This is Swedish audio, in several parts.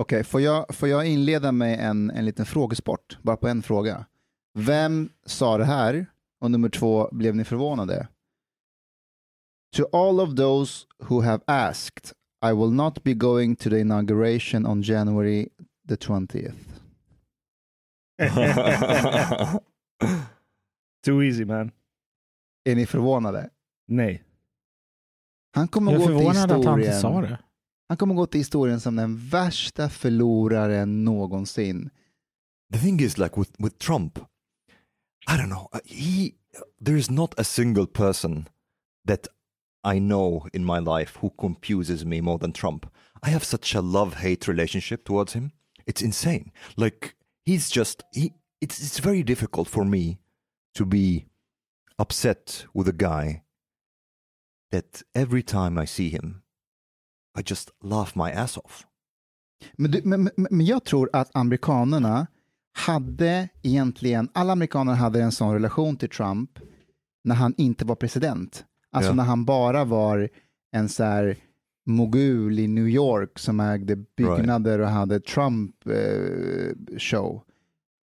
Okej, får, jag, får jag inleda med en, en liten frågesport? Bara på en fråga. Vem sa det här? Och nummer två, blev ni förvånade? To all of those who have asked, I will not be going to the inauguration on January the 20th. Too easy man. Är ni förvånade? Nej. Han kommer Jag är gå till förvånad att han inte sa det. Han kommer gå till historien som den värsta förloraren någonsin. the thing is like with with Trump, I don't know. He there is not a single person that I know in my life who confuses me more than Trump. I have such a love hate relationship towards him. It's insane. Like he's just he. It's it's very difficult for me to be upset with a guy that every time I see him, i just laugh my ass off. Men, du, men, men, jag tror att amerikanerna hade egentligen, alla amerikaner hade en sån relation till Trump när han inte var president. Alltså Ja. när han bara var en så här mogul i New York som ägde byggnader och hade Trump eh, show.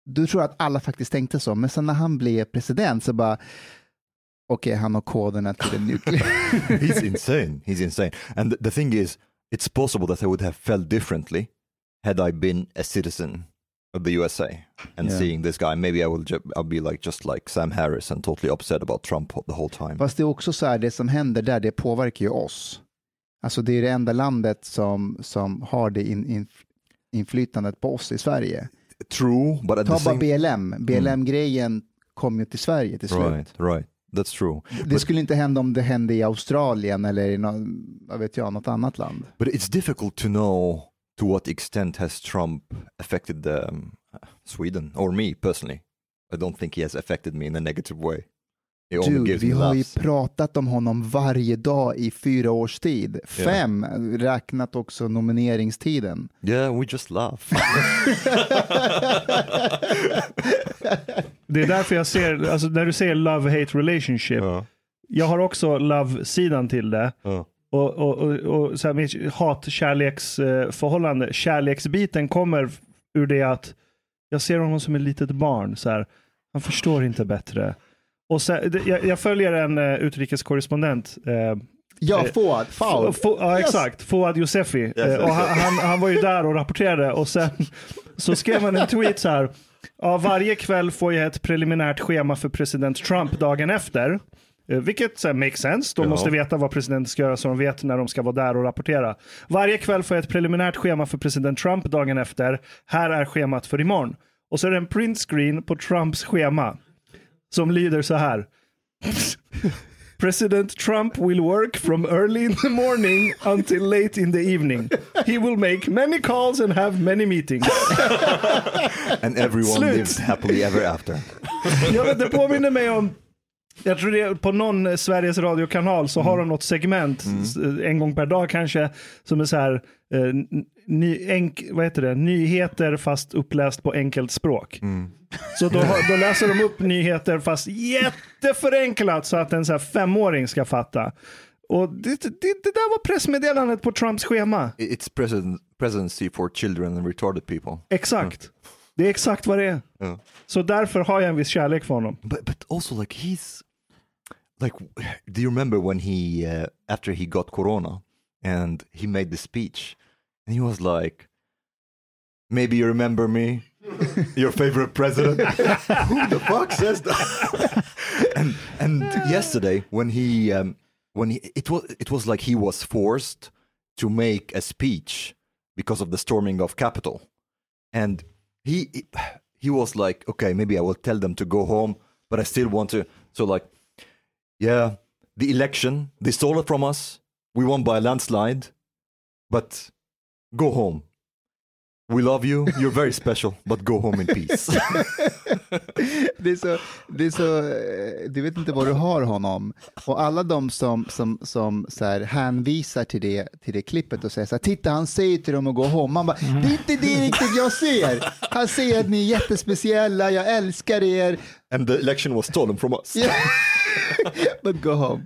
Du tror att alla faktiskt tänkte så, men sen när han blev president så bara okej, han har koderna till en nuclear. He's insane. He's insane. And the, thing is, it's possible that I would have felt differently had I been a citizen of the USA and Yeah. seeing this guy. Maybe I will I'll be like just like Sam Harris and totally upset about Trump the whole time. Fast det är också så här, det som händer där, det påverkar ju oss. Alltså det är det enda landet som, som har det in, in, inflytandet på oss i Sverige. True, but at Ta the bara same BLM, BLM-grejen kom ju till Sverige till slut. right, right, that's true. Det skulle inte hända om det hände i Australien eller i något, vad vet jag, något annat land. But it's difficult to know to what extent has Trump affected the, um, Sweden or me personally. I don't think he has affected me in a negative way. He only Du, gives vi har ju pratat om honom varje dag i fyra års tid. Fem, räknat också nomineringstiden. Yeah, we just laugh. Det är därför jag ser, alltså när du säger love-hate relationship, Ja. jag har också love-sidan till det. Ja. Och, och, och, och så här med hat-kärleksförhållande, kärleksbiten kommer ur det att jag ser honom som ett litet barn. Så här, han förstår inte bättre. Och sen, jag, jag följer en uh, utrikeskorrespondent. eh, Ja, Eh, Fouad, Foul. F- F- ja, Yes. exakt. Fouad Yousefi. Yes, Eh, och yes. han, han, han var ju där och rapporterade och sen så skrev han en tweet så här. Ja, varje kväll får jag ett preliminärt schema för president Trump dagen efter. Eh, Vilket så här, makes sense. De Ja. måste veta vad presidenten ska göra så de vet när de ska vara där och rapportera. Varje kväll får jag ett preliminärt schema för president Trump dagen efter. Här är schemat för imorgon. Och så är det en printscreen på Trumps schema. Som lyder så här. President Trump will work from early in the morning until late in the evening. He will make many calls and have many meetings. And everyone Slut. lives happily ever after. Jag vet, det påminner mig om jag tror det på någon Sveriges radiokanal så har de något segment s- en gång per dag kanske som är så här eh, ny, enk, vad heter det? nyheter fast uppläst på enkelt språk. Så då, då läser de upp nyheter fast jätteförenklat så att en så här femåring ska fatta. Och det, det, det där var pressmeddelandet på Trumps schema. It's presidency for children and retarded people. Exakt. Det är exakt vad det är. Yeah. Så därför har jag en viss kärlek för honom. But but also like he's like do you remember when he uh, after he got corona and he made the speech and he was like maybe you remember me your favorite president who the fuck says that and and yesterday when he um, when he, it was it was like he was forced to make a speech because of the storming of Capitol and he he was like okay maybe i will tell them to go home but i still want to so like yeah the election they stole it from us. We won by a landslide but go home we love you you're very special but go home in peace Det är så, det är så, eh, du vet inte vad du har honom. Och alla de som, som, som så här hänvisar till det, till det klippet och säger så här, titta han säger till dem att gå hem. Man bara, det är inte det riktigt jag ser. Han säger att ni är jättespeciella, jag älskar er, and the election was stolen from us but go home.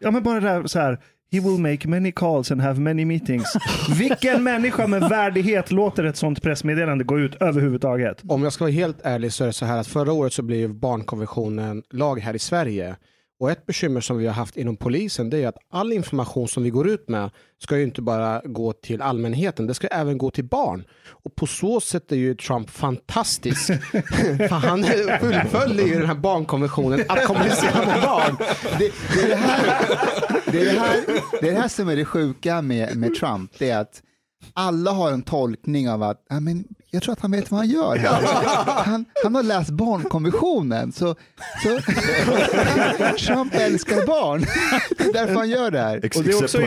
Ja men bara det där så här. He will make many calls and have many meetings. Vilken människa med värdighet låter ett sånt pressmeddelande gå ut överhuvudtaget? Om jag ska vara helt ärlig så är det så här att förra året så blev barnkonventionen lag här i Sverige. Och ett bekymmer som vi har haft inom polisen det är att all information som vi går ut med ska ju inte bara gå till allmänheten, det ska även gå till barn. Och på så sätt är ju Trump fantastisk. För han fullföljer ju den här barnkonventionen att kommunicera med barn. Det, det, är det, här, det, är det, här, det är det här som är det sjuka med, med Trump, det är att alla har en tolkning av att ja, men jag tror att han vet vad han gör. här. Han, han har läst barnkonventionen, så, så Trump älskar barn. Det är därför han gör det här. Och det är också,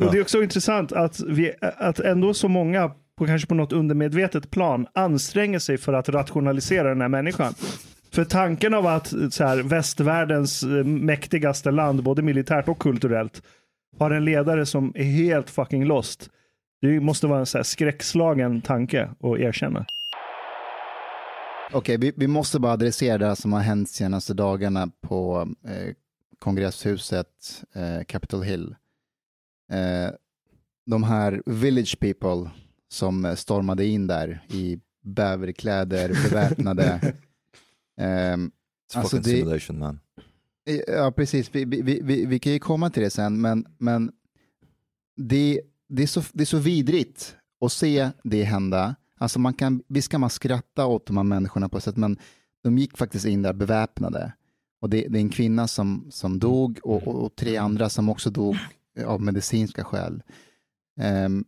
och det är också intressant att, vi, att ändå så många, på, kanske på något undermedvetet plan, anstränger sig för att rationalisera den här människan. För tanken av att så här, västvärldens eh, mäktigaste land, både militärt och kulturellt, har en ledare som är helt fucking lost. Det måste vara en så här skräckslagen tanke att erkänna. Okej, vi, vi måste bara adressera det som har hänt senaste dagarna på eh, kongresshuset eh, Capitol Hill. Eh, de här village people som eh, stormade in där i bäverkläder, beväpnade. It's Alltså, det- simulation man Ja, precis. Vi, vi, vi- vi, vi kan ju komma till det sen, men, men det, det, är så, det är så vidrigt att se det hända. Alltså man kan, visst kan man skratta åt de här människorna på ett sätt, men de gick faktiskt in där beväpnade. Och det, det är en kvinna som, som dog och, och, och tre andra som också dog av medicinska skäl. Ehm,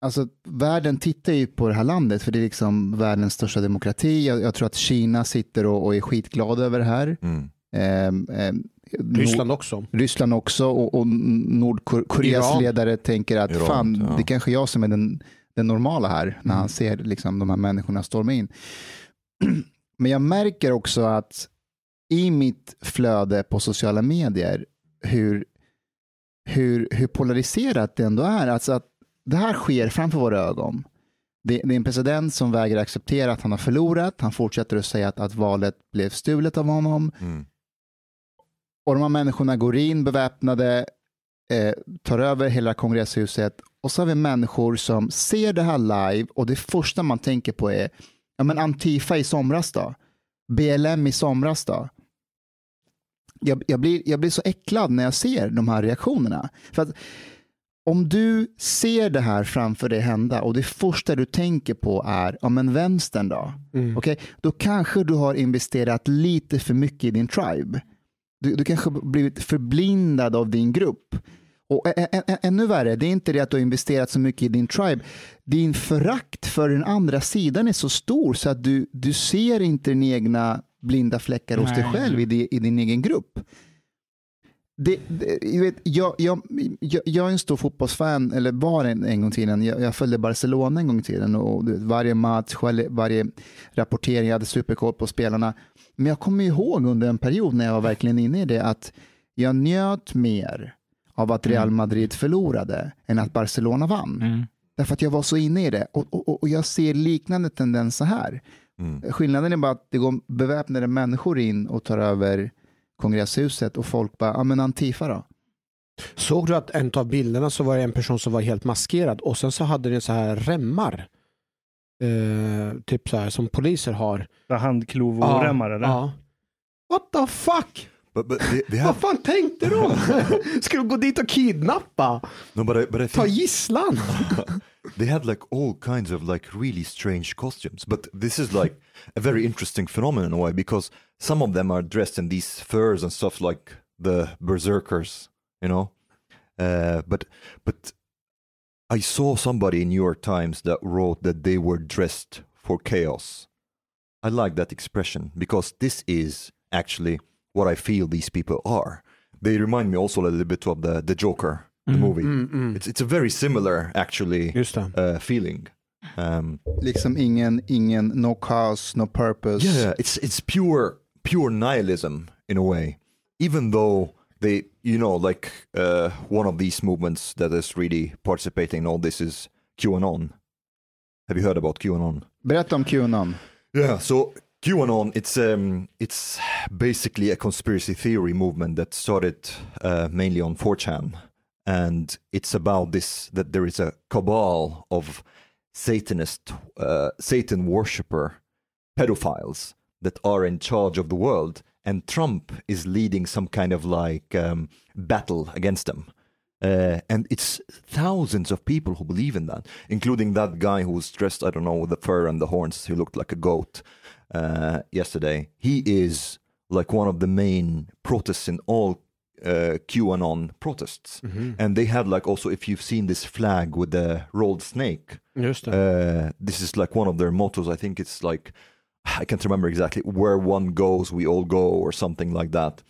alltså världen tittar ju på det här landet, för det är liksom världens största demokrati. Jag, jag tror att Kina sitter och, och är skitglada över det här. Mm. Ehm, ehm, Ryssland också. Ryssland också och, och Nordkoreas Iran. ledare tänker att Iran, fan, ja. det är kanske jag som är den, den normala här när Mm. han ser liksom, de här människorna storma in. Men jag märker också att i mitt flöde på sociala medier hur, hur, hur polariserat det ändå är. Alltså att det här sker framför våra ögon. Det, det är en president som vägrar acceptera att han har förlorat. Han fortsätter att säga att, att valet blev stulet av honom. Mm. Och de här människorna går in beväpnade, eh, tar över hela kongresshuset och så har vi människor som ser det här live och det första man tänker på är ja, men Antifa i somras då? BLM i somras då? Jag, jag, blir, jag blir så äcklad när jag ser de här reaktionerna. För att om du ser det här framför dig hända och det första du tänker på är, ja men vänstern då? Mm. Okej, då kanske du har investerat lite för mycket i din tribe. Du, du kanske blivit förblindad av din grupp. Och ä- ä- ä- ännu värre, det är inte det att du har investerat så mycket i din tribe. Din förakt för den andra sidan är så stor så att du, du ser inte dina egna blinda fläckar hos dig Nej. själv i, i din egen grupp. Det, det, jag, vet, jag, jag, jag, jag är en stor fotbollsfan, eller var en, en gång i tiden. Jag, jag följde Barcelona en gång i tiden och vet, varje match, varje rapportering, jag hade superkoll på spelarna. Men jag kommer ihåg under en period när jag var verkligen inne i det att jag njöt mer av att Real Madrid förlorade än att Barcelona vann. Mm. Därför att jag var så inne i det. Och, och, och jag ser liknande tendenser här. Mm. Skillnaden är bara att det går beväpnade människor in och tar över kongresshuset och folk bara, ja men Antifa då? Såg du att en av bilderna så var det en person som var helt maskerad och sen så hade den så här remmar. Eh, typ så här som poliser har. Handklovoremmar eller? Ja. What the fuck? But, but they, they Vad have, fan tänkte de? Ska de gå dit och kidnappa? no, but I, but I Ta think gisslan? they had like all kinds of like really strange costumes. But this is like a very interesting phenomenon in a way because some of them are dressed in these furs and stuff like the berserkers, you know. Uh, but but I saw somebody in New York Times that wrote that they were dressed for chaos. I like that expression because this is actually what I feel these people are. They remind me also a little bit of the the Joker, the movie. It's it's a very similar actually uh, feeling. Um, Liksom ingen, ingen, no cause, no purpose. yeah, it's it's pure pure nihilism in a way. Even though they, you know, like uh, one of these movements that is really participating in all this is QAnon. Have you heard about QAnon? Berätta om Qanon. Yeah, so QAnon, it's um, it's basically a conspiracy theory movement that started uh, mainly on 4chan, and it's about this that there is a cabal of Satanist, uh, Satan worshipper pedophiles that are in charge of the world, and Trump is leading some kind of like um, battle against them. Uh, and it's thousands of people who believe in that, including that guy who was dressed, I don't know, with the fur and the horns, who looked like a goat uh, yesterday. He is like one of the main protests in all uh, QAnon protests. And they have like also, if you've seen this flag with the rolled snake, uh, this is like one of their mottos. I think it's like I can't remember exactly where one goes, we all go, or something like that.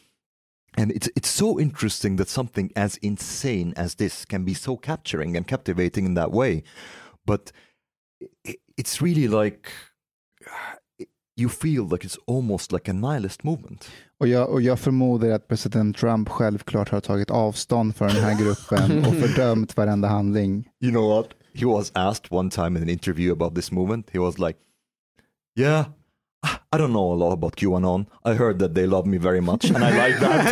And it's it's so interesting that something as insane as this can be so capturing and captivating in that way, but i it's really like you feel like it's almost like a nihilist movement. Och jag, och jag förmodar att president Trump självklart har tagit avstånd från den här gruppen och fördömt varenda handling. You know what? He was asked one time in an interview about this movement. He was like, "Yeah, I don't know a lot about QAnon. I heard that they love me very much, and I like that."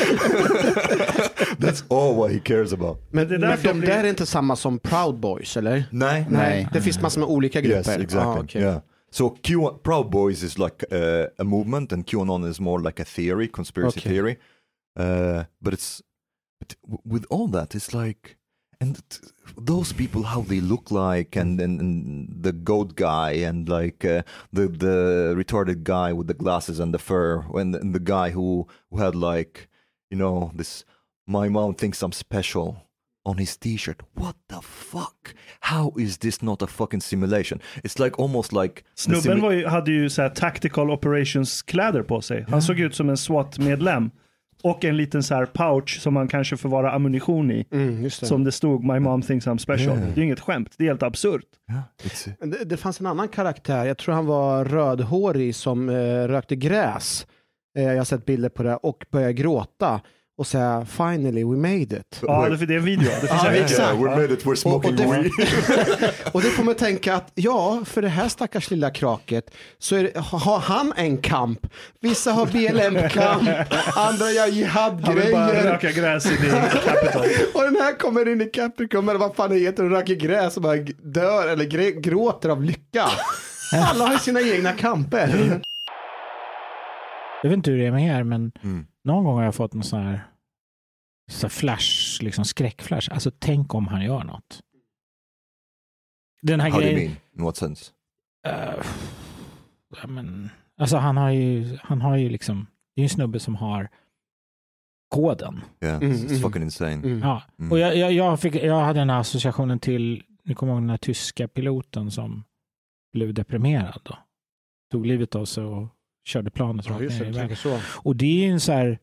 That's all what he cares about. Men, det är men de blir- där är inte samma som Proud Boys eller? Nej, Nej. Det finns massor med olika grupper. Yes, exactly. Ah, okej. Yeah. So Q Proud Boys is like uh, a movement, and QAnon is more like a theory, conspiracy Okay. theory. Uh, but it's but with all that, it's like, and those people, how they look like, and and, and the goat guy, and like uh, the the retarded guy with the glasses and the fur, and, and the guy who who had like, you know, this. My mom thinks I'm special on his t-shirt. What the fuck? How is this not a fucking simulation? It's like almost like Snubben var ju, hade ju så här tactical operations kläder på sig. Han såg ut som en SWAT-medlem. Och en liten så här pouch som man kanske förvarar ammunition i. Mm, just det. Som det stod My mom thinks I'm special. Det är inget skämt, det är helt absurt. Yeah, Det, det fanns en annan karaktär, jag tror han var rödhårig som eh, rökte gräs. Eh, jag har sett bilder på det och började gråta och säga finally we made it. Ja, det, det är en video. Det finns Ja, en video. exakt. yeah, we made it. We're Och, och, smoking det, weed. och det får man tänka att ja, för det här stackars lilla kraket så är det, har han en kamp. Vissa har BLM-kamp, andra gör Han vill bara jihadgrejer. röka gräs in i Capitol. Och den här kommer in i Capricorn, eller vad fan det heter, och röker gräs och bara dör eller gråter av lycka. Alla har sina egna kamper. Jag vet inte hur det är med er, men Mm. Någon gång har jag fått en sån här, så här flash, liksom skräckflash. Alltså tänk om han gör något. Den här How do you grejen. mean? In what sense? Eh, ja, men, alltså han har ju, han har ju liksom, det är ju en snubbe som har koden. Yeah, Mm, it's, mm. fucking insane. Mm. Ja. Mm. Och jag, jag, jag, fick, jag hade den här associationen till, ni kommer ihåg den här tyska piloten som blev deprimerad då. Tog livet av sig och körde planet Ja, rakt ner det, i vägen. så. Och det är ju en så här,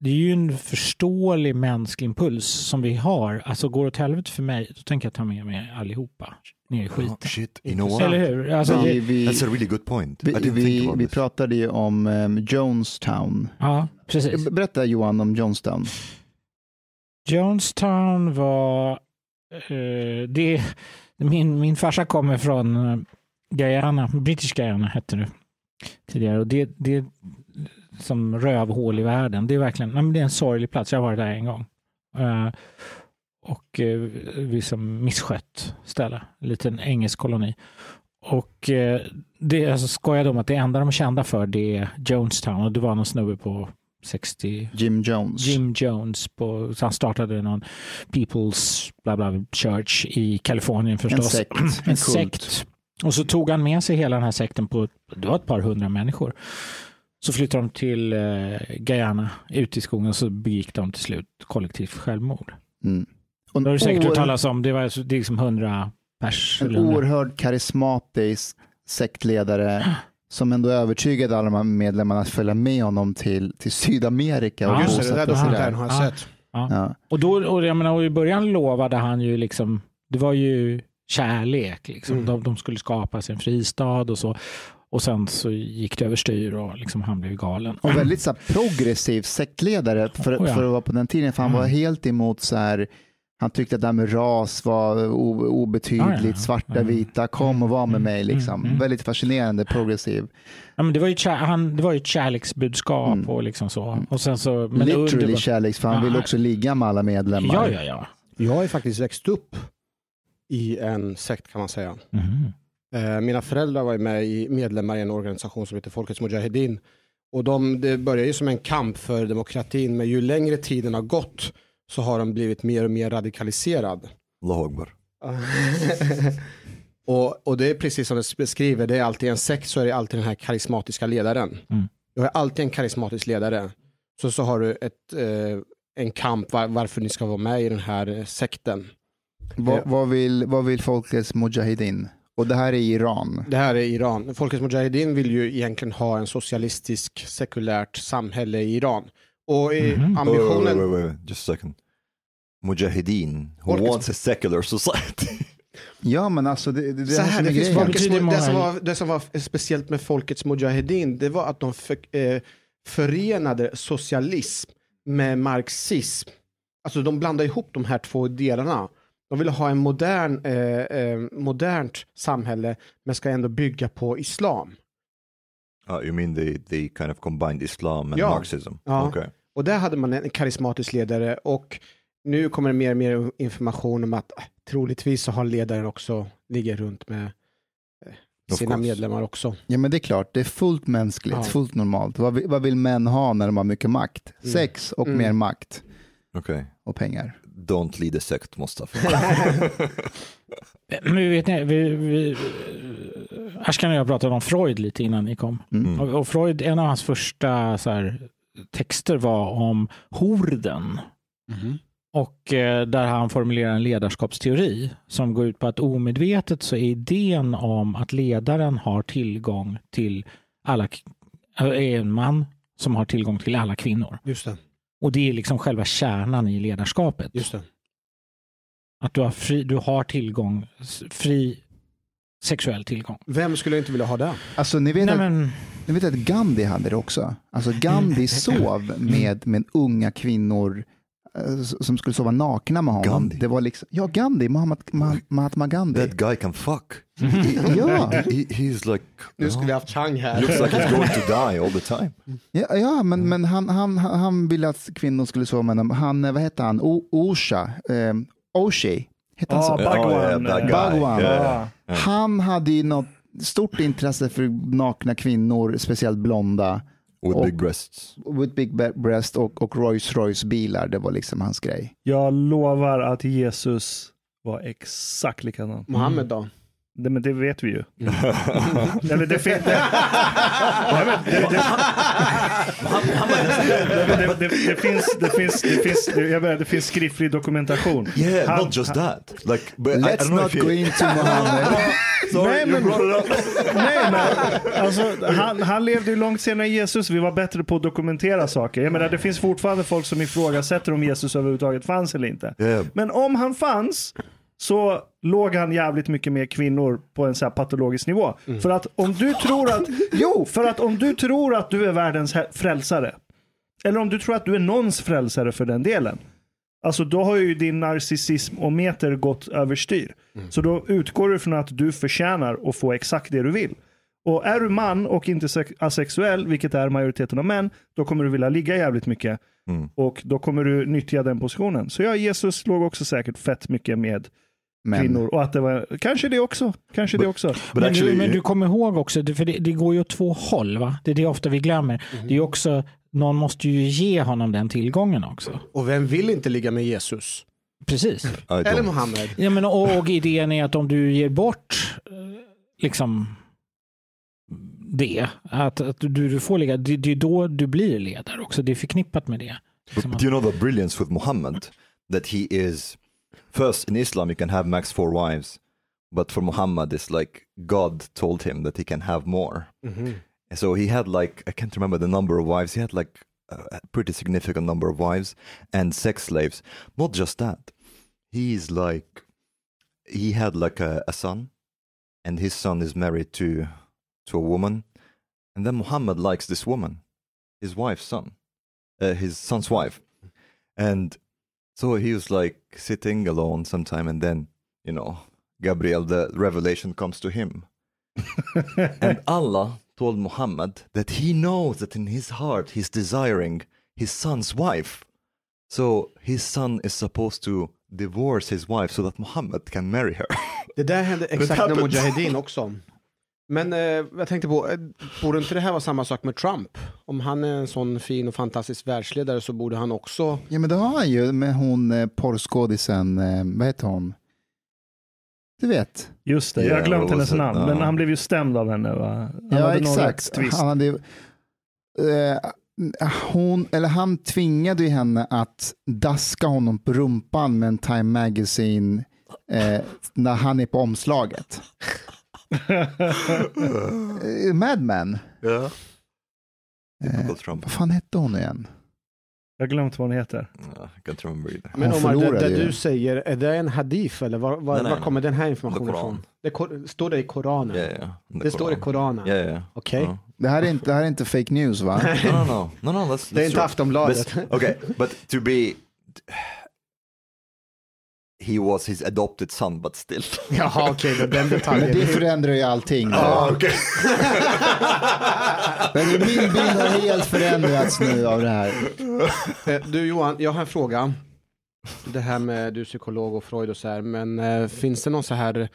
det är ju en förståelig mänsklig impuls som vi har. Alltså går det åt helvete för mig, då tänker jag ta med mig allihopa ner i skiten. Oh, shit, you know? Eller hur? Alltså, Vi, vi, That's a really good point. Vi, vi, vi pratade ju om um, Jonestown. ja, precis. Berätta Johan om Jonestown. Jonestown var... Eh, det, min, min farsa kommer från Guyana, British Guyana hette det tidigare. Och det, det är som rövhål i världen. Det är verkligen nej, men det är en sorglig plats. Jag har varit där en gång. Eh, och eh, vi som misskött ställe, en liten engelsk koloni. Och eh, det alltså, skojade om att det enda de är kända för det är Jonestown och det var någon snubbe på 60 Jim Jones. Jim Jones. På, så han startade någon People's bla bla, Church i Kalifornien förstås. sekt, en en sekt. Och så tog han med sig hela den här sekten på det var ett par hundra människor. Så flyttade de till eh, Guyana, ut i skogen och så begick de till slut kollektivt självmord. Mm. Och Det har du säkert hört talas om. Det var alltså- det är liksom hundra pers. En oerhört karismatisk sektledare som ändå övertygade alla de här medlemmarna att följa med honom till, till Sydamerika och Ja, Just det, det där dokumentären har jag Ja. sett. Ja. Och, då, och, jag menar, och i början lovade han ju liksom, det var ju kärlek. Liksom. Mm. De, de skulle skapa sig en fristad och så. Och sen så gick det överstyr och liksom han blev galen. Och väldigt så här, progressiv sektledare för, Oh ja. för att vara på den tiden. För han var Mm. helt emot så här, han tyckte att det här med ras var obetydligt, Ja, ja. svarta, Mm. vita, kom och var med Mm, mig. Liksom. mm, mm. Väldigt fascinerande, progressiv. Ja, men det, var ju kär, han, det var ju ett kärleksbudskap Mm. och liksom så. Och sen så men Literally under- kärleks, för han Ja, ville också ligga med alla medlemmar. Ja, ja, ja. Jag har ju faktiskt växt upp i en sekt kan man säga. Eh, Mina föräldrar var med i medlemmar i en organisation som heter Folkets Mujahedin. Och de, det började ju som en kamp för demokratin, men ju längre tiden har gått så har de blivit mer och mer radikaliserad. Allahu och, och det är precis som det beskriver, det är alltid en sekt så är det alltid den här karismatiska ledaren. Mm. Du har alltid en karismatisk ledare. Så, så har du ett, eh, en kamp var, varför ni ska vara med i den här eh, sekten. Vad, vad, vill, vad vill folkets mujahedin? Och det här är Iran. Det här är Iran. Folkets Mujahedin vill ju egentligen ha en socialistisk sekulärt samhälle i Iran. Och i Mhm. ambitionen... Wait, wait, wait, wait, just a second. Mujahedin, who Folkets- wants a secular society. Ja, men alltså det, det, det Så här det, folkets, det, som var, det som var speciellt med Folkets Mujahedin, det var att de för, eh, förenade socialism med marxism. Alltså de blandade ihop de här två delarna. De ville ha en modern, eh, eh, modernt samhälle, men ska ändå bygga på islam. Oh, you mean they, they kind of combined Islam and Ja. Marxism? Ja. Okay. Och där hade man en karismatisk ledare och nu kommer det mer och mer information om att eh, troligtvis så har ledaren också, ligger runt med eh, sina medlemmar också. Ja, men det är klart, det är fullt mänskligt, Ja. fullt normalt. Vad, vill- vad vill män ha när de har mycket makt? Mm. Sex och Mm. mer makt Okay. och pengar. Don't lead a sect, Mustafa. Men vi vet, ni, vi, vi, Ashkan och jag pratade om Freud lite innan ni kom. Mm. Och, och Freud, en av hans första så här, texter var om horden. Och eh, där han formulerar en ledarskapsteori som går ut på att omedvetet så är idén om att ledaren har tillgång till alla, är en man som har tillgång till alla kvinnor. Just det. Och det är liksom själva kärnan i ledarskapet. Just det. Att du har, fri, du har tillgång, fri sexuell tillgång. Vem skulle inte vilja ha det? Alltså ni vet, Nej, att, men, ni vet att Gandhi hade det också. Alltså Gandhi sov med, med unga kvinnor som skulle sova nakna med honom. Gandhi? Det var liksom, ja, Gandhi, Mahatma, Ma- Mahatma Gandhi. that guy can fuck. Ja, He, he's like, Nu skulle jag haft Chang här. looks like he's going to die all the time. ja, ja men, men han, han, han ville att kvinnor skulle sova med honom. Han, eh, vad hette han, o, Osha, eh, Oshi, hette han Ja, så? Bhagwan. Oh, yeah. Bhagwan. Yeah. Han hade ju något stort intresse för nakna kvinnor, speciellt blonda. With Och- big breasts. With big breast och, och Rolls Royce bilar, det var liksom hans grej. Jag lovar att Jesus var exakt likadan. Mohammed då? Det, men det vet vi ju. Eller det, fin- det, det, det, det, det, det finns, det finns, det finns, det, jag menar, det finns skriftlig dokumentation. Yeah, Han- not just that. Like, but I, I Let's don't know not you... go into Mohammed. Sorry, Nej, men-. Nej, men alltså, han, han levde ju långt senare än Jesus. Vi var bättre på att dokumentera saker. Jag menar, det finns fortfarande folk som ifrågasätter om Jesus överhuvudtaget fanns eller inte. Yeah. Men om han fanns så låg han jävligt mycket med kvinnor på en så här patologisk nivå. För att om du tror att, jo, för att om du tror att du är världens frälsare, eller om du tror att du är någons frälsare för den delen, alltså då har ju din narcissism och meter gått överstyr. Så då utgår du från att du förtjänar att få exakt det du vill. Och är du man och inte sex- asexuell, vilket är majoriteten av män, då kommer du vilja ligga jävligt mycket. Mm. Och då kommer du nyttja den positionen. Så ja, Jesus låg också säkert fett mycket med Men kvinnor. Och att det var, kanske det också. Kanske det också. But Men, actually, du, men du kommer ihåg också, för det, det går ju åt två håll. va? Det är det ofta vi glömmer. Det är också, någon måste ju ge honom den tillgången också. Och vem vill inte ligga med Jesus? Precis. Eller. Mohammed? Ja, men, och, och idén är att om du ger bort eh, liksom det, att, att du, du får ligga, det, det är då du blir ledare också. Det är förknippat med det. But, but you know the brilliance with Muhammad that he is first in Islam you can have max four wives, but for Muhammad it's like God told him that he can have more. So he had like I can't remember the number of wives. He had like a a pretty significant number of wives and sex slaves. Not just that, he's like he had like a, a son, and his son is married to to a woman, and then Muhammad likes this woman, his wife's son, uh, his son's wife, and so he was like sitting alone sometime, and then you know Gabriel, the revelation comes to him, and Allah told Muhammad that he knows that in his heart he's desiring his son's wife. So his son is supposed to divorce his wife so that Muhammad can marry her. Det där hände exakt med happened. Mujahedin också. Men eh, jag tänkte på, eh, borde inte det här vara samma sak med Trump? Om han är en sån fin och fantastisk världsledare så borde han också... Ja men det har han ju med hon eh, porrskådisen, eh, vad heter hon? Du vet. Just det, jag har glömt hennes namn. Men han blev ju stämd av henne va? Han ja hade exakt. Han, hade, eh, hon, eller han tvingade ju henne att daska honom på rumpan med en Time Magazine eh, när han är på omslaget. Eh, Mad Men. Yeah. Eh, vad fan hette hon igen? Jag har glömt vad hon heter. Remember either. Men Omar, det, det du säger, är det en hadith eller var, var, Nej, nej, var kommer den här informationen Koran. ifrån? Det står det i Koranen? Yeah, yeah. Det står i. Koranen? Yeah, yeah. Okej. Uh, Det här är inte, det här är inte fake news va? no, no, no, no, no. That's, Det är that's inte true. Aftonbladet. But- okay, but to be, he was his adopted son, but still. Jaha, okej, okay, den Men detaljen. det förändrar ju allting. Ah, okay. Men min bild har helt förändrats nu av det här. Eh, Du Johan, jag har en fråga. Det här med du är psykolog och Freud och så här, men eh, finns det någon så här, eh,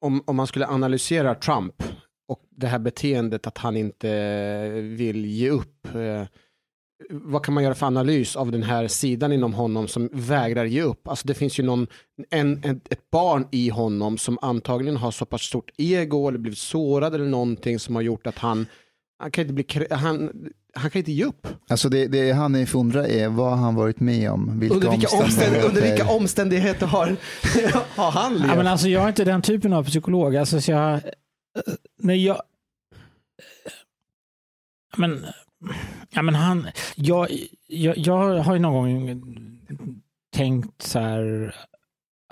om, om man skulle analysera Trump och det här beteendet att han inte vill ge upp, eh, vad kan man göra för analys av den här sidan inom honom som vägrar ge upp? Alltså det finns ju någon, en, en, ett barn i honom som antagligen har så pass stort ego eller blivit sårad eller någonting som har gjort att han, han kan inte bli, han, han kan inte ge upp. Alltså det, det han är förundrar är vad han varit med om? Vilka, Under vilka, omständigheter, under vilka omständigheter? har, har han levt? Ja, men alltså, jag är inte den typen av psykolog. Alltså, så jag, när jag, men, ja, men han, jag, jag, jag har ju någon gång tänkt så här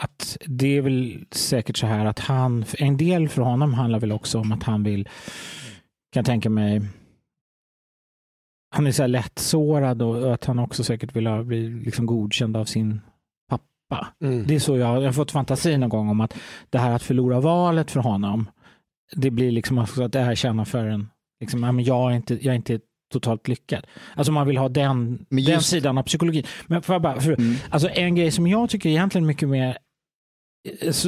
att det är väl säkert så här att han, en del för honom handlar väl också om att han vill, kan jag tänka mig, han är så här lättsårad och att han också säkert vill bli liksom godkänd av sin pappa. Mm. Det är så jag, jag har fått fantasi någon gång om att det här att förlora valet för honom, det blir liksom att det här känner för en, liksom, jag, är inte, jag är inte totalt lyckad. Alltså man vill ha den, Men den just- sidan av psykologin. Men jag bara, för, Mm. alltså en grej som jag tycker egentligen mycket mer,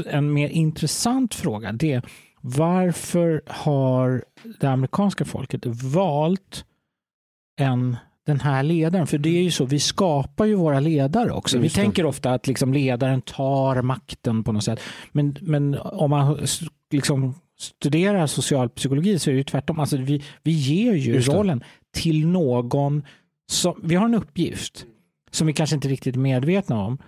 en mer intressant fråga, det är varför har det amerikanska folket valt en den här ledaren. För det är ju så, vi skapar ju våra ledare också. Vi tänker ofta att liksom ledaren tar makten på något sätt. Men, men om man liksom studerar socialpsykologi så är det ju tvärtom. Alltså vi, vi ger ju Just rollen till någon som, vi har en uppgift som vi kanske inte riktigt är medvetna om.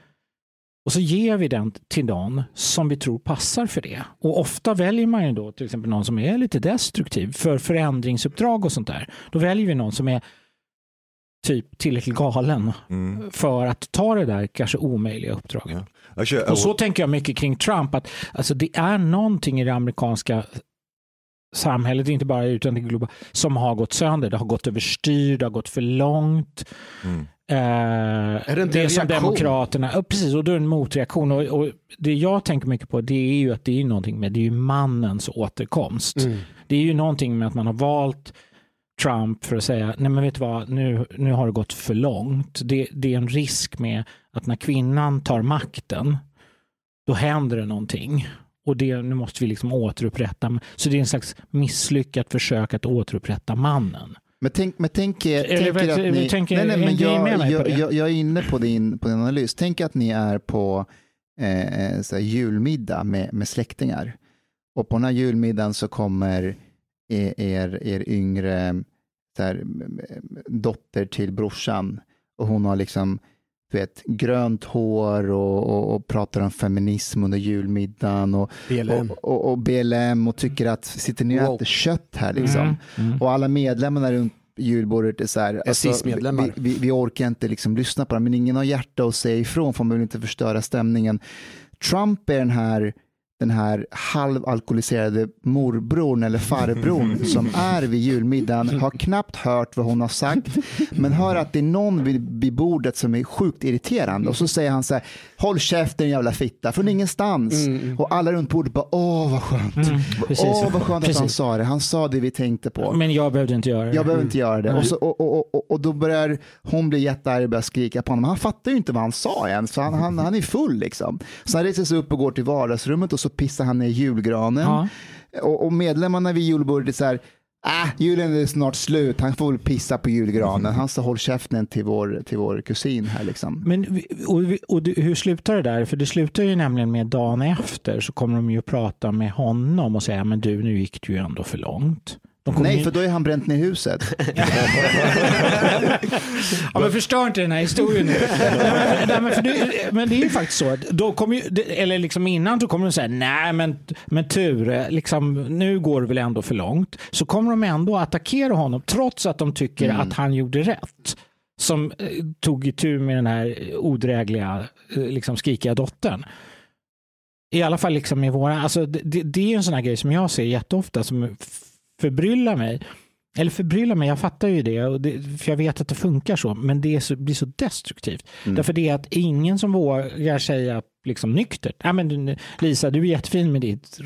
Och så ger vi den till någon som vi tror passar för det. Och ofta väljer man ju då till exempel någon som är lite destruktiv för förändringsuppdrag och sånt där. Då väljer vi någon som är typ tillräckligt galen Mm. för att ta det där kanske omöjliga uppdraget. Ja. Och så tänker jag mycket kring Trump, att alltså, det är någonting i det amerikanska samhället, inte bara utan det globala, som har gått sönder. Det har gått överstyr, det har gått för långt. Mm. Eh, Är det inte det en som? Demokraterna, ja, precis, och då är det en motreaktion. Och, och det jag tänker mycket på det är ju att det är någonting med, det är ju mannens återkomst. Mm. Det är ju någonting med att man har valt Trump för att säga, nej men vet du vad, nu, nu har det gått för långt. Det, det är en risk med att när kvinnan tar makten, då händer det någonting. Och det, nu måste vi liksom återupprätta. Så det är en slags misslyckat försök att återupprätta mannen. Men tänk, men tänk er, tänk er att ni... tänker- nej, nej, men jag, jag, jag, jag är inne på din, på din analys. Tänk att ni är på eh, så julmiddag med, med släktingar. Och på den här julmiddagen så kommer er, er, er yngre här, dotter till brorsan och hon har liksom vet, grönt hår och, och, och pratar om feminism under julmiddagen och, BLM. och, och, och BLM och tycker att sitter ni och Wow. äter kött här liksom? Mm, mm. Och alla medlemmarna runt julbordet är så här, alltså, vi, vi, vi orkar inte liksom lyssna på det, men ingen har hjärta att säga ifrån för man vill inte förstöra stämningen. Trump är den här, den här halvalkoholiserade morbrorn eller farbrorn som är vid julmiddagen, har knappt hört vad hon har sagt, men hör att det är någon vid, vid bordet som är sjukt irriterande och så säger han så här, håll käften jävla fitta, från ingenstans. Och alla runt bordet bara, åh vad skönt. Mm, precis. Åh vad skönt att han sa det, han sa det vi tänkte på. Men jag behövde inte göra det. Jag behöver inte göra det. Och, så, och, och, och, och då börjar hon bli jättearg och börjar skrika på honom. Han fattar ju inte vad han sa än, så han, han, han är full liksom. Så han reser sig upp och går till vardagsrummet och så pissar han ner julgranen. Ja. Och, och medlemmarna vid julbordet så här, äh, julen är snart slut, han får väl pissa på julgranen. Han sa håll käften till vår, till vår kusin här liksom. Men och, och hur slutar det där? För det slutar ju nämligen med dagen efter så kommer de ju prata med honom och säga men du nu gick du ju ändå för långt. Nej, ju- för då är han bränt ner huset. Ja, men förstör inte den här historien nu. Nej, men- nej, men, det, men det är ju faktiskt så. att Då kommer ju, eller liksom innan så kommer de säga nej men, men Ture, liksom, nu går det väl ändå för långt. Så kommer de ändå attackera honom trots att de tycker att han gjorde rätt. Som eh, tog itu med den här odrägliga, eh, liksom skrikiga dottern. I alla fall liksom i våra, alltså det, det, är ju en sån här grej som jag ser jätteofta som förbryllar mig. Eller förbryllar mig, jag fattar ju det, och det för jag vet att det funkar så, men det så, blir så destruktivt. Därför det är att ingen som vågar säga liksom nyktert, ja, men Lisa du är jättefin med ditt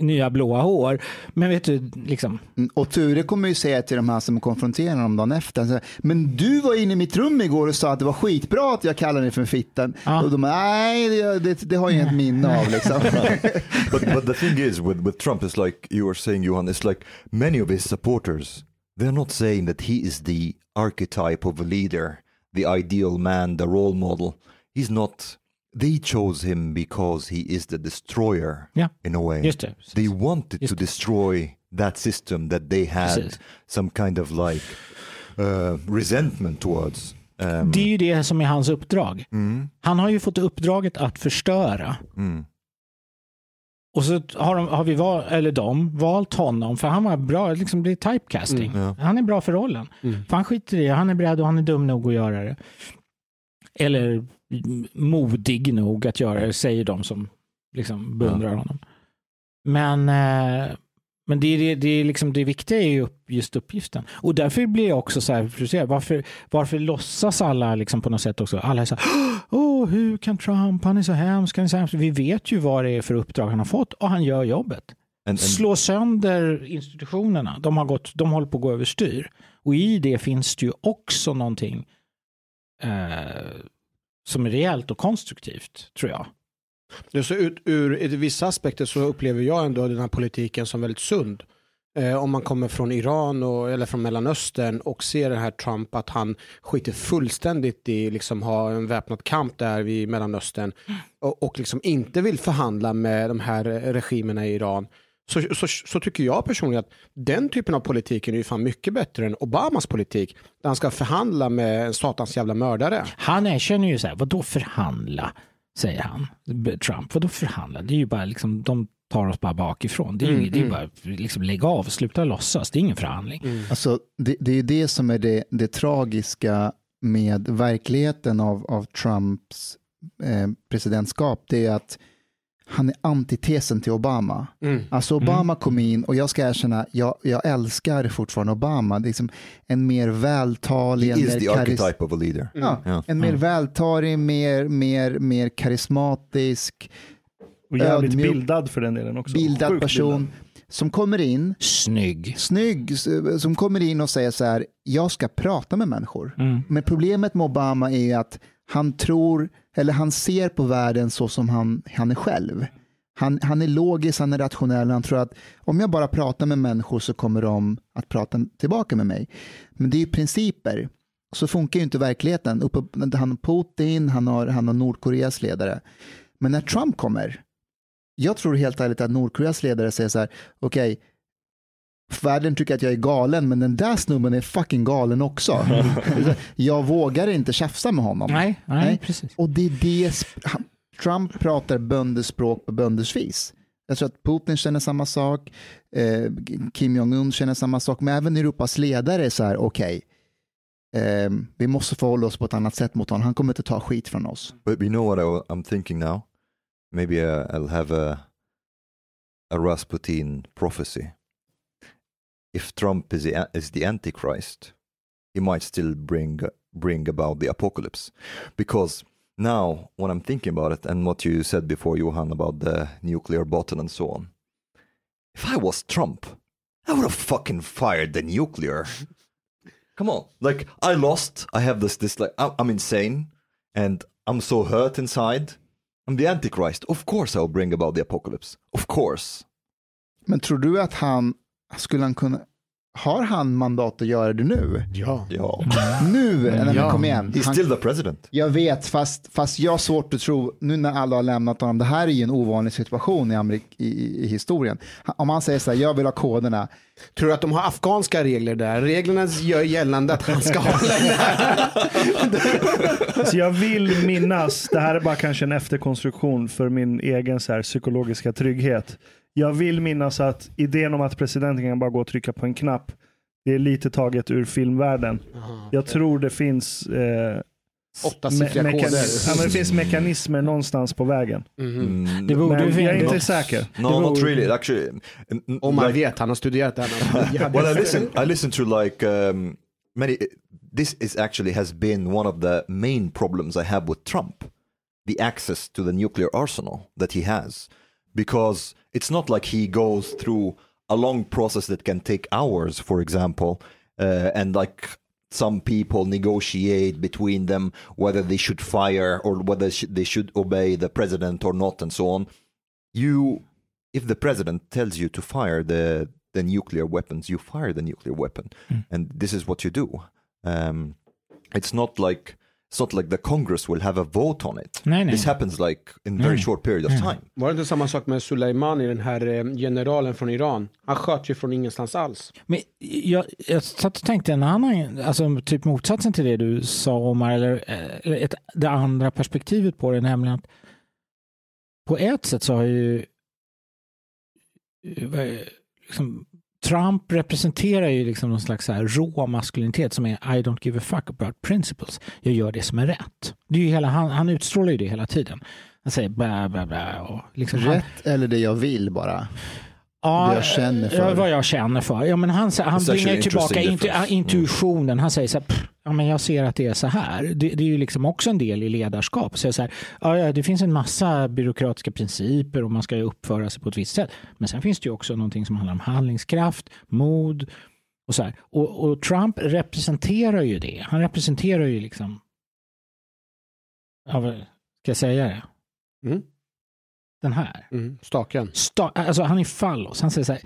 nya blåa hår, men vet du, liksom, Mm, Och Ture kommer ju säga till de här som konfronterar honom dagen efter, men du var inne i mitt rum igår och sa att det var skitbra att jag kallade dig för fittan. Ja. Och de nej det, det, det har jag inget minne av liksom. but but the thing is with with Trump is like you were saying, Johan. It's like many of his supporters. They're not saying that he is the archetype of a leader, the ideal man, the role model. He's not. They chose him because he is the destroyer. Ja. in a way. Just det. They wanted Just to destroy that system that they had Precis. some kind of like uh, resentment towards. Um, det är ju det som är hans uppdrag. Han har ju fått uppdraget att förstöra. mm, Och så har, de, har vi val, eller de valt honom för han var bra, liksom det är typecasting. Mm, ja. Han är bra för rollen. För han skiter i det, han är beredd och han är dum nog att göra det. Eller modig nog att göra det, säger de som liksom beundrar honom. Men, eh, men det, det, det, liksom, det viktiga är ju just uppgiften. Och därför blir jag också så här frustrerad. Varför, varför låtsas alla liksom på något sätt också? Alla är så här, åh, hur kan Trump, han är så hemsk, han är så hemsk. Vi vet ju vad det är för uppdrag han har fått och han gör jobbet. and, and Slå sönder institutionerna. De, har gått, de håller på att gå överstyr. Och i det finns det ju också någonting eh, som är rejält och konstruktivt, tror jag. Så ut, ur i vissa aspekter så upplever jag ändå den här politiken som väldigt sund. Eh, om man kommer från Iran och, eller från Mellanöstern och ser den här Trump att han skiter fullständigt i liksom ha en väpnad kamp där vid Mellanöstern och, och liksom inte vill förhandla med de här regimerna i Iran så, så, så tycker jag personligen att den typen av politik är ju fan mycket bättre än Obamas politik där han ska förhandla med en satans jävla mördare. Han erkänner ju så här, vadå förhandla? Säger han, Trump. Vadå förhandla? Det är ju bara liksom, de tar oss bara bakifrån. Det är, Mm, ju, det är mm. bara liksom lägg av, sluta låtsas. Det är ingen förhandling. Alltså, det, det är ju det som är det, det tragiska med verkligheten av, av Trumps eh, presidentskap. Det är att han är antitesen till Obama. Mm. Alltså Obama kom in och jag ska erkänna, jag, jag älskar fortfarande Obama. Det är liksom en mer vältalig, He en mer karis- archetype of a leader. Ja, Ja. en mer vältalig, mer, mer, mer karismatisk, Och jävligt Ödmjuk. bildad för den delen också. bildad Sjukt person bildad. som kommer in, Snygg. snygg, som kommer in och säger så här, jag ska prata med människor. Mm. Men problemet med Obama är att han tror, eller han ser på världen så som han, han är själv. Han, han är logisk, han är rationell, han tror att om jag bara pratar med människor så kommer de att prata tillbaka med mig. Men det är ju principer. Så funkar ju inte verkligheten. Uppe, han har Putin, han har, han har Nordkoreas ledare. Men när Trump kommer, jag tror helt ärligt att Nordkoreas ledare säger så här, okej, världen tycker att jag är galen, men den där snubben är fucking galen också. jag vågar inte tjafsa med honom. Nej, nej, Nej. precis. Och det är det, Trump pratar böndespråk på böndersvis. Jag tror att Putin känner samma sak, eh, Kim Jong-Un känner samma sak, men även Europas ledare är så här, okej, eh, vi måste förhålla oss på ett annat sätt mot honom, han kommer inte ta skit från oss. But you know what I, I'm thinking now? Maybe uh, I'll have a a Rasputin prophecy. If Trump is the, is the Antichrist, he might still bring bring about the apocalypse, because now when I'm thinking about it and what you said before, Johan, about the nuclear button and so on. If I was Trump, I would have fucking fired the nuclear. Come on, like I lost. I have this this like I'm, I'm insane and I'm so hurt inside. I'm the Antichrist. Of course I'll bring about the apocalypse. Of course. Men tror du att han, skulle han kunna, har han mandat att göra det nu? Ja. Ja. Nu, nej, men Ja. kom igen. He's Han, still the president. Jag vet, fast, fast jag har svårt att tro, nu när alla har lämnat honom, det här är ju en ovanlig situation i, Amerik- i, i, i historien. Om han säger så här, jag vill ha koderna, Tror du att de har afghanska regler där? Reglerna gör gällande att han ska hålla i det här. Så jag vill minnas, det här är bara kanske en efterkonstruktion för min egen så här, psykologiska trygghet. Jag vill minnas att idén om att presidenten kan bara gå och trycka på en knapp, det är lite taget ur filmvärlden. Jag tror det finns, eh, Åttasiffriga me- koder. ja, men det finns mekanismer någonstans på vägen. Mm, Det borde Men jag är inte säker. no, not really. Actually, Om man like- vet, han har studerat det här. well, I listen. I listen to like um, many. This is actually has been one of the main problems I have with Trump, the access to the nuclear arsenal that he has, because it's not like he goes through a long process that can take hours, for example, uh, and like some people negotiate between them whether they should fire or whether sh- they should obey the president or not, and so on. You if the president tells you to fire the the nuclear weapons, you fire the nuclear weapon, and this is what you do. Um, it's not like it's not like the Congress will have a vote on it. Nej, nej. This happens like in very short period of time. Var det inte samma sak med Soleimani, den här eh, generalen från Iran? Han sköt ju från ingenstans alls. Men jag, jag satt och tänkte en annan, alltså typ motsatsen till det du sa Omar, eller eh, ett, det andra perspektivet på det, nämligen att på ett sätt så har ju eh, liksom, Trump representerar ju liksom någon slags så här rå maskulinitet som är I don't give a fuck about principles. Jag gör det som är rätt. Det är ju hela, han, han utstrålar ju det hela tiden. Han säger bla bla bla. Och liksom han, rätt eller det jag vill bara. Ja, Det jag känner för. Vad jag känner för. Ja, men han han bringar tillbaka intu, intuitionen. Han säger så här, "Pff, ja, men jag ser att det är så här. Det, det är ju liksom också en del i ledarskap. Så jag säger, ja, det finns en massa byråkratiska principer och man ska uppföra sig på ett visst sätt. Men sen finns det ju också någonting som handlar om handlingskraft, mod och så här. Och, och Trump representerar ju det. Han representerar ju liksom, ja, ska jag säga det? Mm. Den här. Mm. Staken. Sta- alltså han är fallos. Han säger så här,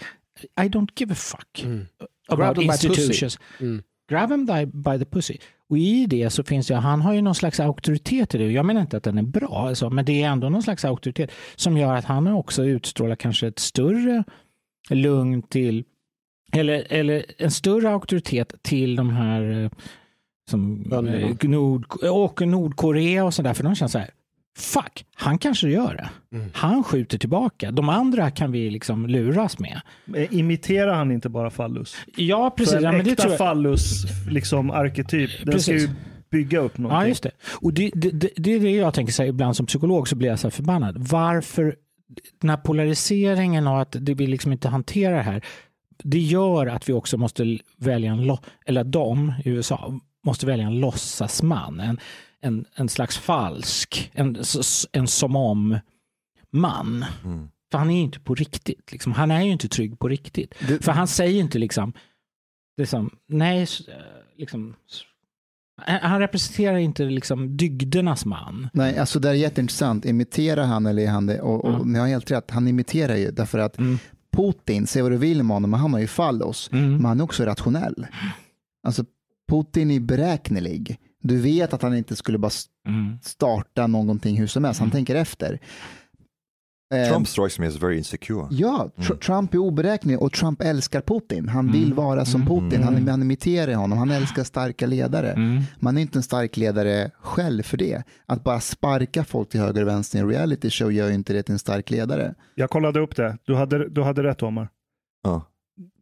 I don't give a fuck Mm. about institutions. Mm. Grab him by, the pussy. Och i det så finns det, han har ju någon slags auktoritet i det. Jag menar inte att den är bra, alltså, men det är ändå någon slags auktoritet som gör att han också utstrålar kanske ett större lugn till, eller, eller en större auktoritet till de här eh, som eh, Nord, och Nordkorea och sådär, för de känner så här, fuck, han kanske gör det. Mm. Han skjuter tillbaka. De andra kan vi liksom luras med. Imiterar han inte bara fallus? Ja, precis. För en Ja, men det äkta jag. fallus liksom arketyp, den ska ju bygga upp någonting. Ja, just det. Och det, det, det, det är det jag tänker säga ibland som psykolog så blir jag så här förbannad. Varför den här polariseringen och att det vi liksom inte hanterar det här. Det gör att vi också måste välja en, eller de i USA måste välja en låtsasman. En, en, en slags falsk, en, en som om man. Mm. För han är ju inte på riktigt. Liksom. Han är ju inte trygg på riktigt. Det- För han säger inte liksom, liksom nej, eh, liksom, han representerar inte liksom dygdernas man. Nej, alltså det är jätteintressant. Imiterar han eller är han det? Och, och Mm. ni har helt rätt, han imiterar ju därför att Mm. Putin, säg vad du vill med honom, men han har ju fallos. Mm. Men han är också rationell. Alltså Putin är beräknelig. Du vet att han inte skulle bara Mm. starta någonting hur som helst. Han tänker efter. Eh, Trump strikes me as very insecure. Ja, tr- Mm. Trump är oberäknelig och Trump älskar Putin. Han vill Mm. vara som Mm. Putin. Han, han imiterar honom. Han älskar starka ledare. Mm. Man är inte en stark ledare själv för det. Att bara sparka folk till höger och vänster i en reality show gör ju inte det till en stark ledare. Jag kollade upp det. Du hade, du hade rätt Omar. Ja.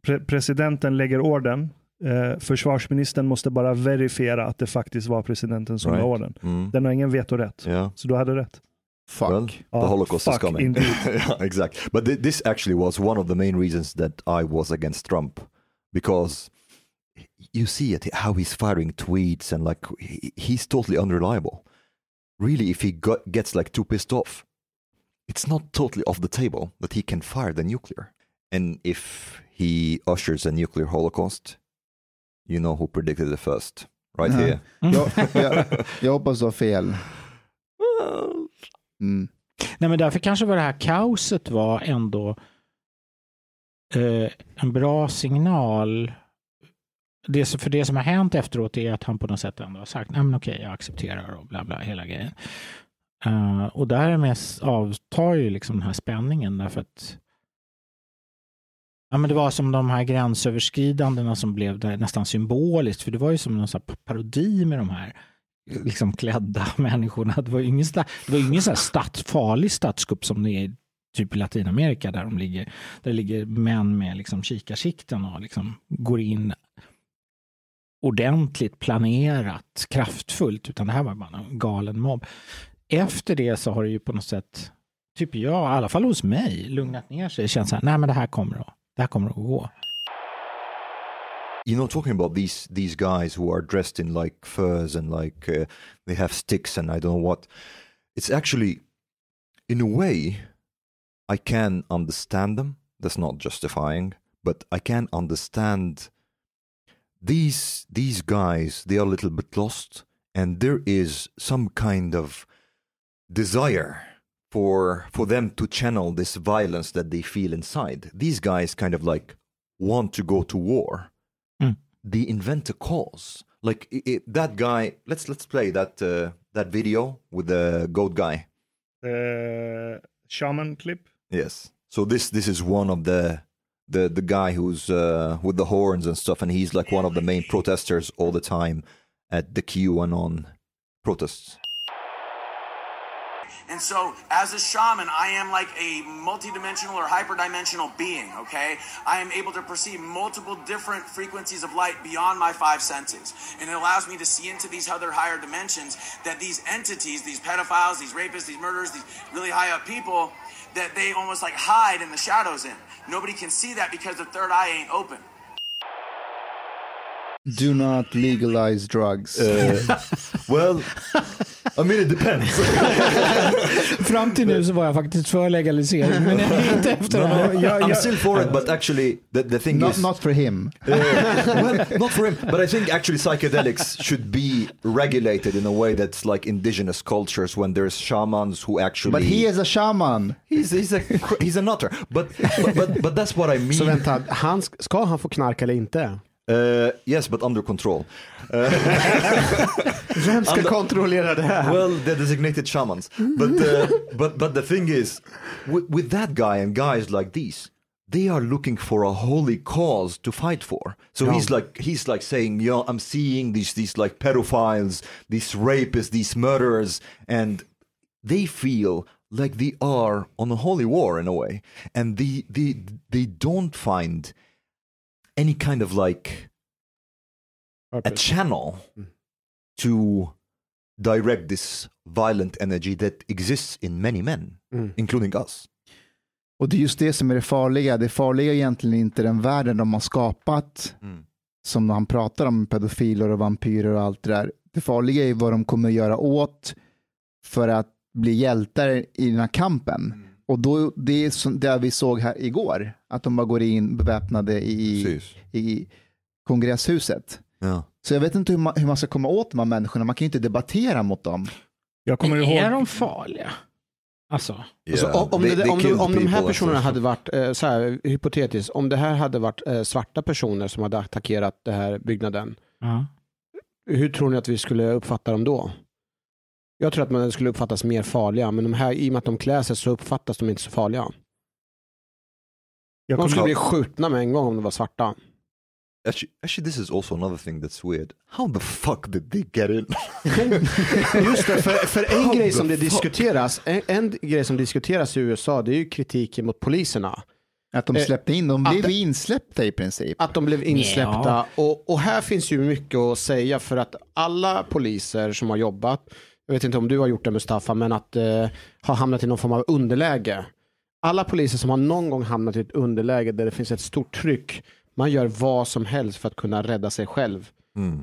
Pre presidenten lägger orden. Eh, försvarsministern måste bara verifiera att det faktiskt var presidenten som Right. la orden. Mm. Den har ingen vetorätt. Yeah. Så du hade rätt. Fuck. Well, the Oh, Holocaust is coming. yeah, exactly. But th- this actually was one of the main reasons that I was against Trump because you see it how he's firing tweets and like he, he's totally unreliable. Really, if he got, gets like too pissed off, it's not totally off the table that he can fire the nuclear. And if he ushers a nuclear holocaust, you know who predicted it first, right Uh-huh. here. Jag, jag, jag hoppas du har fel. Mm. Nej, men därför kanske var det här kaoset var ändå eh, en bra signal. Det, som- för det som har hänt efteråt är att han på något sätt ändå har sagt, nej men okej, jag accepterar och bla bla, hela grejen. Eh, och därmed avtar ju liksom den här spänningen därför att Ja, men det var som de här gränsöverskridandena som blev där nästan symboliskt, för det var ju som någon parodi med de här liksom klädda människorna. Det var ju ingen, sta- det var ingen så här stat, farlig statskupp som det är typ i Latinamerika där de ligger, där det ligger män med liksom kikarsikten och liksom går in ordentligt planerat, kraftfullt, utan det här var bara en galen mobb. Efter det så har det ju på något sätt, typ jag, i alla fall hos mig, lugnat ner sig. Det känns så här, nej men det här kommer att, det här kommer att gå. you know talking about these these guys who are dressed in like furs and like uh, they have sticks and i don't know what it's actually in a way i can understand them that's not justifying but i can understand these these guys they are a little bit lost and there is some kind of desire for for them to channel this violence that they feel inside. These guys kind of like want to go to war. They invent a cause like i i that guy let's let's play that uh, that video with the goat guy. Eh, shaman clip. yes. So this this is one of the the the guy who's uh, with the horns and stuff and he's like one of the main protesters all the time at the qanon protests And so, as a shaman, I am like a multidimensional or hyperdimensional being, okay? I am able to perceive multiple different frequencies of light beyond my five senses. And it allows me to see into these other higher dimensions that these entities, these pedophiles, these rapists, these murderers, these really high up people, that they almost like hide in the shadows in. Nobody can see that because the third eye ain't open. Do not legalize drugs. Uh, well i mean it depends Fram till nu så var jag faktiskt för legalisering, men inte efter det här. Jag- I'm jag- still for it, but actually the, the thing Not, is, not for him. Uh, well, not for him, but I think actually psychedelics should be regulated in a way that's like indigenous cultures when there's shamans who actually. But he is a shaman. he's he's a he's a nutter, but but but, but that's what I mean. Så vänta, han, ska han få knarka eller inte? Uh, yes, but under control. Vem ska kontrollera det här? Well, they're designated shamans, but uh, but but the thing is, with, with that guy and guys like these, they are looking for a holy cause to fight for. So he's like he's like saying, "Yo, I'm seeing these these like pedophiles, these rapists, these murderers, and they feel like they are on a holy war in a way, and they they they don't find any kind of like a channel to direct this violent energy that exists in many men, including us. Och det är just det som är det farliga. Det farliga är egentligen inte den världen de har skapat, som han pratar om, pedofiler och vampyrer och allt det där. Det farliga är vad de kommer att göra åt för att bli hjältar i den här kampen. Och då, det är som det vi såg här igår, att de bara går in beväpnade i, Precis. i kongresshuset. Ja. Så jag vet inte hur man, hur man ska komma åt de här människorna, man kan ju inte debattera mot dem. Jag kommer ihåg. är de farliga? Alltså, Alltså, om, om, They- they om, de, om de här personerna hade varit, eh, så här, hypotetiskt, om det här hade varit eh, svarta personer som hade attackerat den här byggnaden, ja. hur tror ni att vi skulle uppfatta dem då? Jag tror att man skulle uppfattas mer farliga, men de här, i och med att de klär sig så uppfattas de inte så farliga. Jag De skulle bli skjutna med en gång om de var svarta. Actually, actually, this is also another thing that's weird. How the fuck did they get in? Just det, för, för en How grej som det fuck? diskuteras, en, en grej som diskuteras i USA, det är ju kritiken mot poliserna. Att de Eh, släppte in, de att blev det- insläppta i princip. Att de blev insläppta. Och, och här finns ju mycket att säga för att alla poliser som har jobbat, jag vet inte om du har gjort det Mustafa, men att eh, ha hamnat i någon form av underläge. Alla poliser som har någon gång hamnat i ett underläge där det finns ett stort tryck, man gör vad som helst för att kunna rädda sig själv.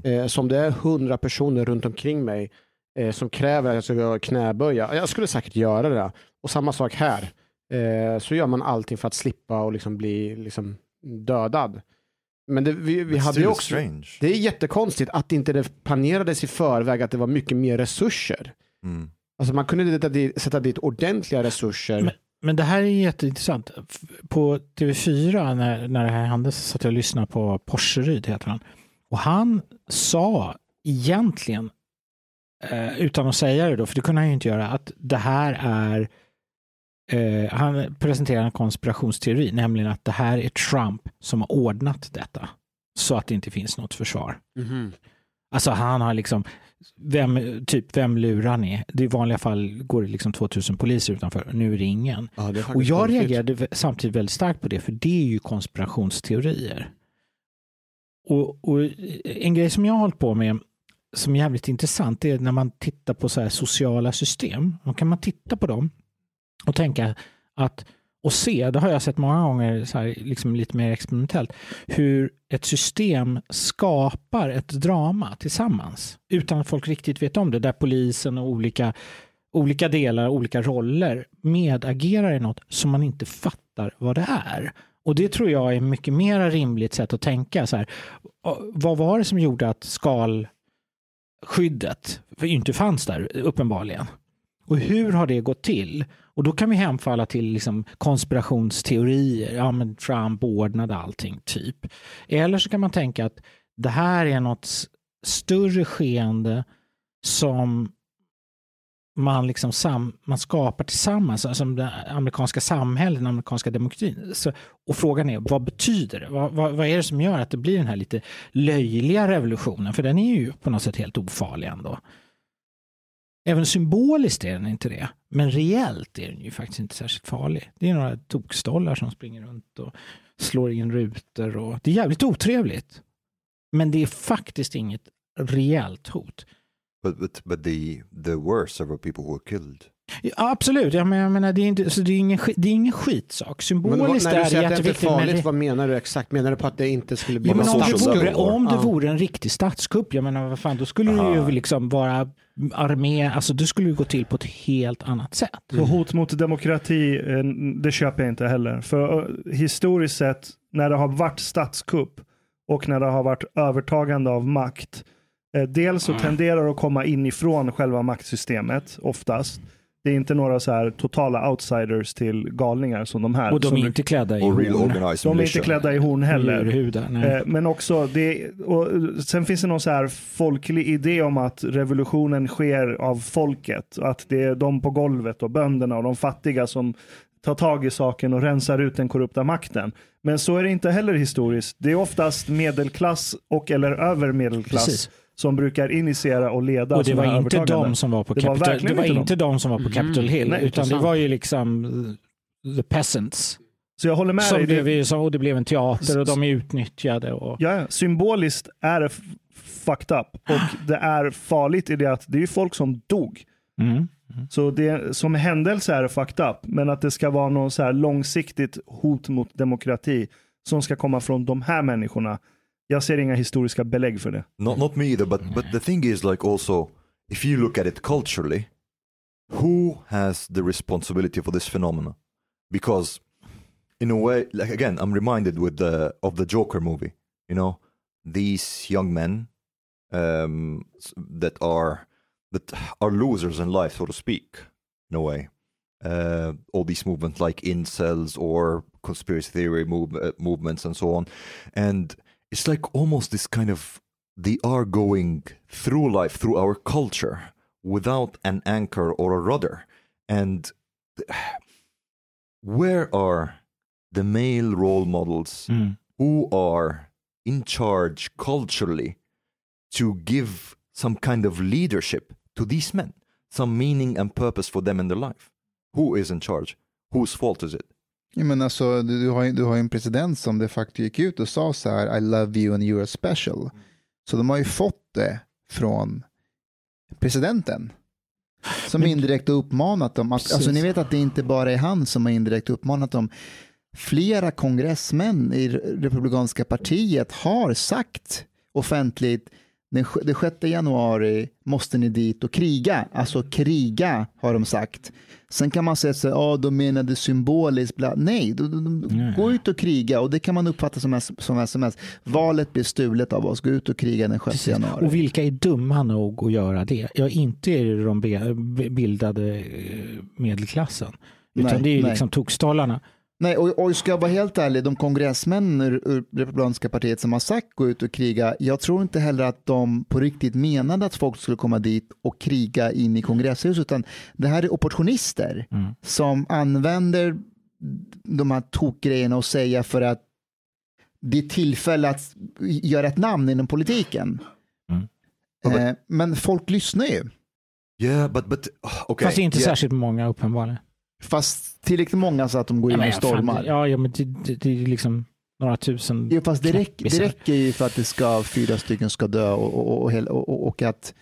Eh, som det är hundra personer runt omkring mig eh, som kräver att jag ska knäböja. Jag skulle säkert göra det. Och samma sak här. Eh, så gör man allting för att slippa och liksom bli liksom dödad. Men det, vi, vi hade ju också, strange. det är jättekonstigt att inte det planerades i förväg att det var mycket mer resurser. Mm. Alltså man kunde sätta dit, sätta dit ordentliga resurser. Men, men det här är jätteintressant. På TV4 när, när det här hände så satt jag och lyssnade på Porseryd, heter han. Och han sa egentligen, eh, utan att säga det då, för det kunde han ju inte göra, att det här är eh, han presenterar en konspirationsteori, nämligen att det här är Trump som har ordnat detta. Så att det inte finns något försvar. Mhm. Alltså han har liksom, vem, typ, vem lurar ni? Det I vanliga fall går det liksom 2000 poliser utanför, nu är det ingen. Ja, det är Och jag konstigt. reagerade samtidigt väldigt starkt på det, för det är ju konspirationsteorier. Och, och en grej som jag har hållit på med, som är jävligt intressant, det är när man tittar på så här sociala system. Då kan man titta på dem och tänka att, och se, det har jag sett många gånger, så här, liksom lite mer experimentellt, hur ett system skapar ett drama tillsammans utan att folk riktigt vet om det, där polisen och olika olika delar, olika roller medagerar i något som man inte fattar vad det är. Och det tror jag är mycket mer rimligt sätt att tänka. Så här, vad var det som gjorde att skalskyddet inte fanns där, uppenbarligen? Och hur har det gått till? Och då kan vi hemfalla till liksom konspirationsteorier. Ja, men Trump ordnade allting, typ. Eller så kan man tänka att det här är något större skeende som man, liksom sam, man skapar tillsammans, alltså det amerikanska samhället, den amerikanska demokratin. Så, och frågan är, vad betyder det? Vad, vad, vad är det som gör att det blir den här lite löjliga revolutionen? För den är ju på något sätt helt ofarlig ändå. Även symboliskt är den inte det, men reellt är den ju faktiskt inte särskilt farlig. Det är några tokstollar som springer runt och slår in rutor och det är jävligt otrevligt. Men det är faktiskt inget reellt hot. But but but the there were several people who were killed. Ja, absolut, ja, men jag menar, det, är inte, så det, är ingen, det är ingen skitsak. Men vad, Symboliskt när du är det säger att det inte är men farligt, det- vad menar du exakt? Menar du på att det inte skulle bli Ja, men någon om, det vore, om det vore en riktig statskupp, jag menar vad fan, då skulle det ju liksom vara armé, alltså det skulle ju gå till på ett helt annat sätt. Så hot mot demokrati, eh, det köper jag inte heller. För eh, historiskt sett, när det har varit statskupp och när det har varit övertagande av makt, eh, dels så tenderar det att komma inifrån själva maktsystemet oftast. Det är inte några så här totala outsiders till galningar som de här. Och de är inte klädda i horn. de är inte klädda i horn heller. Eh, Men också, det, och sen finns det någon så här folklig idé om att revolutionen sker av folket. Att det är de på golvet och bönderna och de fattiga som tar tag i saken och rensar ut den korrupta makten. Men så är det inte heller historiskt. Det är oftast medelklass och eller över medelklass Precis. Som brukar initiera och leda Och det var inte de som var på Det var Capitol, det var inte de som var på Capitol Hill, Nej, utan det var ju liksom uh, the peasants. Så jag håller med Som dig. blev, Det, som- och det blev en teater och de är utnyttjade. Och, ja, symboliskt är det fucked up. Och det är farligt i det att det är folk som dog. mm. Så det, som händelse är det fucked up, men att det ska vara någon så här långsiktigt hot mot demokrati som ska komma från de här människorna. Jag ser inga historiska belägg för det. Not not me either, but but the thing is like also if you look at it culturally, who has the responsibility for this phenomenon? Because in a way, like again, I'm reminded with the of the Joker movie. You know, these young men um, that are that are losers in life, so to speak, in a way. Uh, all these movements like incels or conspiracy theory move, uh, movements and so on, and it's like almost this kind of they are going through life through our culture without an anchor or a rudder. And where are the male role models Mm. who are in charge culturally to give some kind of leadership to these men? Some meaning and purpose for them in their life. Who is in charge? Whose fault is it Ja, men alltså, du, du, har, du har ju en president som de facto gick ut och sa så här, I love you and you're special. Så de har ju fått det från presidenten. Som Men- indirekt har uppmanat dem. Att, alltså, ni vet att det inte bara är han som har indirekt uppmanat dem. Flera kongressmän i Republikanska partiet har sagt offentligt den, den 6 januari måste ni dit och kriga. Alltså kriga har de sagt. Sen kan man säga så här, ja de menade symboliskt, bla. nej, de, de, de, gå ut och kriga och det kan man uppfatta som, som sms. Valet blir stulet av oss, gå ut och kriga den 6 Precis. januari. Och vilka är dumma nog att göra det? Ja, inte är det de bildade eh, medelklassen. Utan Nej, det är ju nej. liksom tokstollarna. Nej, och, och ska jag vara helt ärlig, de kongressmän ur, ur Republikanska partiet som har sagt gå ut och kriga, jag tror inte heller att de på riktigt menade att folk skulle komma dit och kriga in i kongresshuset, utan det här är opportunister Mm. som använder de här tokgrejerna och säga för att det är tillfälle att göra ett namn inom politiken. Mm. Eh, men folk lyssnar ju, yeah but but okay Fast inte yeah. särskilt många uppenbarligen. Fast tillräckligt många så att de går Ja, in och fan, stormar. Ja, ja, men det, det, det är liksom några tusen. Jo, fast det, räck, det räcker ju för att det ska, fyra stycken ska dö och, och, och, och, och att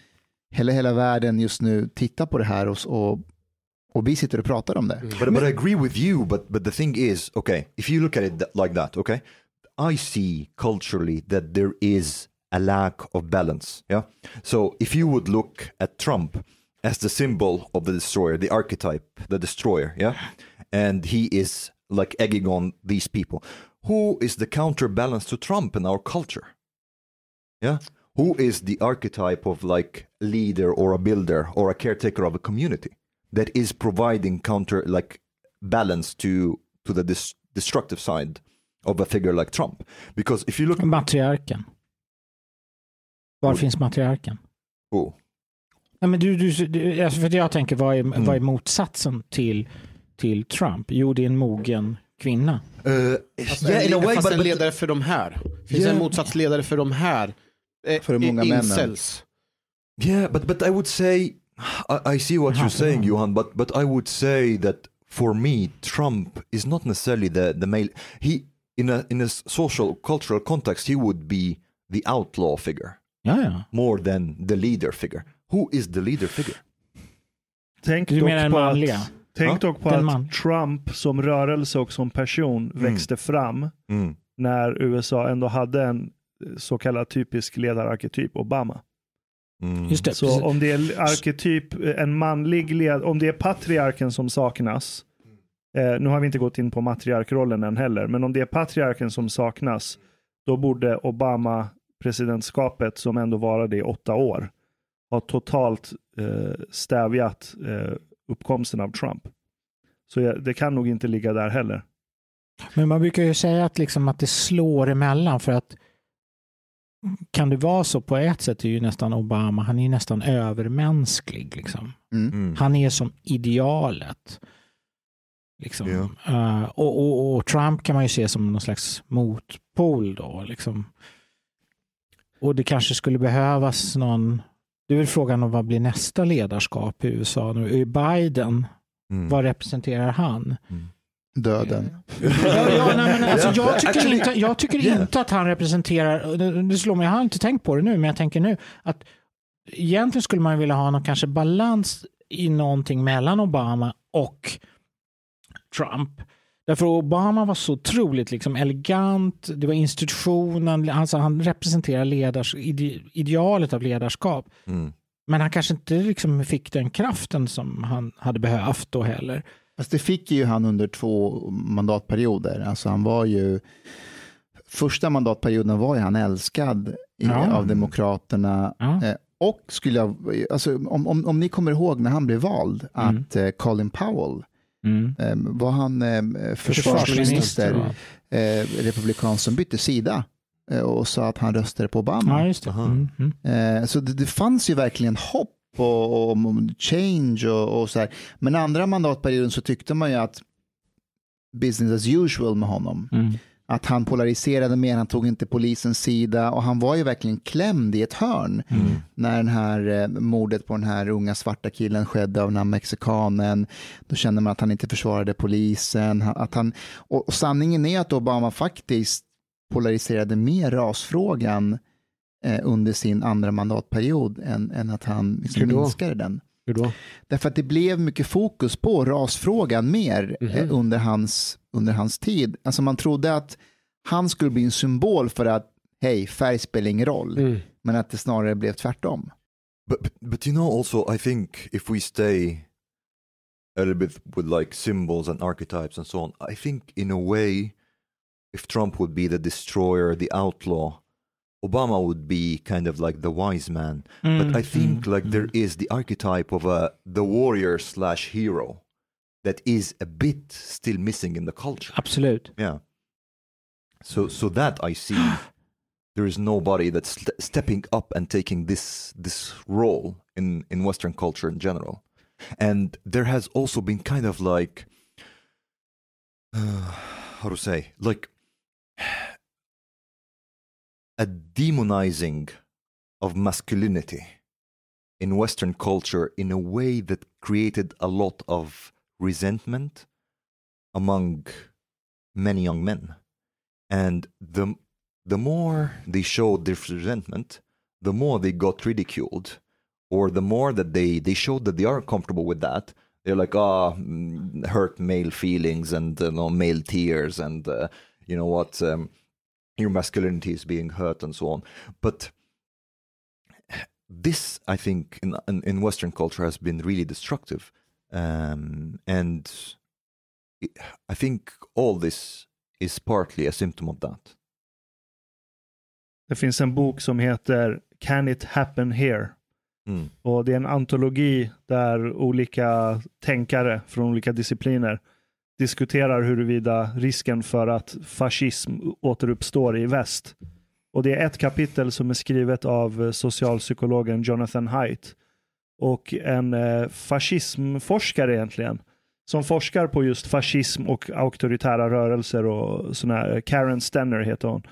hela, hela världen just nu tittar på det här och, och, och vi sitter och pratar om det. But, but I agree with you. But but the thing is, okay, if you look at it like that, okay, I see culturally that there is a lack of balance. Yeah. So if you would look at Trump as the symbol of the destroyer, the archetype, the destroyer, yeah, and he is like egging on these people. Who is the counterbalance to Trump in our culture? Yeah. Who is the archetype of like leader or a builder or a caretaker of a community that is providing counter like balance to to the dis- destructive side of a figure like Trump? Because if you look, Matriarken. Var Oj. finns matriarken? oh, Nej, men du, du, du, alltså för jag tänker, vad är, Mm. vad är motsatsen till, till Trump? Jo, det är en mogen kvinna. uh, yeah, in a en, way, fast but, en ledare för de här. Finns Yeah. en motsatsledare för de här. Eh, För de många i- männen. incels. yeah, but but I would say I, I see what Aha, you're saying. Johan. But but I would say that for me, Trump is not necessarily the the male. He in a in a social cultural context, he would be the outlaw figure Ja, ja. more than the leader figure. Who is the leader figure? tänk Du dock menar den på manliga? Att, tänk Ja. dock på Den att man. Trump som rörelse och som person växte fram Mm. när USA ändå hade en så kallad typisk ledararketyp, Obama. Mm. Just det. Så om det är arketyp, en manlig led, om det är patriarken som saknas, eh, nu har vi inte gått in på matriarkrollen än heller, men om det är patriarken som saknas, då borde Obama presidentskapet, som ändå varade i åtta år, ha totalt eh, stävjat eh, uppkomsten av Trump. Så jag, det kan nog inte ligga där heller. Men man brukar ju säga att, liksom att det slår emellan för att kan det vara så på ett sätt är ju nästan Obama, han är ju nästan övermänsklig. Liksom. Mm. Mm. Han är som idealet. Liksom. Ja. Eh, och, och, och Trump kan man ju se som någon slags motpol då. Liksom. Och det kanske skulle behövas någon, det är väl frågan om vad blir nästa ledarskap i USA nu? Biden, Mm. vad representerar han? Döden. Ja, ja, nej, men alltså, jag tycker, inte, jag tycker yeah. inte att han representerar, det, det slår mig, jag har inte tänkt på det nu, men jag tänker nu att egentligen skulle man vilja ha någon kanske balans i någonting mellan Obama och Trump. Därför Obama var så otroligt liksom elegant, det var institutionen, alltså han representerar ledars, ide, idealet av ledarskap. Mm. Men han kanske inte liksom fick den kraften som han hade behövt då heller. Fast det fick ju han under två mandatperioder. Alltså han var ju, första mandatperioden var ju han älskad i, Ja. av Demokraterna. Ja. Eh, och skulle jag, alltså, om, om, om ni kommer ihåg när han blev vald, Mm. att eh, Colin Powell, Mm. eh, var han eh, Försvarsminister, försvarsminister, va? eh, republikan som bytte sida eh, och sa att han röstade på Obama. Ja, just det. Mm, mm. Eh, så det, det fanns ju verkligen hopp och, och, och change och, och så här. Men andra mandatperioden så tyckte man ju att business as usual med honom. Mm. Att han polariserade mer, han tog inte polisens sida och han var ju verkligen klämd i ett hörn Mm. när den här eh, mordet på den här unga svarta killen skedde av den här mexikanen. Då kände man att han inte försvarade polisen. Att han, och, och sanningen är att Obama faktiskt polariserade mer rasfrågan eh, under sin andra mandatperiod än, än att han liksom minskade den. Därför att det blev mycket fokus på rasfrågan mer eh, Mhm. under, hans, under hans tid. Alltså man trodde att han skulle bli en symbol för att hej, färg spelar ingen roll. Mm. Men att det snarare blev tvärtom. But, but but you know also I think if we stay a little bit with like symbols and archetypes and so on, I think in a way if Trump would be the destroyer, the outlaw, Obama would be kind of like the wise man. Mm, but I think mm, like there is the archetype of a the warrior slash hero that is a bit still missing in the culture. Absolute. Yeah. So so that I see there is nobody that's st- stepping up and taking this this role in in Western culture in general, and there has also been kind of like uh, how to say like a demonizing of masculinity in Western culture in a way that created a lot of resentment among many young men. And the the more they showed this resentment, the more they got ridiculed, or the more that they they showed that they are comfortable with that. They're like, ah, mm, hurt male feelings and you know, male tears, and uh, you know what, um, your masculinity is being hurt, and so on. But this, I think, in in, in Western culture, has been really destructive, um, and I think all this is partly a symptom of that. Det finns en bok som heter Can it happen here? Mm. Och det är en antologi där olika tänkare från olika discipliner diskuterar huruvida risken för att fascism återuppstår i väst. Och det är ett kapitel som är skrivet av socialpsykologen Jonathan Haidt och en eh, fascismforskare egentligen som forskar på just fascism och auktoritära rörelser och sådana här. Eh, Karen Stenner heter hon.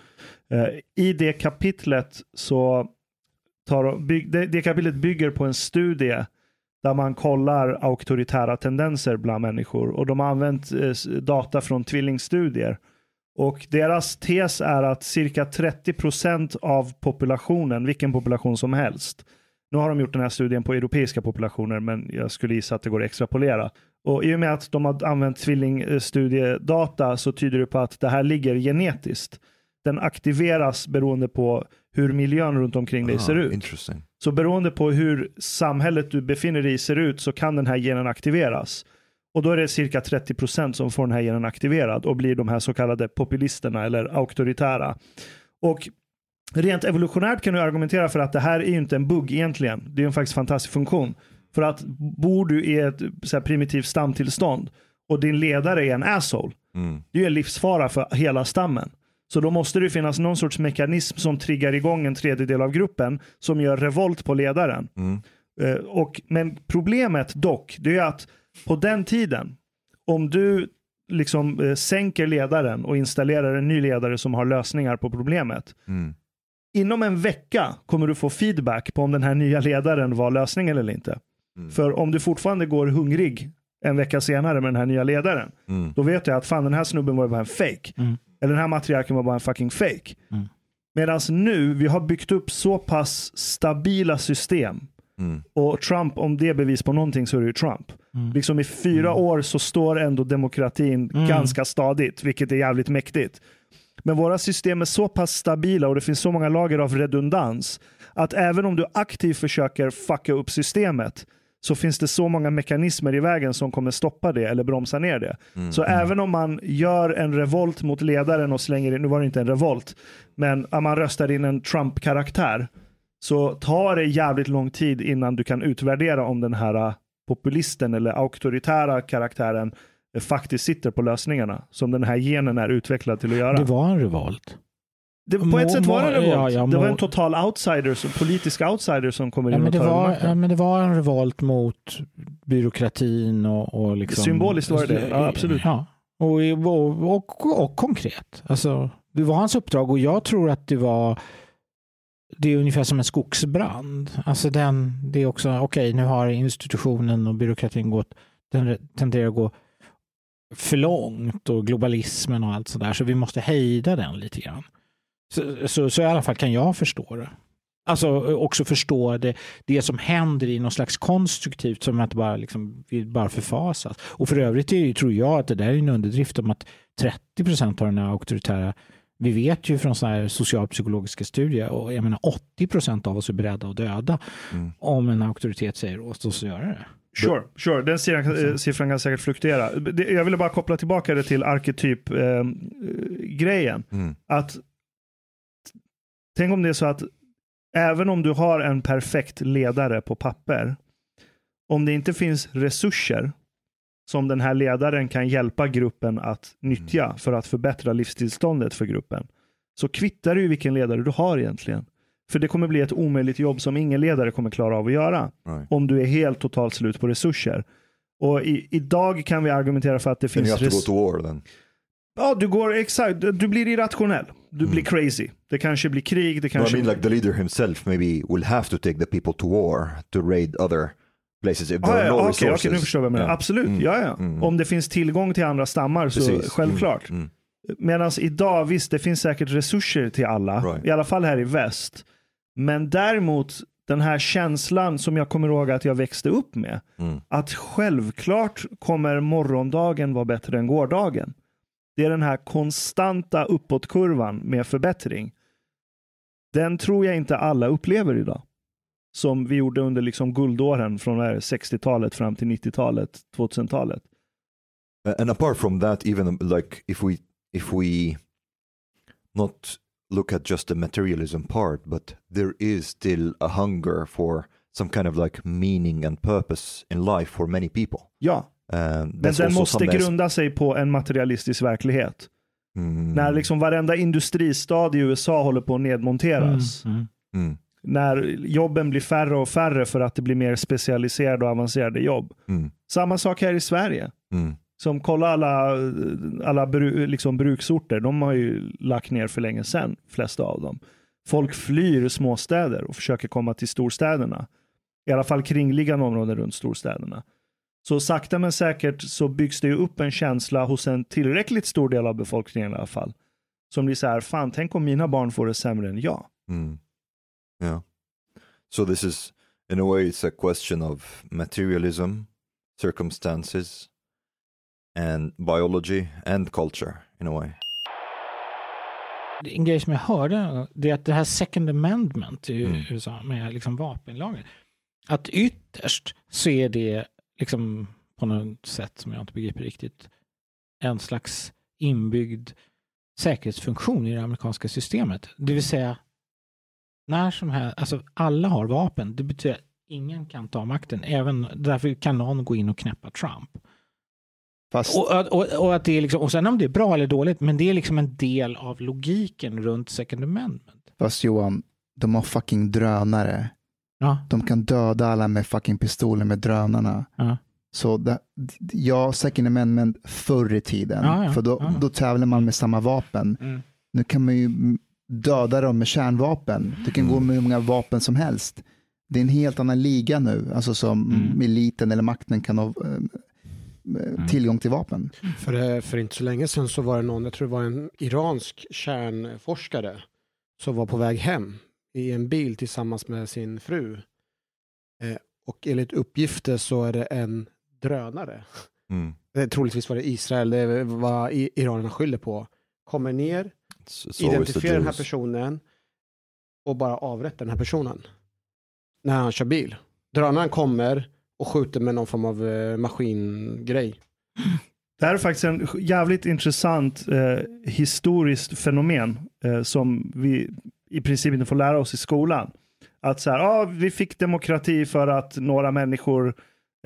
Eh, I det kapitlet så tar, det, det kapitlet bygger på en studie där man kollar auktoritära tendenser bland människor och de har använt data från tvillingstudier. Och deras tes är att cirka 30 procent av populationen, vilken population som helst, nu har de gjort den här studien på europeiska populationer, men jag skulle gissa att det går att extrapolera. Och i och med att de har använt tvillingstudiedata så tyder det på att det här ligger genetiskt. Den aktiveras beroende på hur miljön runt omkring dig Ah, ser ut. Så beroende på hur samhället du befinner dig i ser ut så kan den här genen aktiveras. Och då är det cirka 30% som får den här genen aktiverad och blir de här så kallade populisterna eller auktoritära. Och rent evolutionärt kan du argumentera för att det här är ju inte en bugg egentligen. Det är ju en faktiskt fantastisk funktion. För att bor du i ett så primitivt stamtillstånd och din ledare är en asshole, Mm. det är ju en livsfara för hela stammen. Så då måste det finnas någon sorts mekanism som triggar igång en tredjedel av gruppen som gör revolt på ledaren. Mm. Eh, och, men problemet dock, det är att på den tiden, om du liksom eh, sänker ledaren och installerar en ny ledare som har lösningar på problemet. Mm. Inom en vecka kommer du få feedback på om den här nya ledaren var lösningen eller inte. Mm. För om du fortfarande går hungrig en vecka senare med den här nya ledaren, Mm. då vet jag att fan den här snubben var ju bara en fake. Mm. Eller den här matriarken var bara en fucking fake. Mm. Medan nu, vi har byggt upp så pass stabila system. Mm. Och Trump, om det är bevis på någonting så är det ju Trump. Mm. Liksom i fyra år så står ändå demokratin Mm. ganska stadigt, vilket är jävligt mäktigt. Men våra system är så pass stabila och det finns så många lager av redundans att även om du aktivt försöker fucka upp systemet så finns det så många mekanismer i vägen som kommer stoppa det eller bromsa ner det. Så även om man gör en revolt mot ledaren och slänger in, nu var det inte en revolt, men om man röstar in en Trump-karaktär så tar det jävligt lång tid innan du kan utvärdera om den här populisten eller auktoritära karaktären faktiskt sitter på lösningarna som den här genen är utvecklad till att göra. Det var en revolt. Det, på Må- ett sätt var det en revolt. ja, ja, det var må- en total outsider, politisk outsider som kommer Ja, in och tar var, ja, men det var en revolt mot byråkratin och, och liksom... Symboliskt var det det. Ja, absolut. Ja. Och, och, och, och konkret. Alltså, det var hans uppdrag och jag tror att det var det är ungefär som en skogsbrand. Alltså den, det är också, okej nu har institutionen och byråkratin gått, den tenderar att gå för långt och globalismen och allt sådär så vi måste hejda den lite grann. Så, så, så i alla fall kan jag förstå det. Alltså också förstå det, det som händer i något slags konstruktivt som att bara, liksom, vi bara förfasas. Och för övrigt är, tror jag att det där är en underdrift om att 30 procent av den här auktoritära vi vet ju från såna här socialpsykologiska studier och jag menar 80 procent av oss är beredda att döda Mm. om en auktoritet säger åt oss att göra det. Sure, sure. den siffran, eh, siffran kan säkert fluktuera. Jag ville bara koppla tillbaka det till arketyp-grejen. Mm. att Tänk om det är så att även om du har en perfekt ledare på papper, om det inte finns resurser som den här ledaren kan hjälpa gruppen att nyttja för att förbättra livstillståndet för gruppen, så kvittar det ju vilken ledare du har egentligen. För det kommer bli ett omöjligt jobb som ingen ledare kommer klara av att göra Right. om du är helt totalt slut på resurser. Och i, idag kan vi argumentera för att det Then you finns... have to go to war then. Ja, du går exakt. Du blir irrationell. Du blir crazy. Det kanske blir krig. Det Mm. No, I kanske... mean, like the leader himself maybe will have to take the people to war to raid other places if there Ah, are ja, no okej, resources. okej, nu förstår jag vad. Yeah. Absolut, Mm. ja, ja. Mm. Om det finns tillgång till andra stammar så Precis. självklart. Mm. Mm. Medan idag, visst, det finns säkert resurser till alla. Right. I alla fall här i väst. Men däremot, den här känslan som jag kommer ihåg att jag växte upp med. Mm. Att självklart kommer morgondagen vara bättre än gårdagen. Det är den här konstanta uppåtkurvan med förbättring. Den tror jag inte alla upplever idag. Som vi gjorde under liksom guldåren från vad är det, 60-talet fram till 90-talet, 2000-talet. Uh, And apart from that, even like if we if we not look at just the materialism part, but there is still a hunger for some kind of like meaning and purpose in life for many people. Ja, Um, men den måste grunda sig på en materialistisk verklighet. Mm, När liksom varenda industristad i USA håller på att nedmonteras. Mm, mm. mm, När jobben blir färre och färre för att det blir mer specialiserade och avancerade jobb. mm, Samma sak här i Sverige. Som kolla alla, alla bru, liksom bruksorter, de har ju lagt ner för länge sedan, flesta av dem. Folk flyr småstäder och försöker komma till storstäderna. I alla fall kringliggande områden runt storstäderna. Så sakta men säkert så byggs det ju upp en känsla hos en tillräckligt stor del av befolkningen i alla fall. Som blir så här, fan tänk om mina barn får det sämre än jag. mm. Yeah. So this is In a way, it's a question of materialism, circumstances, and biology and culture, in a way. En grej som jag hörde, det är att det här second amendment i Mm. USA med liksom vapenlagen, att ytterst så är det liksom på något sätt som jag inte begriper riktigt, en slags inbyggd säkerhetsfunktion i det amerikanska systemet. Det vill säga, när som helst, alltså alla har vapen, det betyder att ingen kan ta makten, även därför kan någon gå in och knäppa Trump. Fast, Och, och, och, att det är liksom, och sen om det är bra eller dåligt, men det är liksom en del av logiken runt second amendment. fast Johan, de har fucking drönare. Ja, De kan döda alla med fucking pistoler med drönarna. ja. Så det, ja, second amendment förr i tiden, Ja, ja, för då, ja. då tävlar man med samma vapen. Mm. Nu kan man ju döda dem med kärnvapen. Du kan gå med hur många vapen som helst. Det är en helt annan liga nu, alltså som Mm. eliten eller makten kan ha eh, tillgång till vapen. För, eh, för inte så länge sedan så var det någon, jag tror det var en iransk kärnforskare som var på väg hem i en bil tillsammans med sin fru. Eh, och enligt uppgifter så är det en drönare. Mm. Det, troligtvis var det Israel, det är vad i- iranerna skyller på. Kommer ner, the identifierar den här personen och bara avrättar den här personen. När han kör bil. Drönaren kommer och skjuter med någon form av eh, maskingrej. Det här är faktiskt en jävligt intressant eh, historiskt fenomen eh, som vi i princip inte får lära oss i skolan. Att så här, ah, vi fick demokrati för att några människor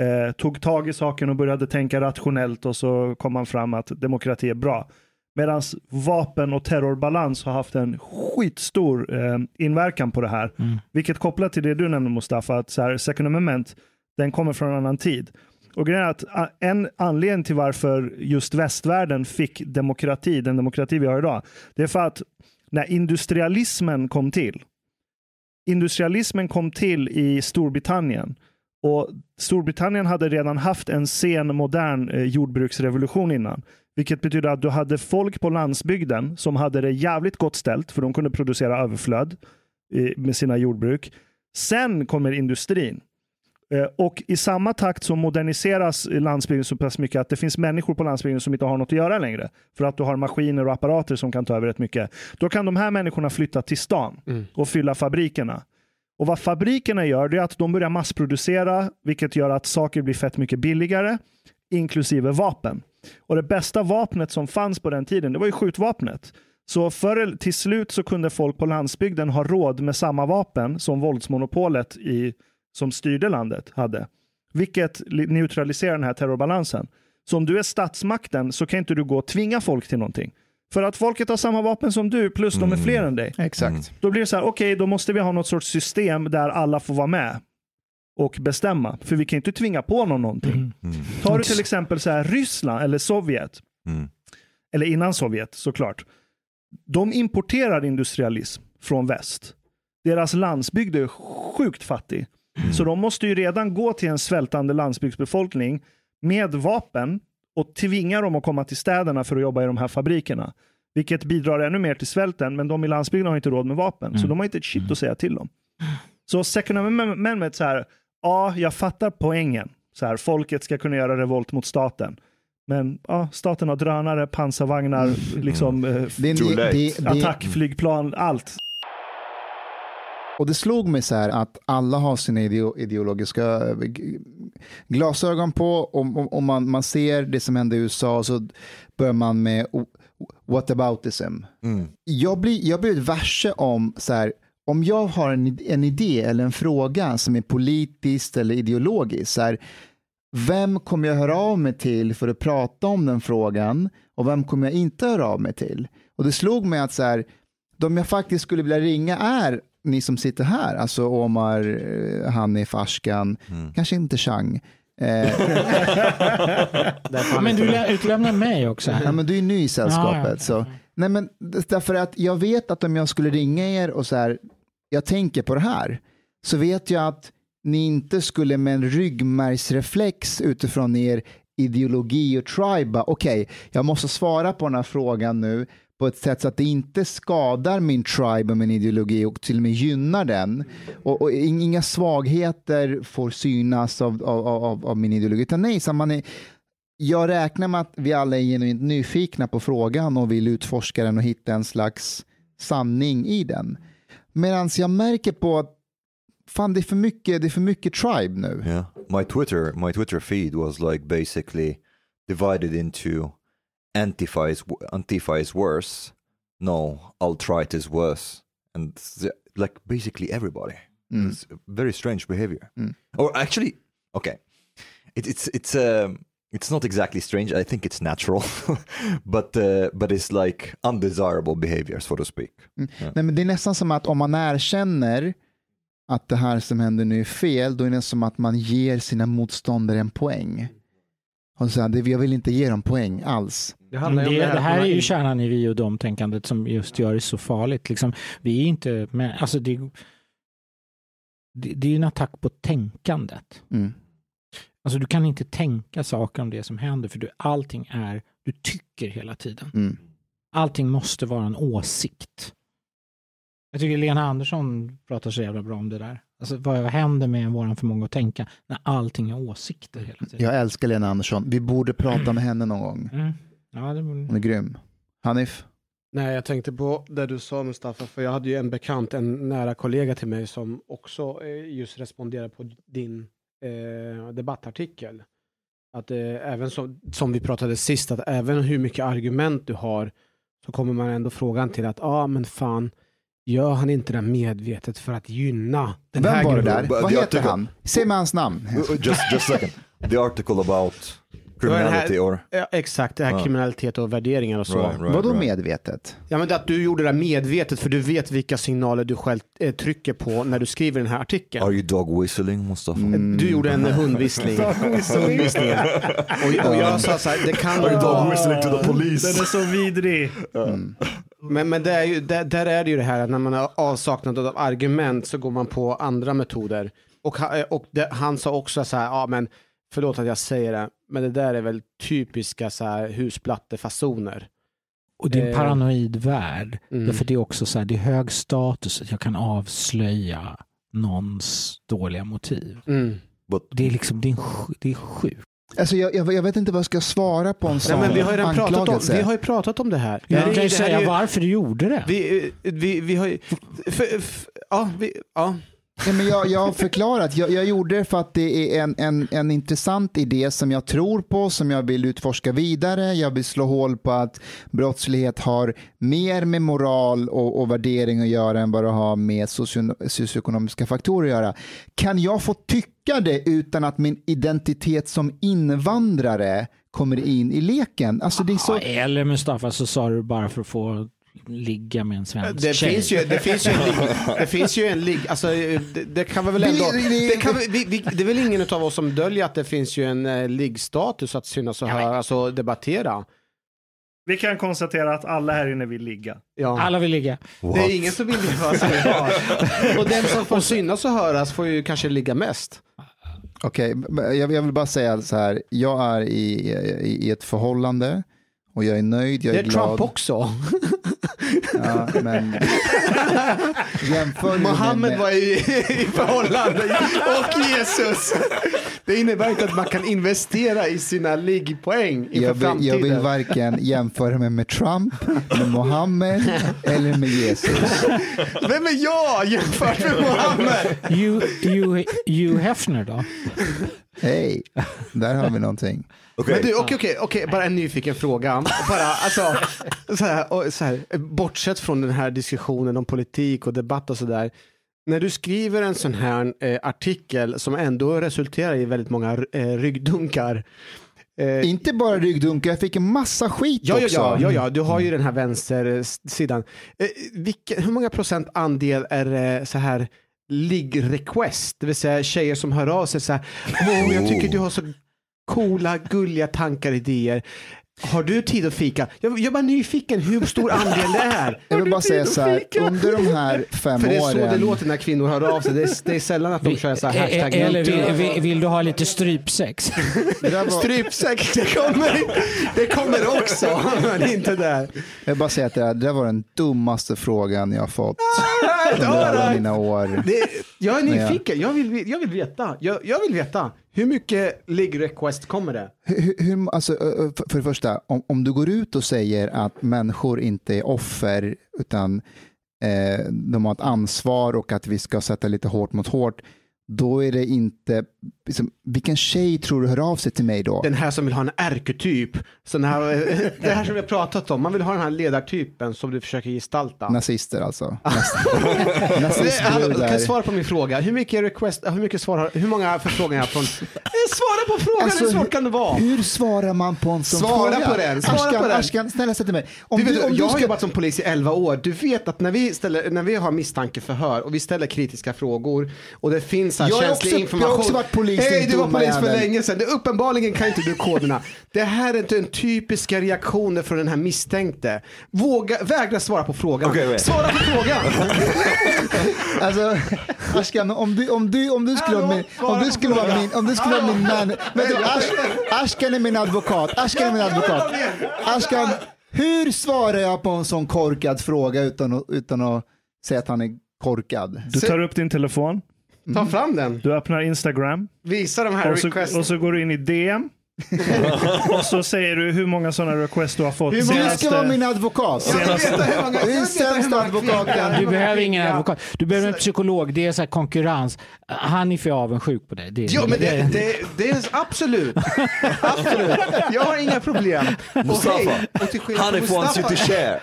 eh, tog tag i saken och började tänka rationellt och så kom man fram att demokrati är bra. Medan vapen och terrorbalans har haft en skitstor eh, inverkan på det här. Mm. Vilket kopplat till det du nämnde Mustafa, att så här, second amendment, den kommer från en annan tid. Och grejen är att en anledning till varför just västvärlden fick demokrati, den demokrati vi har idag, det är för att när industrialismen kom till, industrialismen kom till i Storbritannien och Storbritannien hade redan haft en sen modern eh, jordbruksrevolution innan. Vilket betyder att du hade folk på landsbygden som hade det jävligt gott ställt för de kunde producera överflöd eh, med sina jordbruk. Sen kommer industrin. Eh, Och i samma takt så moderniseras landsbygden så pass mycket att det finns människor på landsbygden som inte har något att göra längre. För att du har maskiner och apparater som kan ta över rätt mycket. Då kan de här människorna flytta till stan och fylla fabrikerna. Och vad fabrikerna gör det är att de börjar massproducera, vilket gör att saker blir fett mycket billigare, inklusive vapen. Och det bästa vapnet som fanns på den tiden, det var ju skjutvapnet. Så eller- till slut så kunde folk på landsbygden ha råd med samma vapen som våldsmonopolet i, som styrde landet hade. Vilket li- neutraliserar den här terrorbalansen. Så om du är statsmakten så kan inte du gå och tvinga folk till någonting. För att folket har samma vapen som du, plus de är fler än dig. Exakt. Då blir det så här, okej, då måste vi ha något sorts system där alla får vara med och bestämma. För vi kan inte tvinga på någon någonting. Tar du till exempel så här Ryssland eller Sovjet, Mm. eller innan Sovjet såklart. De importerar industrialism från väst. Deras landsbygd är sjukt fattig. Så de måste ju redan gå till en svältande landsbygdsbefolkning med vapen och tvinga dem att komma till städerna för att jobba i de här fabrikerna. Vilket bidrar ännu mer till svälten, men de i landsbygden har inte råd med vapen. Så de har inte ett shit att säga till om. Så second amendment, så här, ja, jag fattar poängen. Så här, folket ska kunna göra revolt mot staten. Men ja, staten har drönare, pansarvagnar, liksom, eh, Det det- det- attackflygplan, allt. Och det slog mig så här att alla har sina ideo- ideologiska eh, glasögon på. Om, om man, man ser det som händer i USA så börjar man med whataboutism. Mm. Jag blir, jag blir ett varse om så här, om jag har en, en idé eller en fråga som är politiskt eller ideologiskt. Så här, vem kommer jag höra av mig till för att prata om den frågan och vem kommer jag inte höra av mig till? Och det slog mig att så här, de jag faktiskt skulle vilja ringa är ni som sitter här, alltså Omar, eh, Hanif, Ashkan, kanske inte Chang. Eh, men du lä- utlämnar mig också. ja, men du är ny i sällskapet. Ja, ja. Så. Nej, men därför att jag vet att om jag skulle ringa er och så här, jag tänker på det här, så vet jag att ni inte skulle med en ryggmärgsreflex utifrån er ideologi och tribe, okej, jag måste svara på den här frågan nu på ett sätt så att det inte skadar min tribe och min ideologi och till och med gynnar den. Och, och inga svagheter får synas av, av, av, av min ideologi. Utan nej, så man är, jag räknar med att vi alla är genuint nyfikna på frågan och vill utforska den och hitta en slags sanning i den. Medan jag märker på att fan, det är för mycket, det är för mycket tribe nu. Yeah. My Twitter, my Twitter feed was like basically divided into Antifa is, Antifa is worse. No, alt-right is worse. And like basically everybody. It's very strange behavior. Or actually, okay, it, it's it's um it's not exactly strange. I think it's natural, but uh, but it's like undesirable behavior, so to speak. Nej, men det är nästan som att om man erkänner att det här som händer nu är fel, då är det som att man ger sina motståndare en poäng. Och så här, det, jag vill inte ge dem poäng alls. Det, det, om det här är ju kärnan i vi och dom-tänkandet som just gör det så farligt. Liksom, vi är inte, men, alltså det, det, det är ju en attack på tänkandet. Mm. Alltså du kan inte tänka saker om det som händer för du, allting är, du tycker hela tiden. Mm. Allting måste vara en åsikt. Jag tycker Lena Andersson pratar så jävla bra om det där. Alltså vad händer med vår förmåga att tänka när allting är åsikter hela tiden? Jag älskar Lena Andersson. Vi borde prata med henne någon gång. Mm. Ja, det Hon är grym. Hanif? Nej, jag tänkte på det du sa Mustafa, för jag hade ju en bekant, en nära kollega till mig som också eh, just responderade på din eh, debattartikel. Att eh, även som, som vi pratade sist, att även hur mycket argument du har så kommer man ändå frågan till att, ja ah, men fan, gör han inte det medvetet för att gynna den Vem här var det gruppen? där? Vad heter han? Säg mig hans namn. Just just a second. The article about criminality or Ja, exakt, det här Ja. kriminalitet och värderingar och så. Right, right, Vadå right. medvetet? Ja, men det att du gjorde det medvetet för du vet vilka signaler du själv eh, trycker på när du skriver den här artikeln. Are you dog whistling, Mustafa? Du gjorde en hundvissling. Hundvisslingen. Och, och jag sa så här, det kan Are you vara... dog whistling to the Den police? är så vidrig. Men, men det är ju, där, där är det ju det här att när man har avsaknad av argument så går man på andra metoder. Och, ha- och det, han sa också så här, ja men förlåt att jag säger det, men det där är väl typiska så här husplattefasoner. Och det är en Eh, paranoid värld. mm. Därför det är också så här, det är hög status att jag kan avslöja någons dåliga motiv. Mm. Det är liksom, det är, det är sjukt. Alltså jag, jag, jag vet inte vad jag ska svara på en Nej, sån men vi har ju redan pratat om, vi har ju pratat om det här. Jag Det är- kan ju säga varför du gjorde det. Vi, eh, vi, vi har ju... För, för, ja, vi, ja. Nej, men jag, jag har förklarat, jag, jag gjorde det för att det är en, en, en intressant idé som jag tror på, som jag vill utforska vidare. Jag vill slå hål på att brottslighet har mer med moral och, och värdering att göra än vad det har med socio, socioekonomiska faktorer att göra. Kan jag få tycka det utan att min identitet som invandrare kommer in i leken? Alltså det är så... Eller Mustafa så sa du bara för att få ligga med en svensk Det tjej. finns, ju, det finns ju en ligg, det finns ju en ligg, alltså det, det kan vi väl ändå, Vi- vi- det, kan vi, vi, vi, det är väl ingen av oss som döljer att det finns ju en eh, liggstatus att synas och höras och debattera. Vi kan konstatera att alla här inne vill ligga. Ja. Alla vill ligga. Det är ingen som vill har. Och den som får synas och höras får ju kanske ligga mest. Okej, men jag, jag vill bara säga så här. Jag är i, i, i ett förhållande och jag är nöjd, jag Det är, är glad. Trump också. Ja, men jämför Mohammed med, var i, i förhållande och Jesus. Det innebär inte att man kan investera i sina liggpoäng inför jag vill, framtiden. jag vill varken jämföra mig med Trump, med Mohammed eller med Jesus. Vem är jag jämfört med Mohammed? Hugh Hefner då? Hej, där har vi någonting. Okay. Men du, okej, okej, okej, bara en nyfiken fråga. Bara, alltså, så här, och så här, bortsett från den här diskussionen om politik och debatt och sådär. När du skriver en sån här eh, artikel som ändå resulterar i väldigt många eh, ryggdunkar. Eh, Inte bara ryggdunkar, jag fick en massa skit Ja, ja, också. ja, ja, ja, du har ju den här vänstersidan. Eh, vilka, hur många procent andel är eh, så här ligg-request? Det vill säga tjejer som hör av sig så här, åh, jag tycker du har så coola, gulliga tankar, idéer. Har du tid att fika? Jag, jag är bara nyfiken hur stor andel det är. Jag vill bara säga så här, under de här fem För det är så det åren. låter när kvinnor hör av sig. Det är, det är sällan att de kör så här hashtag E- Eller metoo. vill, vill, vill du ha lite strypsex? Det var, Strypsex, det kommer, det kommer också, men inte där. jag vill bara säga att det där, var den dummaste frågan jag har fått under alla mina år. Det, jag är nyfiken, jag vill, jag vill veta. Jag, jag vill veta. Hur mycket ligg request kommer det? Hur, hur, alltså, för för det första, om, om du går ut och säger att människor inte är offer utan eh, de har ett ansvar och att vi ska sätta lite hårt mot hårt, då är det inte, liksom, vilken tjej tror du hör av sig till mig då? Den här som vill ha en ärketyp. Här, det här som vi har pratat om. Man vill ha den här ledartypen som du försöker gestalta. Nazister alltså. Det, hallå, kan svara på min fråga? Hur mycket request, hur mycket svar har, hur många förfrågningar från... Eh, Svara på frågan, Alltså, hur svårt kan det vara? Hur svarar man på en sån Svara fråga? på den, svara Ashkan, på den. Ashkan, snälla sätt mig. Om Du vet, du, om jag du har ska... jobbat som polis i 11 år. Du vet att när vi, ställer, när vi har misstankeförhör och vi ställer kritiska frågor och det finns så här Jag har känslig också- information. jag har också varit polis, Hej, din du var polis för länge sedan. Det, uppenbarligen kan inte du koderna. Det här är inte en typiska reaktioner från den här misstänkte. Våga, vägra svara på frågan. Okej. Svara på frågan. Alltså, Ashkan, om du, om du, om du skulle vara min, om du skulle vara min, om du skulle vara min man, Ashkan är min advokat, Ashkan är min advokat. Ashkan, hur svarar jag på en sån korkad fråga utan att, utan att säga att han är korkad? Du tar upp din telefon, Ta fram den. du öppnar Instagram Visa de här och så, requesten. och så går du in i DM. och så säger du hur många sådana request du har fått. Du ska vara min advokat. Hur många- Du är hur sämsta många advokaten. Du behöver ingen advokat. Du behöver en psykolog. Det är så här konkurrens. Hanif är avundsjuk på dig. Det, Ja, men det, det, det är absolut. absolut. Jag har inga problem. Och Mustafa, hej, och till skillnad från Mustafa- share.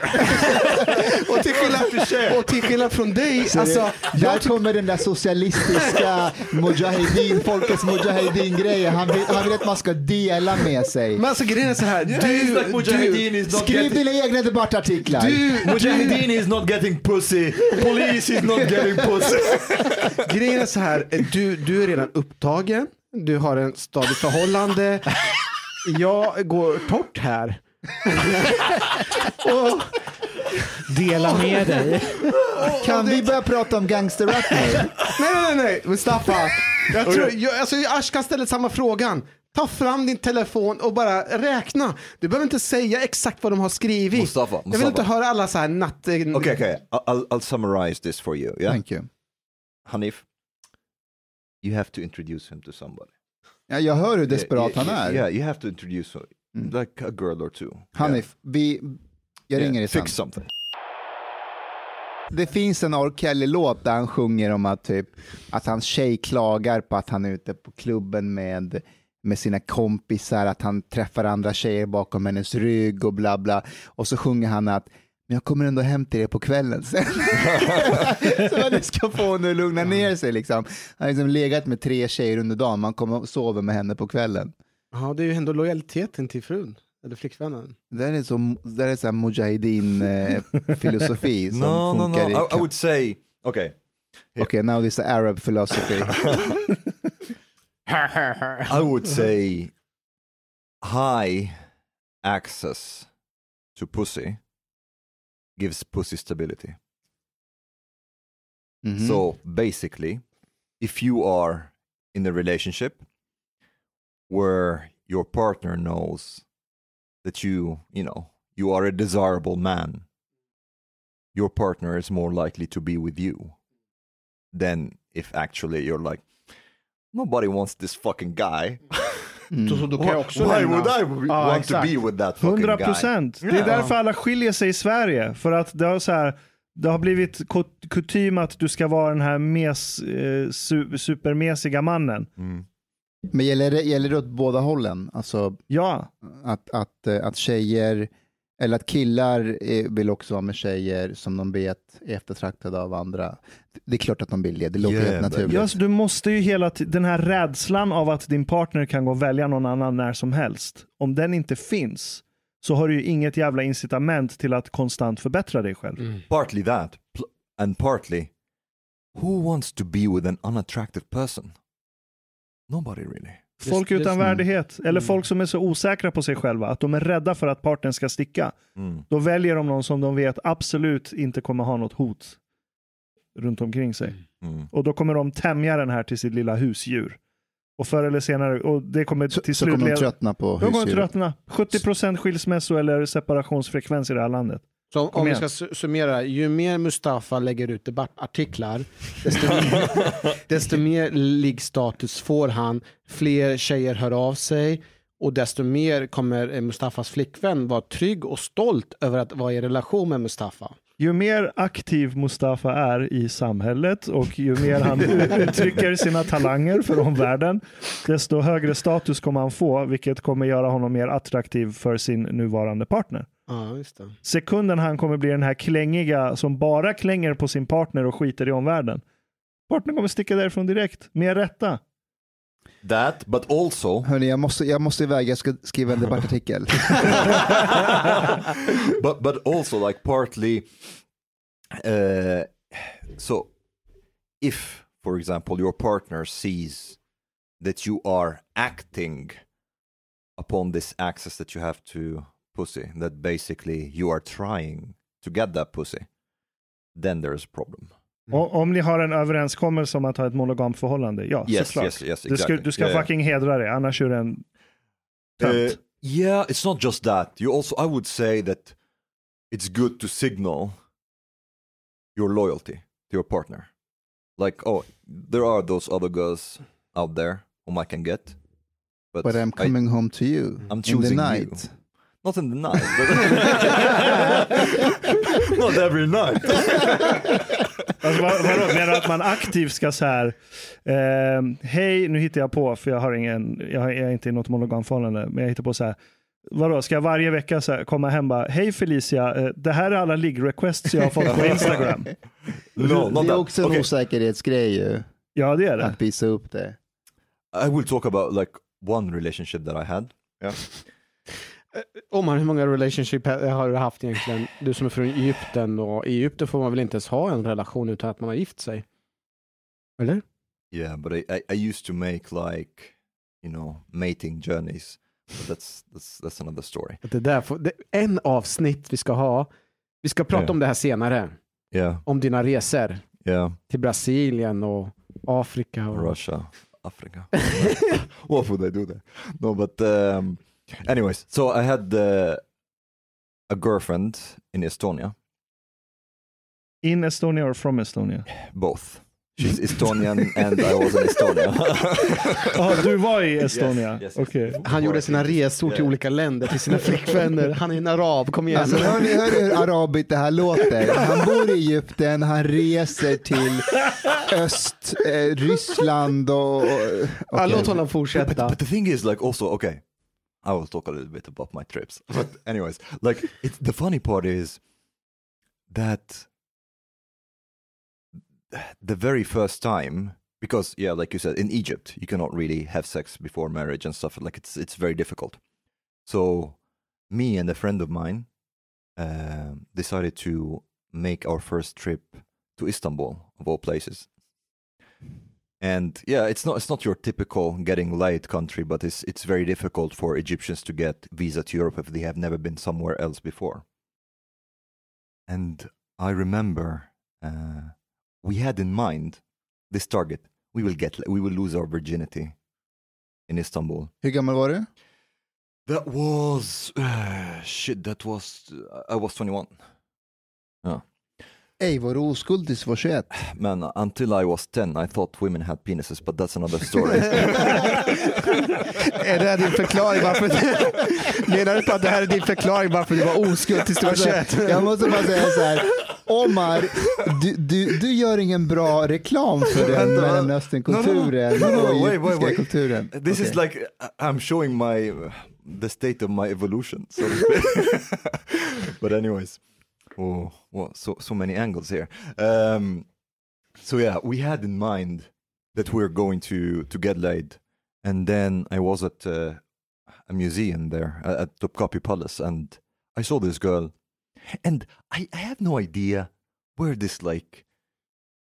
Och till skillnad, och till skillnad från dig, Så alltså, det, där kommer den där socialistiska mujahedin, folkets mujahedin-grejen. Han vill, han vill att man ska dela med sig. men alltså grejen är så här, du, du, Skriv dina egna debattartiklar. du, Mujahedin is not getting pussy. Police is not getting pussy. grejen är så här, du, du är redan upptagen, du har en stadigt förhållande, jag går torrt här. och, Dela med dig. Kan vi börja prata om gangsterrap nu? nej, nej, nej, Mustafa. Jag tror, jag, alltså, Ashkan ställer samma frågan. Ta fram din telefon och bara räkna. Du behöver inte säga exakt vad de har skrivit. Mustafa, Jag vill Mustafa. inte höra alla så här natt... Okay, okay. I'll, I'll, summarize this for you. Yeah, Thank you. Hanif, you have to introduce him to somebody. Ja, jag hör hur desperat han yeah, är. Yeah, you have to introduce her, like a girl or two. Hanif, vi, jag Yeah. ringer dig sen. Fix something. Det finns en R. Kelly-låt där han sjunger om att, typ, att hans tjej klagar på att han är ute på klubben med, med sina kompisar, att han träffar andra tjejer bakom hennes rygg och bla bla. Och så sjunger han att men jag kommer ändå hem till er på kvällen sen. så att det ska få henne att lugna ner sig. Liksom. Han har liksom legat med tre tjejer under dagen, man kommer och sover med henne på kvällen. Ja, det är ju ändå lojaliteten till frun, eller flickvännen. Det är så, det här är så mujahedin-filosofi som No, no, funkar no. i... I, I would say, okay. Okay, now this is Arab philosophy. I would say high access to pussy gives pussy stability. Mhm. So basically, if you are in a relationship where your partner knows that you, you know, you are a desirable man, your partner is more likely to be with you than if actually you're like, nobody wants this fucking guy. Så, så då kan jag också Why would I Ja, want to exakt. be with that fucking 100 guy? procent. Det är Ja. därför alla skiljer sig i Sverige. För att det har, så här, det har blivit kut- kutym att du ska vara den här mes, eh, su, supermesiga mannen. Mm. Men gäller det, gäller det åt båda hållen? Alltså Ja, att, att, eh, att tjejer, eller att killar vill också vara med tjejer som de vet är eftertraktade av andra. Det är klart att de vill det, det låter Yeah, helt naturligt. ja så du måste ju hela den här rädslan av att din partner kan gå och välja någon annan när som helst. Om den inte finns så har du ju inget jävla incitament till att konstant förbättra dig själv. Partly that, and partly, who wants to be with an unattractive person? Nobody really. Folk det- utan mm. värdighet, eller folk som är så osäkra på sig själva att de är rädda för att partnern ska sticka. Mm. Då väljer de någon som de vet absolut inte kommer ha något hot runt omkring sig. Mm. Och då kommer de tämja den här till sitt lilla husdjur. Och förr eller senare, och det kommer Så, till så slut kommer de tröttna på de kommer tröttna. 70% skilsmässo eller separationsfrekvens i det här landet. Så om, om vi ska su- summera, ju mer Mustafa lägger ut debattartiklar, desto, desto mer liggstatus får han, fler tjejer hör av sig och desto mer kommer eh, Mustafas flickvän vara trygg och stolt över att vara i relation med Mustafa. Ju mer aktiv Mustafa är i samhället och ju mer han uttrycker sina talanger för omvärlden, desto högre status kommer han få, vilket kommer göra honom mer attraktiv för sin nuvarande partner. Ja, just det. Sekunden han kommer bli den här klängiga som bara klänger på sin partner och skiter i omvärlden. Partnern kommer sticka därifrån direkt, med rätta. That, but also, Hörni, jag måste, jag måste iväg, jag ska skriva en debattartikel. but but also like partly. Uh, so, if, for example, your partner sees that you are acting upon this access that you have to pussy, that basically you are trying to get that pussy, then there's a problem. Och, om ni har en överenskommelse om att ha ett monogamt förhållande, ja Yes, såklart. yes, yes, du ska, exactly. du ska Yeah, yeah. fucking hedra det, annars är du en tönt. Uh, yeah, it's not just that. You also, I would say that it's good to signal your loyalty to your partner. Like, oh, there are those other girls out there whom I can get, but, But I'm I- coming home to you I'm in the night. you. Not in the night, but not every night. Alltså, vad, vadå, menar du att man aktivt ska så här, ehm, hej nu hittar jag på, för jag har ingen, jag är inte i något monogamt förhållande, men jag hittar på så här, vadå, ska jag varje vecka så här, komma hem bara, hej Felicia, eh, det här är alla ligg-requests jag har fått på Instagram. no, not det är också en Okay, osäkerhetsgrej ju, Ja det är det. att visa upp det. I will talk about like one relationship that I had. Yeah. Omar, hur många relationship ha- har du haft egentligen? Du som är från Egypten och i Egypten får man väl inte ens ha en relation utan att man har gift sig? Eller? Yeah, but I, I, I used to make like, you know, mating journeys. But that's that's that's another story. Det där får, det, en avsnitt vi ska ha. Vi ska prata Ja. om det här senare. Yeah, Om dina resor yeah. till Brasilien och Afrika. Och... Russia, Africa. what would I do there? No, but um, anyways, so I had uh, a girlfriend in Estonia. In Estonia or from Estonia? Both. She's Estonian and I was in Estonia. Ja, du var i Estonia? Yes, yes. Okej. Han gjorde sina resor till olika länder, till sina flickvänner. Han är en arab, kom igen. Alltså, hör, ni, hör ni hur arabigt det här låter? Han bor i Egypten, han reser till öst, eh, Ryssland och... och okej. Låt honom but, fortsätta. but the thing is, like, also, okay, I will talk a little bit about my trips. But anyways, like, it's the funny part is that the very first time, because yeah, like you said, in Egypt, you cannot really have sex before marriage and stuff. Like, it's it's very difficult. So, me and a friend of mine um decided to make our first trip to Istanbul, of all places. And yeah, it's not it's not your typical getting laid country, but it's it's very difficult for Egyptians to get visa to Europe if they have never been somewhere else before. And I remember uh, we had in mind this target: we will get we will lose our virginity in Istanbul. Hur gammal var du? That was shit. That was I was twenty one. Ej, var du oskuld tills du var 21? Man, until I was 10, I thought women had penises, but that's another story. Är det här din förklaring varför Menar du på att det här är din förklaring varför du var oskuld tills du var Alltså, 21? jag måste bara säga så här. Omar, du, du, du gör ingen bra reklam för den Mellanösternkulturen no, no, no, och wait, wait, egyptiska wait. kulturen. This is Okej. like I'm showing my the state of my evolution. So but anyways, oh, well, so so many angles here. Um, so yeah, we had in mind that we're going to to get laid, and then I was at uh, a museum there at Topkapi Palace, and I saw this girl, and I, I have no idea where this like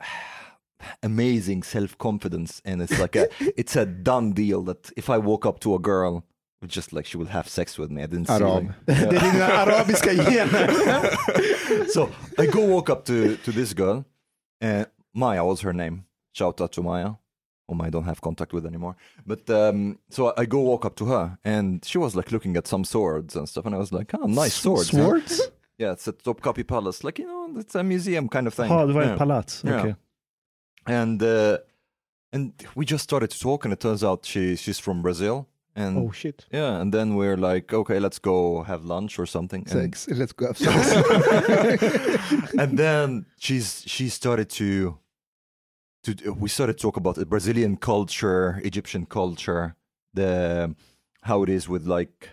amazing self-confidence and it's like a it's a done deal that if I walk up to a girl just like she will have sex with me I didn't see Arab. like, Det är dina arabiska gener. so I go walk up to to this girl and Maya was her name shout out to Maya whom I don't have contact with anymore but um, so I go walk up to her and she was like looking at some swords and stuff and I was like oh nice swords huh?" Swords? yeah it's a Topkapi Palace like you know it's a museum kind of thing Ja, det var Yeah. ett palats. Yeah. Okej. and uh, and we just started to talk and it turns out she she's from Brazil and Oh shit. yeah and then we're like okay let's go have lunch or something. And, let's go have sex. and then she's she started to to we started to talk about the Brazilian culture Egyptian culture the how it is with like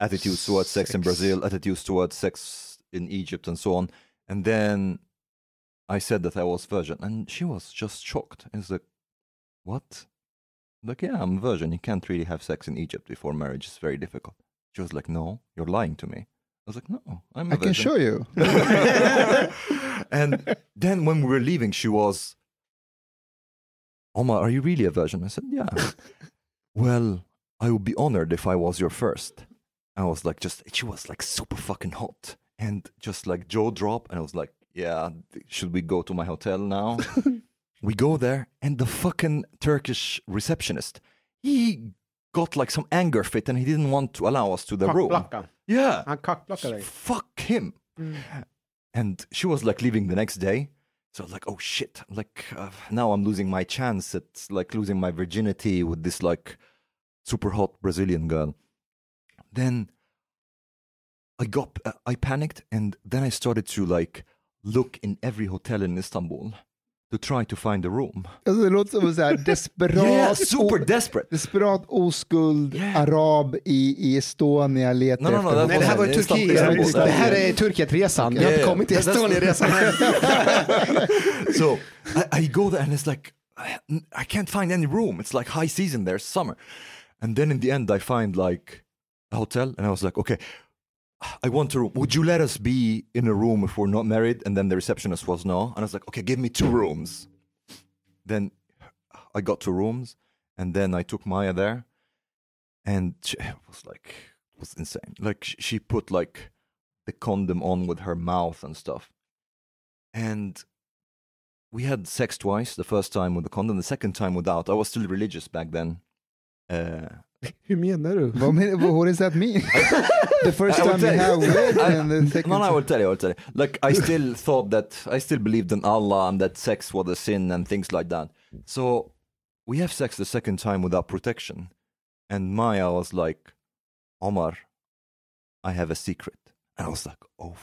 attitudes towards sex, in Brazil attitudes towards sex in Egypt and so on. And then I said that I was virgin and she was just shocked. It's like what like yeah i'm a virgin. You can't really have sex in egypt before marriage. It's very difficult. She was like no you're lying to me. I was like no i'm a I can show you. and then when we were leaving she was omar are you really a virgin? I said yeah. Well i would be honored if i was your first. I was like just she was like super fucking hot and just like jaw drop. And i was like yeah should we go to my hotel now we go there and the fucking turkish receptionist he got like some anger fit and he didn't want to allow us to the room. yeah. Han kackblackar dig. fuck him. And she was like leaving the next day. So I was like oh shit. Like uh, now i'm losing my chance. At like losing my virginity with this like super hot brazilian girl. Then i got uh, i panicked and then i started to like look in every hotel in istanbul to try to find a room Alltså, det låter som en så här desperat, yeah super desperate desperat oskuld Yeah. arab i, i Estonia letar No, no, no, efter Nej, det här var Turkiet. Det här är Turkietresan. Vi har inte Yeah, kommit till. Estonia-resan än. so I, I go there and it's like I can't find any room. It's like high season there, summer. And then in the end, I find like a hotel, and I was like, okay, I want room. Would you let us be in a room if we're not married? And then the receptionist was no, and I was like, okay, give me two rooms. Then I got two rooms, and then I took Maya there, and she, was like it was insane. Like she put like the condom on with her mouth and stuff, and we had sex twice. The first time with the condom, the second time without. I was still religious back then. Uh, Hur menar du? Vad men- what does that mean? the first I time you tell have with I- and the second no, no, I will tell you. I will tell you. Like I still thought that I still believed in Allah and that sex was a sin and things like that. So we have sex the second time without protection, and Maya was like, "Omar, I have a secret," and I was like, "Oh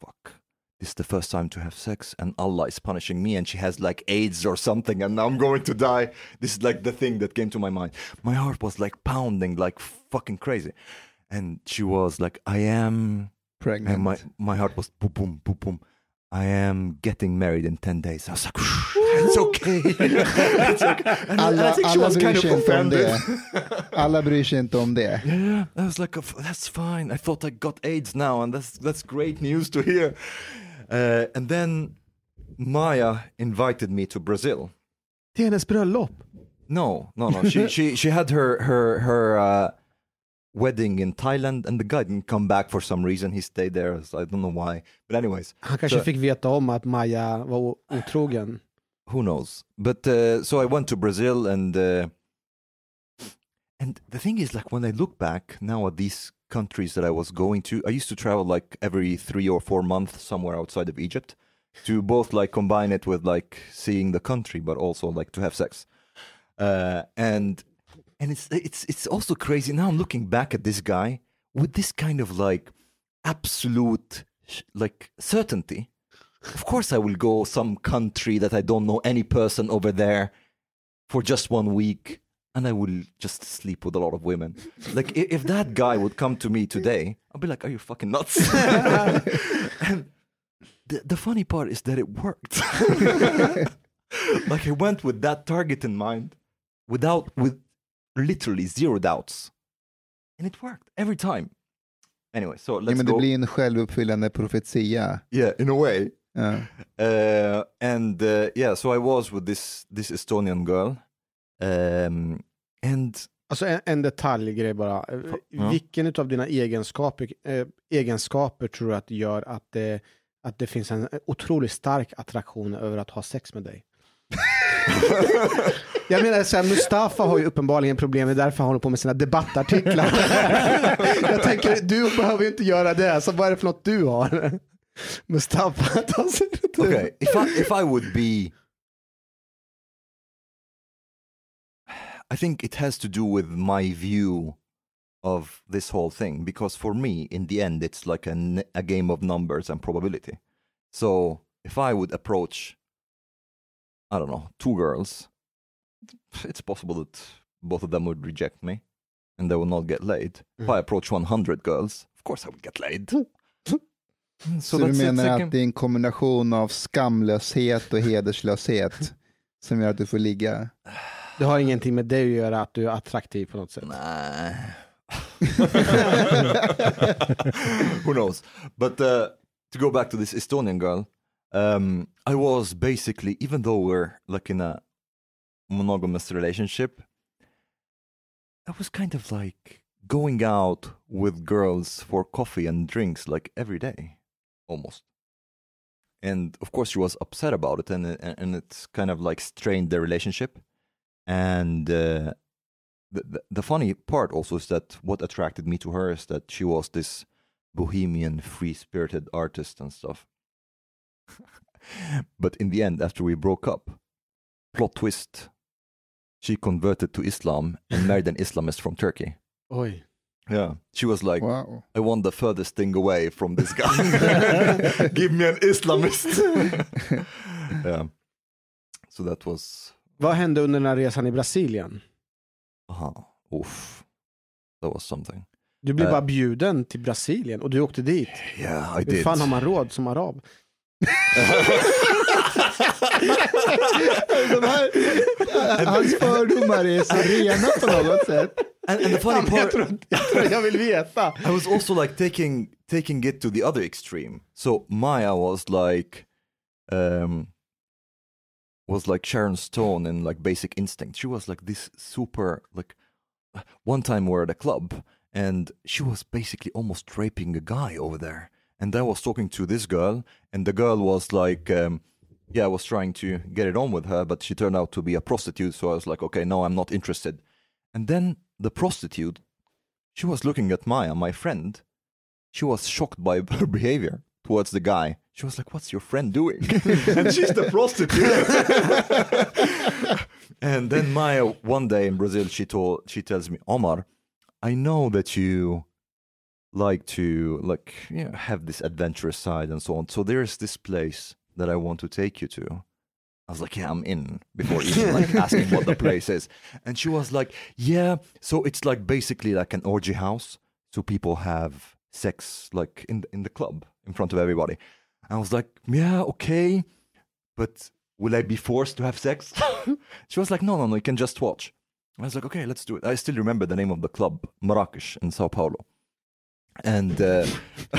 fuck." This is the first time to have sex, and Allah is punishing me, and she has like AIDS or something, and now I'm going to die. This is like the thing that came to my mind. My heart was like pounding like fucking crazy. And she was like, I am pregnant. and my my heart was boom boom boom boom. I am getting married in ten days. I was like, it's okay. it's okay. And, I- and I alla, think she alla was kind of sig inte om offended. det. Alla bryr sig inte om det. Yeah, I was like, oh, that's fine. I thought I got AIDS now, and that's that's great news to hear. Uh, and then Maya invited me to Brazil. Till hennes bröllop. No, no, no. She she she had her her her uh, wedding in Thailand, and the guy didn't come back for some reason. He stayed there. So I don't know why. But anyways, Han kanske Så- fick veta om att Maja var otrogen. who knows? But uh, so I went to Brazil, and uh, and the thing is, like when I look back now at these countries that I was going to, I used to travel like every three or four months somewhere outside of Egypt to both like combine it with like seeing the country, but also like to have sex. Uh, and and it's it's it's also crazy now. I'm looking back at this guy with this kind of like absolute like certainty. Of course, I will go some country that I don't know any person over there for just one week, and I will just sleep with a lot of women. Like if that guy would come to me today, I'd be like, "Are you fucking nuts?" and the the funny part is that it worked. like I went with that target in mind, without with literally zero doubts, and it worked every time. Anyway, so Ja, let's men det go. blir en självuppfyllande profetia. Yeah, in a way. Ja. Uh, and uh, yeah, so I was with this this Estonian girl, um, and Alltså en, en detaljgrej bara. Ja. Vilken av dina egenskaper, eh, egenskaper tror du att gör att det, att det finns en otroligt stark attraktion över att ha sex med dig? Jag menar, så här, Mustafa har ju uppenbarligen problem, det är därför han håller på med sina debattartiklar. Jag tänker, du behöver ju inte göra det, så vad är det för något du har? Mustafa, ta sig okay, if I if I would be, I think it has to do with my view of this whole thing because for me, in the end, it's like a a game of numbers and probability. So if I would approach, I don't know, two girls, it's possible that both of them would reject me and they will not get laid. If I approach 100 girls, of course I would get laid. Så, du that's it, menar second- att det är en kombination av skamlöshet och hederslöshet som gör att du får ligga? Det har ingenting med dig att göra, att du är attraktiv på något sätt. Nah. Who knows? But uh, to go back to this Estonian girl, um, I was basically, even though we're like in a monogamous relationship, I was kind of like going out with girls for coffee and drinks like every day, almost. And of course, she was upset about it, and and it's kind of like strained their relationship. And uh, the, the the funny part also is that what attracted me to her is that she was this bohemian, free-spirited artist and stuff. but in the end, after we broke up, plot twist, she converted to Islam and married an Islamist from Turkey. Oi. Yeah, she was like, Wow. I want the furthest thing away from this guy. Give me an Islamist. yeah. So that was, Vad hände under den här resan i Brasilien? aha, oof, that was something. Du blev Eh. bara bjuden till Brasilien och du åkte dit. Yeah, I Hur did. fan har man råd som arab? De här, hans fördomar är så rena på något sätt. And, and the funny Jag part, tror, jag tror jag vill veta. I was also like taking taking it to the other extreme. So Maya was like, um, was like Sharon Stone in like Basic Instinct. She was like this super like. One time we're at a club and she was basically almost raping a guy over there. And I was talking to this girl, and the girl was like, um, yeah, I was trying to get it on with her, but she turned out to be a prostitute. So I was like, okay, no, I'm not interested. And then the prostitute she was looking at Maya, my friend. She was shocked by her behavior towards the guy. She was like, What's your friend doing? and she's the prostitute. and then Maya, one day in Brazil, she told she tells me, Omar, I know that you like to like you know, have this adventurous side and so on. So there's this place that I want to take you to. I was like, yeah, I'm in before even like asking what the place is. And she was like, yeah, so it's like basically like an orgy house. So people have sex like in the, in the club in front of everybody. I was like, yeah, okay, but will I be forced to have sex? she was like, no, no, no, you can just watch. I was like, okay, let's do it. I still remember the name of the club, Marrakesh in Sao Paulo. And uh,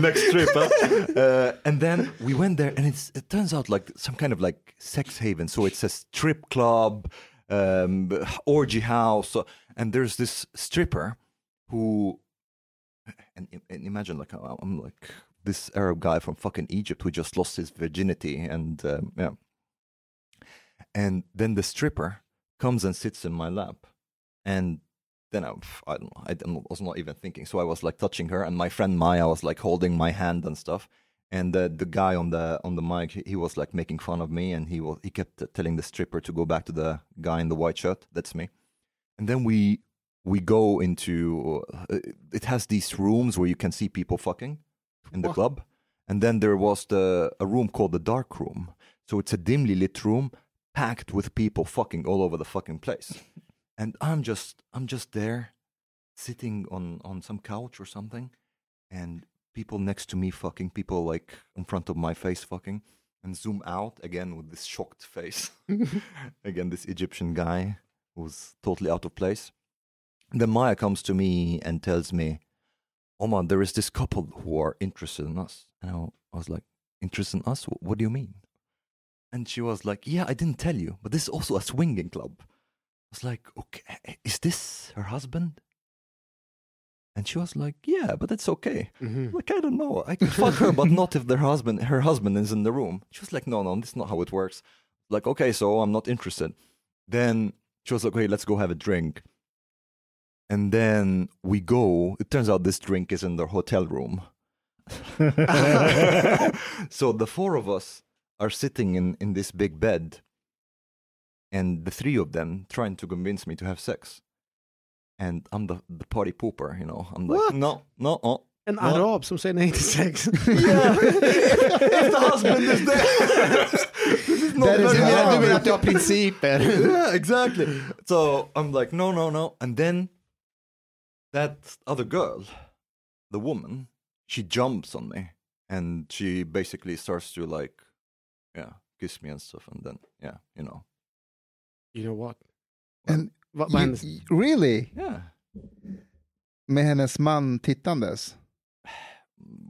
next trip, huh? uh, and then we went there, and it's it turns out like some kind of like sex haven. So it's a strip club, um, orgy house, so- and there's this stripper who, and, and imagine like I'm like this Arab guy from fucking Egypt who just lost his virginity, and um, yeah, and then the stripper comes and sits in my lap, and then I, I don't know, I was not even thinking. So I was like touching her, and my friend Maya was like holding my hand and stuff. And the the guy on the on the mic, he, he was like making fun of me, and he was he kept telling the stripper to go back to the guy in the white shirt. That's me. And then we we go into uh, it has these rooms where you can see people fucking in the club. And then there was the a room called the dark room. So it's a dimly lit room packed with people fucking all over the fucking place. And I'm just I'm just there sitting on on some couch or something. And people next to me fucking people like in front of my face fucking and zoom out again with this shocked face. Again this Egyptian guy who's totally out of place. Then Maya comes to me and tells me Omar there is this couple who are interested in us and I, was like interested in us? What do you mean? And she was like, yeah, I didn't tell you, but this is also a swinging club. I was like, okay, is this her husband? And she was like, yeah, but it's okay. Mhm. Like, I don't know. I can fuck her, but not if their husband, her husband is in the room. She was like, no, no, this is not how it works. Like, okay, so I'm not interested. Then she was like, okay, let's go have a drink. And then we go. It turns out this drink is in their hotel room. so the four of us are sitting in, in this big bed, and the three of them trying to convince me to have sex. And I'm the, the party pooper, you know. I'm like, What? no, no, uh, oh, En no. arab som säger nej till sex. Yeah, if the husband is there. this is not That is very. Du menar att du har principer? yeah, exactly. So I'm like, no, no, no. And then that other girl, the woman, she jumps on me and she basically starts to like, yeah, kiss me and stuff. And then, yeah, you know, You know what? And Vad, vad you, hände? really? yeah. Med hennes man tittandes?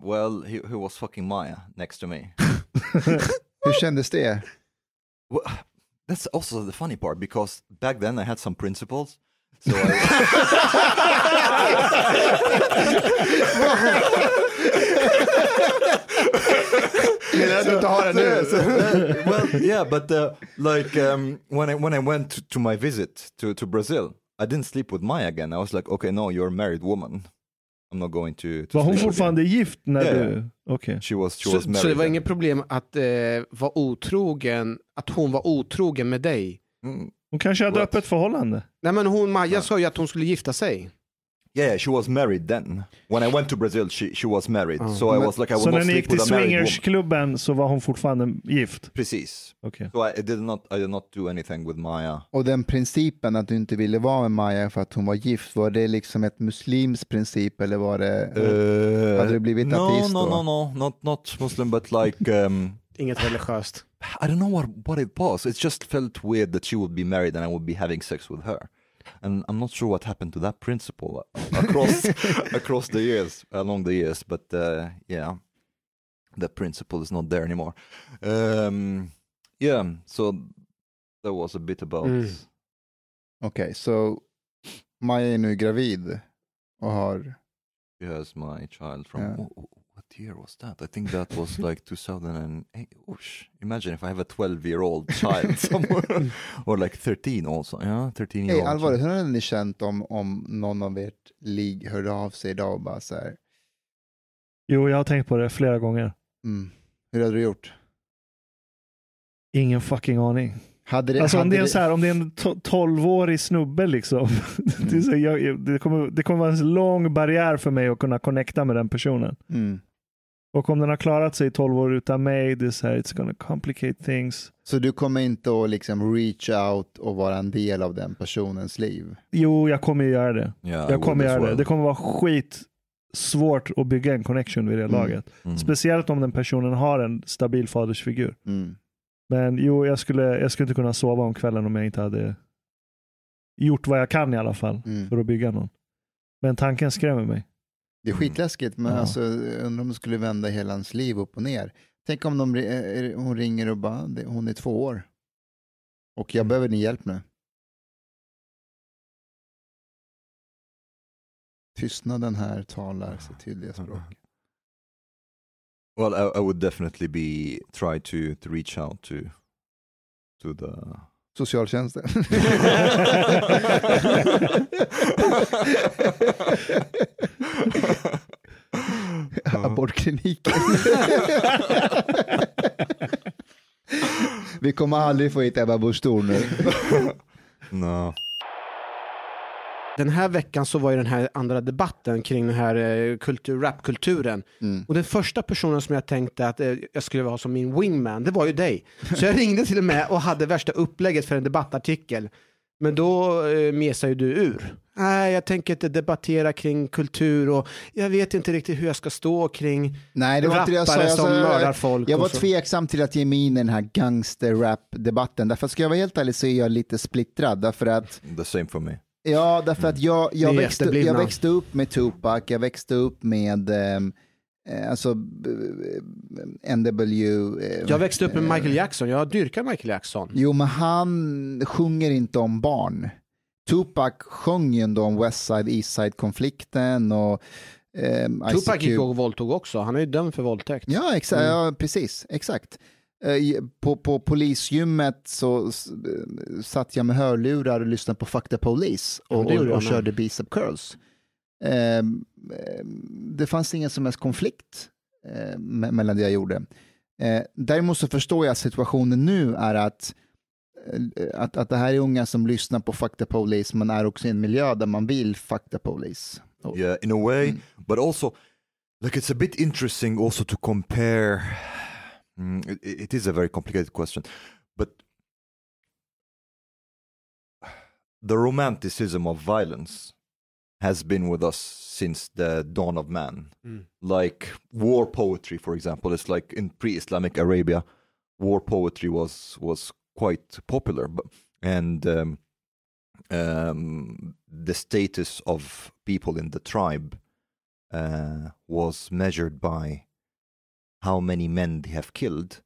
Well, he, he was fucking Maya next to me. Hur kändes det? Well, that's also the funny part because back then I had some principles. I, Menar du att du inte har det nu? well, yeah, but uh, like um, when I when I went to, to my visit to, to Brazil, I didn't sleep with Maya again. I was like, okay, no, you're a married woman. I'm not going to. to Var hon sleep with you." fortfarande gift när ja. du... Okej. She was. She Så, was married. så det var inget problem att eh, vara otrogen, att hon var otrogen med dig? Mm. Hon kanske hade What? öppet förhållande. Nej men hon, Maja sa ju att hon skulle gifta sig. Yeah, she was married then. When I went to Brazil, she she was married. So I was like, I will Så när not ni sleep gick till with a married woman. swingersklubben så var hon fortfarande gift? Precis. Okej. So I, did not. I did not do anything with Maya. Och den principen att du inte ville vara med Maja för att hon var gift, var det liksom ett muslims princip eller var det... Uh, Hade du blivit no, ateist no, då? no, no, not not Muslim, but like um, Inget religiöst. I don't know what what it was. It just felt weird that she would be married and I would be having sex with her, and I'm not sure what happened to that principle across across the years, along the years. But uh, yeah, that principle is not there anymore. Um, yeah, so that was a bit about. Mm. Okej, så Maja är nu gravid och har... Yes, my child from Yeah. Wh- wh- what year was that? I think that was like 2008. Oosh. Imagine if I have a 12 year old child somewhere, or like 13 also. Yeah, 13 year Hej, old. allvarligt, hur hade ni känt om, om någon av ert ligg hörde av sig idag och bara så här, Jo, jag har tänkt på det flera gånger. mm, hur hade du gjort? Ingen fucking aning. Hade det, Alltså om det är, det- så här, om det är en to- 12-årig snubbe liksom. det, är så, jag, jag- det, kommer, det kommer vara en lång barriär för mig att kunna connecta med den personen. mm. Och om den har klarat sig i 12 år utan mig, det är så här, it's gonna complicate things. Så du kommer inte att liksom reach out och vara en del av den personens liv? Jo, jag kommer ju göra det. Yeah, Jag kommer göra det. well. Det kommer vara skit svårt att bygga en connection vid det Mm. laget. Mm. Speciellt om den personen har en stabil fadersfigur. Mm. Men jo, jag skulle, jag skulle inte kunna sova om kvällen om jag inte hade gjort vad jag kan i alla fall Mm. för att bygga någon. Men tanken skrämmer mig. Det är skitläskigt, men Ja. alltså, jag undrar om det skulle vända hela hans liv upp och ner. Tänk om de, eh, hon ringer och bara, "Det- hon är två år. Och jag behöver din hjälp nu. Tystnaden här talar sitt tydliga språk. Well, I, I would definitely be try to to reach out to to the. Socialtjänsten. Abortkliniken. Vi kommer aldrig få hit Ebba Busch Thor nu. no. Den här veckan så var ju den här andra debatten kring den här eh, kultur, rapkulturen. Mm. Och den första personen som jag tänkte att eh, jag skulle ha som min wingman, det var ju dig. Så jag ringde till och med och hade värsta upplägget för en debattartikel. Men då eh, mesade ju du ur. Nej, jag tänker inte debattera kring kultur och jag vet inte riktigt hur jag ska stå kring Nej, det var inte det jag sa. rappare Jag, som sa- mördar folk. jag var tveksam till att ge mig in i den här gangster-rap-debatten. Därför att ska jag vara helt ärlig så är jag lite splittrad. Därför att, The same for me. ja, därför att jag, jag, växte, jag växte upp med Tupac, jag växte upp med eh, alltså eh, NW. eh, Jag växte upp med Michael Jackson, jag dyrkar Michael Jackson. Jo, men han sjunger inte om barn. Tupac sjöng ju ändå om West Side, East Side-konflikten och Ice Tupac gick Cube. och våldtog också, han är ju dömd för våldtäkt. Ja, exakt, ja, precis, exakt. Eh, På, på polisgymmet så eh, satt jag med hörlurar och lyssnade på Fuck the Police Ja, och, gjorde och, och körde Bicep Curls. Ehm, ehm, det fanns ingen som helst konflikt eh, me- mellan det jag gjorde. Eh, däremot så förstår jag att situationen nu är att, eh, att, att det här är unga som lyssnar på the Police men är också i en miljö där man vill the Police. Yeah, in a way, but also, like it's a bit interesting also to compare. Mm, it, it is a very complicated question, but the romanticism of violence has been with us since the dawn of man. Mm. Like war poetry, for example, it's like in pre-Islamic Arabia, war poetry was was quite popular, but and um, um, the status of people in the tribe uh, was measured by how many men they have killed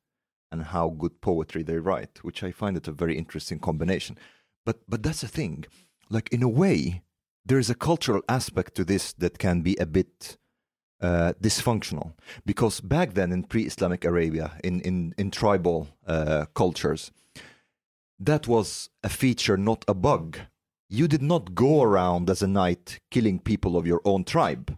and how good poetry they write, which I find it a very interesting combination. But but that's the thing, like in a way, there is a cultural aspect to this that can be a bit uh, dysfunctional because back then in pre-Islamic Arabia, in in in tribal uh, cultures, that was a feature, not a bug. You did not go around as a knight killing people of your own tribe.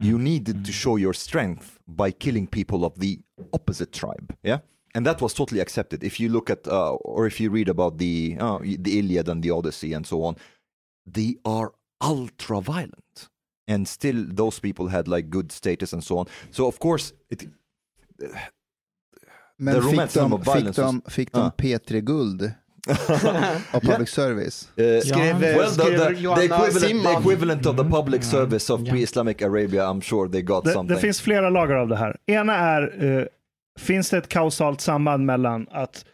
You needed to show your strength by killing people of the opposite tribe. Yeah. And that was totally accepted. If you look at, uh, or if you read about the uh, the Iliad and the Odyssey and so on, they are ultra violent, and still those people had like good status and so on. So of course, it, Men The fick de, of fick de, was- fick de Ah. P3-guld av public service? Uh, Skrev, well, the, the, the, equivalent, the equivalent of the public service of pre-Islamic Arabia, I'm sure they got Det, something. det finns flera lager av det här. Ena är, eh, finns det ett kausalt samband mellan att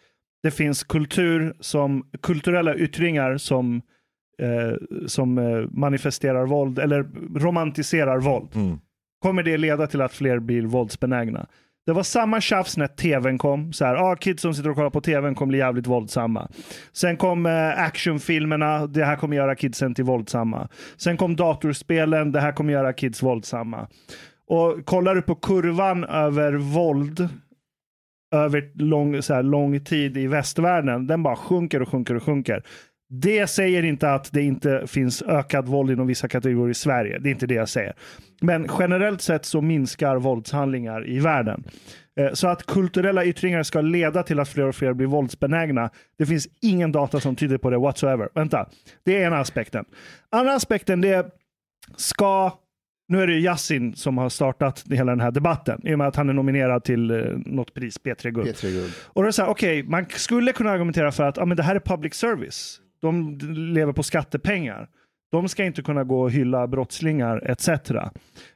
det finns kultur som, kulturella yttringar som, eh, som eh, manifesterar våld eller romantiserar våld. Mm. Kommer det leda till att fler blir våldsbenägna? Det var samma tjafs när tvn kom. Så här, ah, kids som sitter och kollar på tvn kommer bli jävligt våldsamma. Sen kom eh, actionfilmerna. Det här kommer göra kidsen till våldsamma. Sen kom datorspelen. Det här kommer göra kids våldsamma. Och kollar du på kurvan över våld över lång, så här, lång tid i västvärlden, den bara sjunker och sjunker och sjunker. Det säger inte att det inte finns ökad våld inom vissa kategorier i Sverige. Det är inte det jag säger. Men generellt sett så minskar våldshandlingar i världen. Eh, Så att kulturella yttringar ska leda till att fler och fler blir våldsbenägna. Det finns ingen data som tyder på det whatsoever. Vänta, det är ena aspekten. Andra aspekten det är, ska nu är det Yasin som har startat hela den här debatten i och med att han är nominerad till eh, något pris, P3 Guld. P3-guld. Och då är det så här, okej, man skulle kunna argumentera för att ja, men det här är public service. De lever på skattepengar. De ska inte kunna gå och hylla brottslingar etc.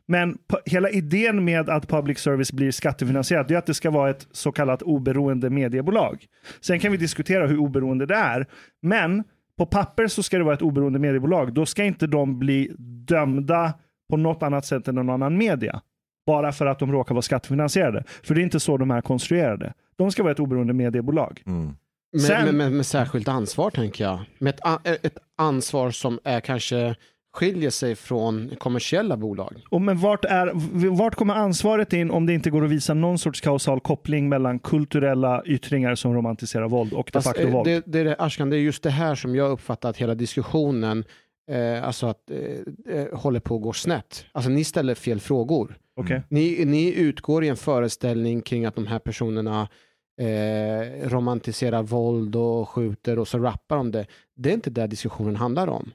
Men hela idén med att public service blir skattefinansierat är att det ska vara ett så kallat oberoende mediebolag. Sen kan vi diskutera hur oberoende det är. Men på papper så ska det vara ett oberoende mediebolag. Då ska inte de bli dömda på något annat sätt än någon annan media. Bara för att de råkar vara skattefinansierade. För det är inte så de är konstruerade. De ska vara ett oberoende mediebolag. Mm. Med, Sen- med, med, med särskilt ansvar tänker jag. Med ett, ett ansvar som är kanske skiljer sig från kommersiella bolag. Och men vart, är, vart kommer ansvaret in om det inte går att visa någon sorts kausal koppling mellan kulturella yttringar som romantiserar våld och de facto eh, våld? det, det, är det, Ashkan, det är just det här som jag uppfattar att hela diskussionen eh, alltså att, eh, eh, håller på att gå snett. Alltså ni ställer fel frågor. Okej. Ni, ni utgår i en föreställning kring att de här personerna eh, romantiserar våld och skjuter och så rappar om det. Det är inte det diskussionen handlar om.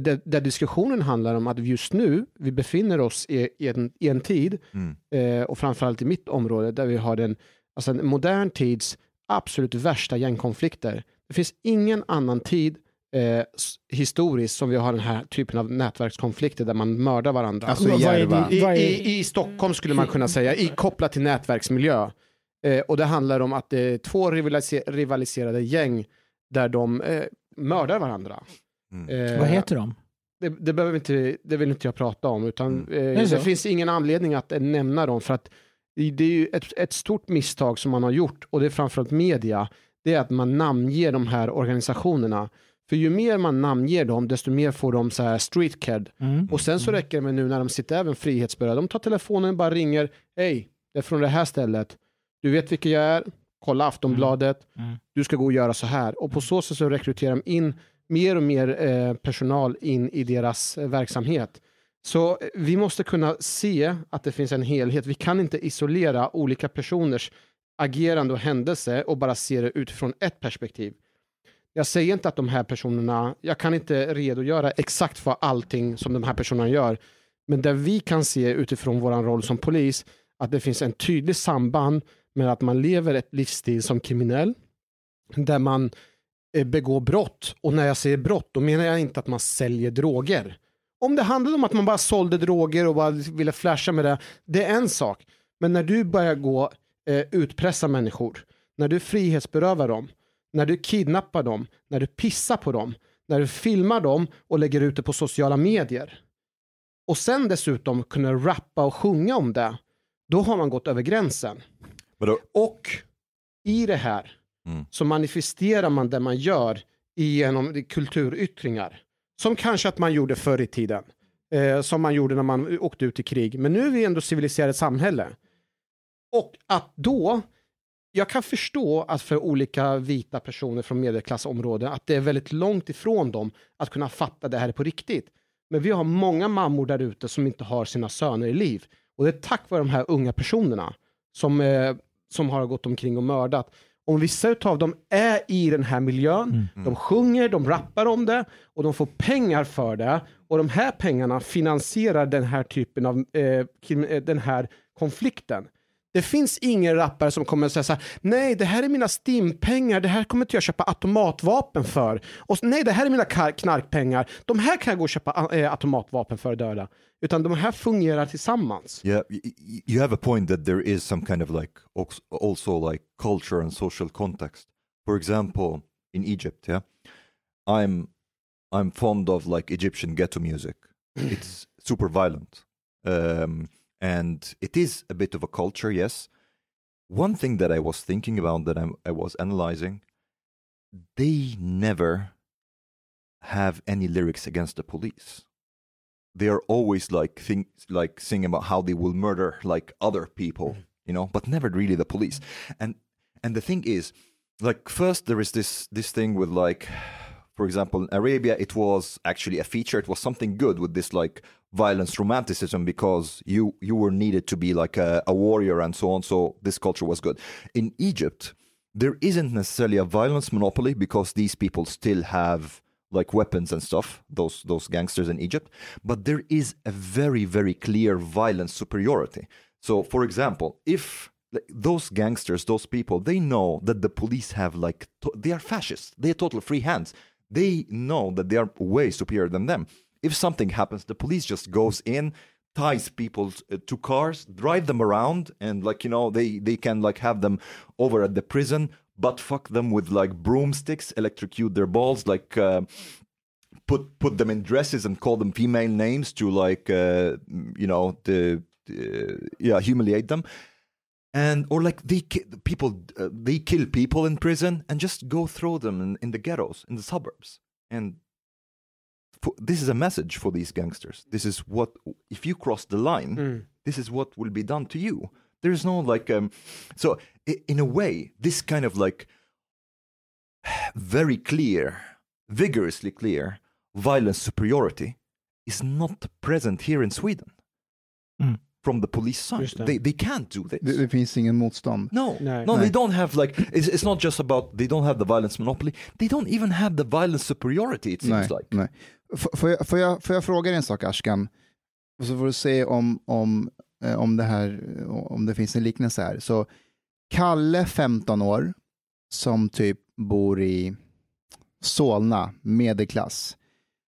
Det, det diskussionen handlar om att just nu, vi befinner oss i, i, en, i en tid, Mm. eh, och framförallt i mitt område, där vi har den, alltså en modern tids absolut värsta gängkonflikter. Det finns ingen annan tid eh, historiskt som vi har den här typen av nätverkskonflikter där man mördar varandra. Alltså i Järva. I, i, I Stockholm skulle man kunna säga, i, kopplat till nätverksmiljö. Eh, och det handlar om att det är två rivalise, rivaliserade gäng där de eh, mördar varandra. Mm. Eh, Vad heter de? det, det, behöver inte, det vill inte jag prata om, utan eh, är så. det finns ingen anledning att eh, nämna dem, för att det det är ju ett, ett stort misstag som man har gjort, och det är framförallt media, det är att man namnger de här organisationerna. För ju mer man namnger dem, desto mer får de så här street cred. Mm. Och sen så räcker det med nu när de sitter även frihetsberövade, de tar telefonen och bara ringer, hej, det är från det här stället, du vet vilka jag är, kolla Aftonbladet, Mm. du ska gå och göra så här. Och på så sätt så rekryterar de in mer och mer eh, personal in i deras eh, verksamhet. Så eh, vi måste kunna se att det finns en helhet. Vi kan inte isolera olika personers agerande och händelse och bara se det utifrån ett perspektiv. Jag säger inte att de här personerna, jag kan inte redogöra exakt för allting som de här personerna gör, men där vi kan se utifrån vår roll som polis att det finns en tydlig samband med att man lever ett livsstil som kriminell, där man eh, begår brott. Och när jag säger brott, då menar jag inte att man säljer droger. Om det handlade om att man bara sålde droger och bara ville flasha med det, det är en sak. Men när du börjar gå eh, utpressa människor, när du frihetsberövar dem, när du kidnappar dem, när du pissar på dem, när du filmar dem och lägger ut det på sociala medier och sen dessutom kunna rappa och sjunga om det, då har man gått över gränsen. Uh, Och i det här Mm. så manifesterar man det man gör genom kulturyttringar. Som kanske att man gjorde förr i tiden. Eh, som man gjorde när man åkte ut i krig. Men nu är vi ändå civiliserat samhälle. Och att då, jag kan förstå att för olika vita personer från medelklassområden att det är väldigt långt ifrån dem att kunna fatta det här är på riktigt. Men vi har många mammor där ute som inte har sina söner i liv. Och det är tack vare de här unga personerna som, eh, som har gått omkring och mördat. Om vissa av dem är i den här miljön, de sjunger, de rappar om det och de får pengar för det och de här pengarna finansierar den här typen av eh, eh, den här konflikten. Det finns ingen rappare som kommer att säga så här, nej det här är mina stimpengar, det här kommer inte jag köpa automatvapen för. Och nej det här är mina knarkpengar, de här kan jag gå och köpa eh, automatvapen för att döda. Utan de här fungerar tillsammans. Yeah, you have a point that there is some kind of like als- also like culture and social context. For example, in Egypt, yeah, I'm I'm fond of like Egyptian ghetto music. It's super violent, um, and it is a bit of a culture, yes. One thing that I was thinking about that I'm, I was analyzing, they never have any lyrics against the police. They are always like think like singing about how they will murder like other people mm-hmm. you know but never really the police. Mm-hmm. And and the thing is like first there is this this thing with like for example in arabia it was actually a feature. It was something good with this like violence romanticism because you you were needed to be like a, a warrior and so on. So this culture was good. In egypt there isn't necessarily a violence monopoly because these people still have like weapons and stuff those those gangsters in Egypt. But there is a very very clear violence superiority. So for example if those gangsters those people they know that the police have like they are fascists. They are total free hands. They know that they are way superior than them if something happens the police just goes in ties people uh, to cars drive them around and like you know they they can like have them over at the prison butt fuck them with like broomsticks electrocute their balls like uh, put put them in dresses and call them female names to like uh, you know the uh, yeah humiliate them. And or like they ki- people uh, they kill people in prison and just go throw them in, in the ghettos in the suburbs. And this is a message for these gangsters this is what if you cross the line this is what will be done to you there's no like um so in a way this kind of like very clear vigorously clear violence superiority is not present here in sweden Mm. from the police side they, they can't do this Det, det finns ingen motstånd. no, Nej. no, Nej. they don't have like. It's, it's not just about they don't have the violence monopoly. They don't even have the violence superiority. It seems Nej, like. nej. Får jag, får, jag, får jag fråga dig en sak Ashkan? Och så får du se om, om, eh, om, det här, eh, om det finns en liknelse här. Så Kalle, 15 år, som typ bor i Solna, medelklass.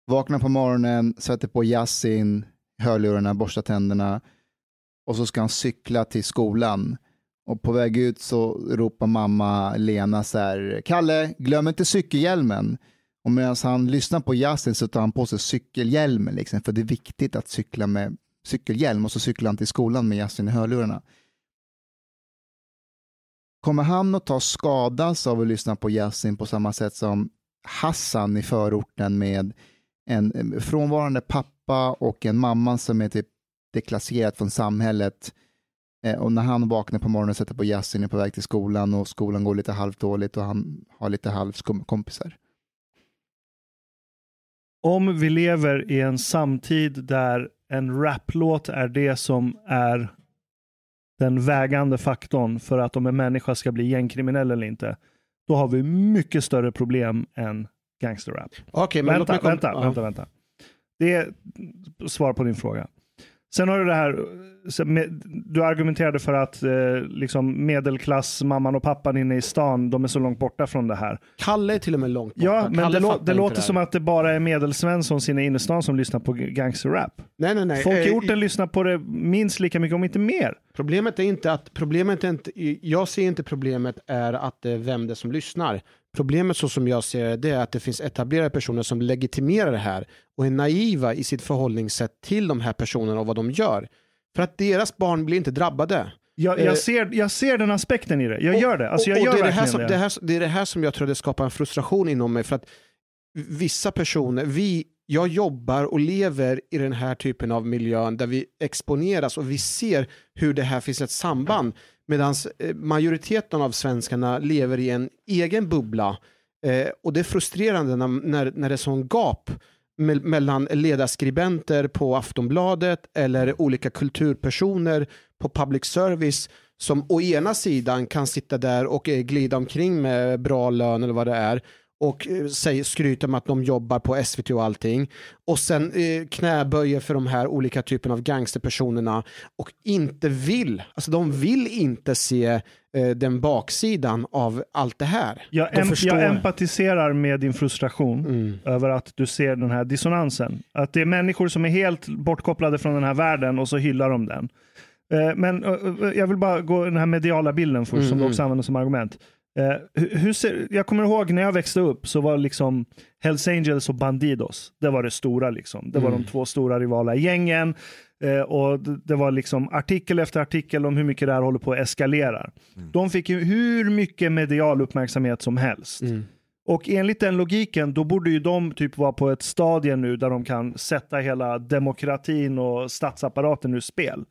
Vaknar på morgonen, sätter på Yasin, hörlurarna, borstar tänderna och så ska han cykla till skolan. Och på väg ut så ropar mamma Lena så här, Kalle, glöm inte cykelhjälmen. Och medan han lyssnar på jazzen så tar han på sig cykelhjälmen, liksom, för det är viktigt att cykla med cykelhjälm och så cyklar han till skolan med jazzen i hörlurarna. Kommer han att ta skadas av att lyssna på jazzen på samma sätt som Hassan i förorten med en frånvarande pappa och en mamma som är typ deklasserad från samhället. Eh, och när han vaknar på morgonen och sätter på jazzin är på väg till skolan och skolan går lite halvdåligt och han har lite halvkompisar. Om vi lever i en samtid där en raplåt är det som är den vägande faktorn för att om en människa ska bli gängkriminell eller inte, då har vi mycket större problem än gangsterrap. Okej, men låt vänta, kom- vänta, ja. vänta, vänta. Det är svar på din fråga. Sen har du det här, du argumenterade för att eh, liksom medelklass, mamman och pappan inne i stan, de är så långt borta från det här. Kalle är till och med långt borta. Ja, men Kalle det, fattar det låter här. som att det bara är medelsvenssons inne i innerstan som lyssnar på gangsterrap. Nej, nej, nej. Folk i Eh, orten lyssnar på det minst lika mycket, om inte mer. Problemet är inte att, problemet är inte, jag ser inte problemet är att det är vem det är som lyssnar. Problemet så som jag ser det, är att det finns etablerade personer som legitimerar det här och är naiva i sitt förhållningssätt till de här personerna och vad de gör. För att deras barn blir inte drabbade. Jag, Eh, jag, ser, jag ser den aspekten i det. Jag gör det. Alltså, jag och, gör det, är det, här som, det. det, här, det är det här som jag tror det skapar en frustration inom mig. För att vissa personer, vi, jag jobbar och lever i den här typen av miljön där vi exponeras och vi ser hur det här finns ett samband. Medan eh, majoriteten av svenskarna lever i en egen bubbla. Eh, och det är frustrerande när, när, när det är sån gap me- mellan ledarskribenter på Aftonbladet eller olika kulturpersoner på public service som å ena sidan kan sitta där och eh, glida omkring med bra lön eller vad det är och eh, säger, skryter med att de jobbar på SVT och allting och sen eh, knäböjer för de här olika typerna av gangsterpersonerna och inte vill, alltså de vill inte se eh, den baksidan av allt det här. Jag, De em, jag empatiserar med din frustration Mm. över att du ser den här dissonansen. Att det är människor som är helt bortkopplade från den här världen och så hyllar de den. Eh, Men jag vill bara gå den här mediala bilden först, som Mm, du också använder som argument. Eh, hur, ser, jag kommer ihåg när jag växte upp så var liksom Hells Angels och Bandidos, det var det stora liksom. Det var Mm. de två stora rivala gängen. Eh, och det, var liksom artikel efter artikel om hur mycket det här håller på att eskalera. De fick ju hur mycket medial uppmärksamhet som helst. Mm. Och enligt den logiken, då borde ju de typ vara på ett stadie nu där de kan sätta hela demokratin och statsapparaten ur spel.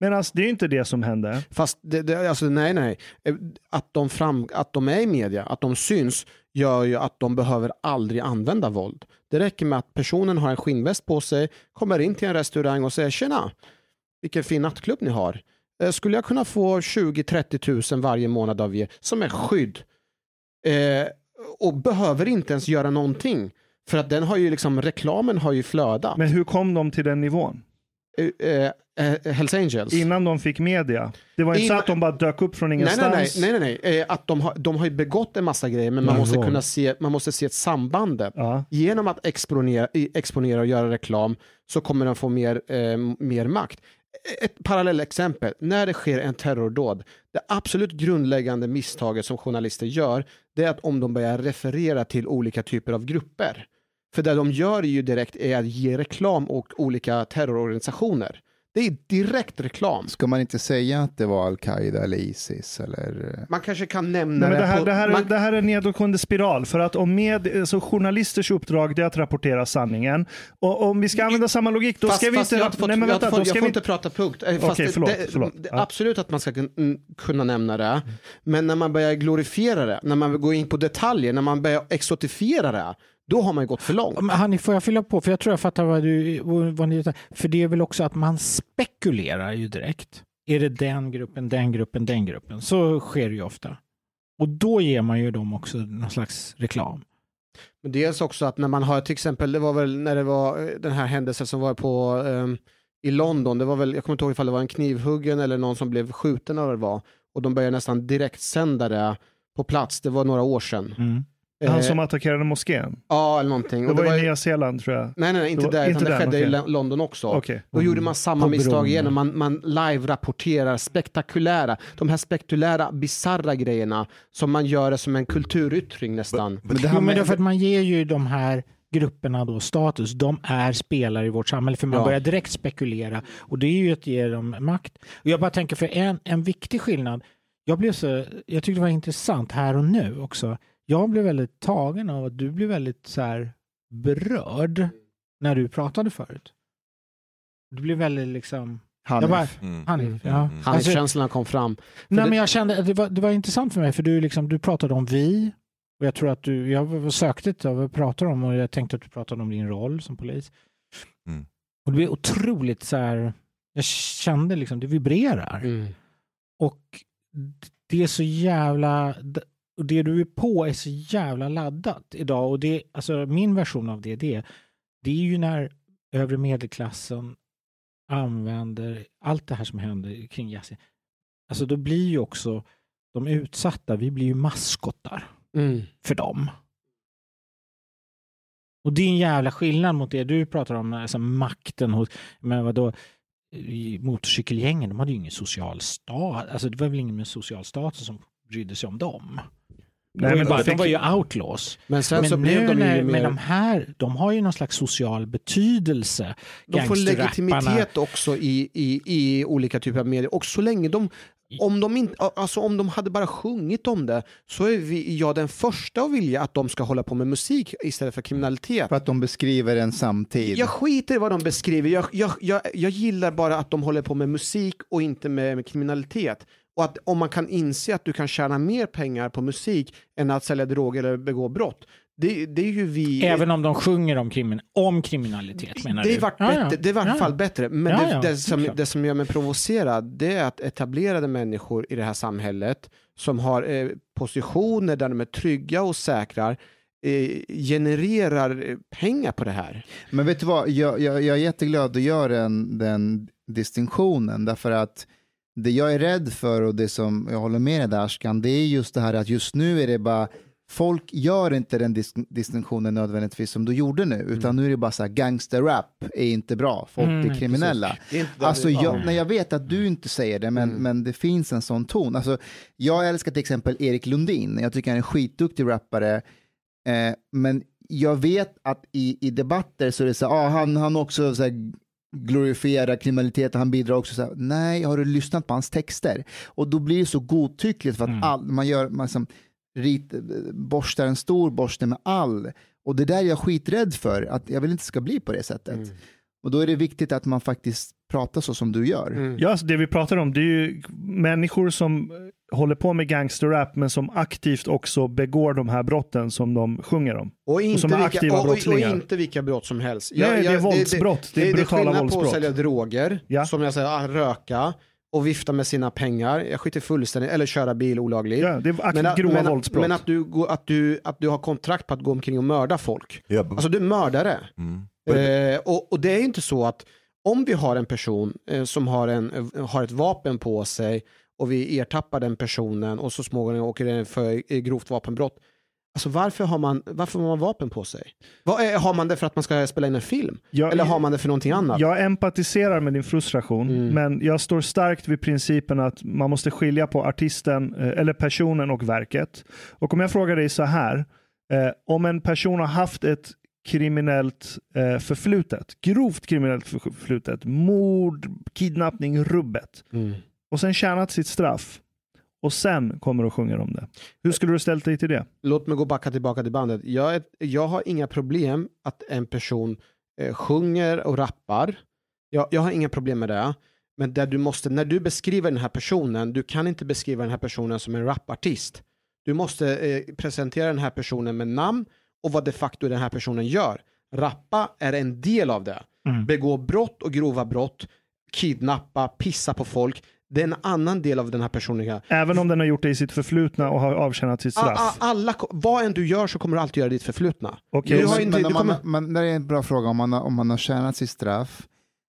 Medan det är ju inte det som hände. Fast det, det, alltså, nej, nej. Eh, Att de, fram, att de är i media, att de syns, gör ju att de behöver aldrig använda våld. Det räcker med att personen har en skinnväst på sig, kommer in till en restaurang och säger tjena, vilken fin nattklubb ni har. Eh, Skulle jag kunna få 20-30 tusen varje månad av er som är skydd? Eh, och behöver inte ens göra någonting. För att den har ju liksom, reklamen har ju flödat. Men hur kom de till den nivån? Eh, eh, eh, Hells Angels. Innan de fick media. Det var inte så Innan- att de bara dök upp från Nej, ingenstans. nej, nej, nej, nej. Eh, Att de har, de har ju begått en massa grejer men man måste kunna se, man måste se ett sambandet. Ja. Genom att exponera, exponera och göra reklam så kommer de få mer, eh, mer makt. Ett parallellexempel, när det sker en terrordåd, det absolut grundläggande misstaget som journalister gör, det är att om de börjar referera till olika typer av grupper. För det de gör ju direkt är att ge reklam åt olika terrororganisationer. Det är direkt reklam. Ska man inte säga att det var Al-Qaida eller Isis eller? Man kanske kan nämna Nej, men det, här, på- det, här, är- man- det här är en nedåtgående spiral. För att om med, alltså journalisters uppdrag det är att rapportera sanningen. Och om vi ska använda samma logik, då Fast- ska vi inte... jag fått, nej, men vänta, får vi inte prata punkt. Eh, fast Okej, det- förlåt, det, förlåt. det, Ja. Absolut att man ska mm, kunna nämna det. Men när man börjar glorifiera det, när man går in på detaljer, när man börjar exotifiera det, då har man ju gått för långt. Men Hanni, får jag fylla på? För jag tror jag fattar vad du... Vad ni, för det är väl också att man spekulerar ju direkt. Är det den gruppen, den gruppen, den gruppen? Så sker det ju ofta. Och då ger man ju dem också någon slags reklam. Men dels också att när man har till exempel, det var väl när det var eh, den här händelsen som var på ehm, i London, det var väl, jag kommer inte ihåg ifall det var en knivhuggen eller någon som blev skjuten eller vad det var. Och de började nästan direkt sända det på plats, det var några år sedan. Mm. Han Eh, som attackerade moskén. Ja, eller någonting. Det Och var ju- i Nya Zeeland tror jag. Nej, nej, nej, inte Det var- där, inte utan det där, skedde i okej. Lo- London också. Okej. Då gjorde man samma På misstag bron. igen och man, man live-rapporterar spektakulära, de här spektakulära, bizarra grejerna som man gör som en kulturyttring nästan. Men det Jo, här men med, därför att man ger ju de här grupperna då status. De är spelare i vårt samhälle för man Ja. börjar direkt spekulera och det är ju att ge dem makt. Och jag bara tänker för en, en viktig skillnad. Jag blev så, jag tyckte det var intressant här och nu också. Jag blev väldigt tagen av att du blev väldigt så här berörd när du pratade förut. Du blev väldigt liksom, Hanif. bara, Mm. Hanif, ja. Mm. Hans Alltså- känslorna kom fram. Nej, det- men jag kände att det var, det var intressant för mig för du, liksom, du pratade om vi och jag tror att du, jag sökte vad vi pratade om och jag tänkte att du pratade om din roll som polis. Mm. Och det blev otroligt så här, jag kände liksom, det vibrerar. Mm. Och det är så jävla, och det du är på är så jävla laddat idag. Och det, alltså min version av det, det, det är ju när övre medelklassen använder allt det här som händer kring Yasin. Alltså då blir ju också de utsatta, vi blir ju maskottar Mm. för dem. Och det är en jävla skillnad mot det du pratar om, alltså makten hos, men vadå, motorcykelgängen, de hade ju ingen social status, alltså det var väl ingen med social status som brydde sig om dem. Nej, de, men var, bara, de de var ju outlaws. Men sen men så blev nu de ju när, mer... men de här, de har ju någon slags social betydelse. De får legitimitet också i, i, i olika typer av medier. Och så länge de, om de, inte, alltså om de hade bara sjungit om det så är vi, jag den första att vilja att de ska hålla på med musik istället för kriminalitet. För att de beskriver en samtid. Jag skiter i vad de beskriver, jag, jag, jag, jag gillar bara att de håller på med musik och inte med, med kriminalitet. Och att om man kan inse att du kan tjäna mer pengar på musik än att sälja droger eller begå brott. Det, det är ju vi... Även om de sjunger om, krimin om kriminalitet menar det du? är vart Ja, bättre, ja. det är i Ja, fall ja. bättre. Men Ja, det, ja, det, som, det som gör mig provocerad det är att etablerade människor i det här samhället som har eh, positioner där de är trygga och säkra eh, genererar eh, pengar på det här. Men vet du vad, jag, jag, jag är jätteglad att du gör den, den distinktionen, därför att det jag är rädd för och det som jag håller med dig Ashkan, det är just det här att just nu är det bara, folk gör inte den dis distinktionen nödvändigtvis som du gjorde nu, utan nu är det bara så här, gangsterrap är inte bra, folk Mm, är kriminella. Är Alltså, jag, ja. när jag vet att du inte säger det, men, Mm. men det finns en sån ton. Alltså, jag älskar till exempel Erik Lundin, jag tycker han är en skitduktig rappare, eh, men jag vet att i, i debatter så är det så här, ah, han, han också så här, glorifierar kriminalitet och han bidrar också så här, nej, har du lyssnat på hans texter? Och då blir det så godtyckligt för att Mm. all, man gör, man liksom, rit, borstar en stor borste med all. Och det där är jag skiträdd för, att jag vill inte ska bli på det sättet. Mm. Och då är det viktigt att man faktiskt pratar så som du gör. Mm. Ja, alltså det vi pratar om det är ju människor som eh, håller på med gangsterrap men som aktivt också begår de här brotten som de sjunger om. Och inte, som är vilka, aktiva och, och, och inte vilka brott som helst. Nej, det är våldsbrott. Det är brutala skillnad på våldsbrott. att sälja droger, Ja. som jag säger, ah, röka och vifta med sina pengar. Jag skiter fullständigt, eller köra bil olagligt. Ja, det är Men, att- grova men, att- våldsbrott. men att, du, att, du, att du har kontrakt på att gå omkring och mörda folk. But, Alltså du är mördare. mm. Eh, och, och det är inte så att om vi har en person eh, som har, en, eh, har ett vapen på sig och vi ertappar den personen och så småningom åker den för eh, grovt vapenbrott. Alltså varför har man, varför har man vapen på sig? Har man det för att man ska spela in en film? Jag- Eller har man det för någonting annat? Jag empatiserar med din frustration, Mm. men jag står starkt vid principen att man måste skilja på artisten, eller personen och verket. Och om jag frågar dig så här, om en person har haft ett kriminellt eh, förflutet, grovt kriminellt förflutet, mord, kidnappning, rubbet, Mm. och sen tjänat sitt straff, och sen kommer och sjunger om det. Hur skulle du ställt dig till det? Låt mig gå backa tillbaka till bandet. Jag, är, jag har inga problem att en person eh, sjunger och rappar. Jag, jag har inga problem med det. Men där du måste, när du beskriver den här personen, du kan inte beskriva den här personen som en rapartist. Du måste eh, presentera den här personen med namn och vad de facto den här personen gör. Rappa är en del av det. Mm. Begå brott och grova brott, kidnappa, pissa på folk. Det är en annan del av den här personen. Även om den har gjort det i sitt förflutna och har avtjänat sitt A- a- straff. Alla, vad än du gör så kommer du alltid göra ditt förflutna. Har men, inte- men du om man, kommer- man, det är en bra fråga, om man, har- om man har tjänat sitt straff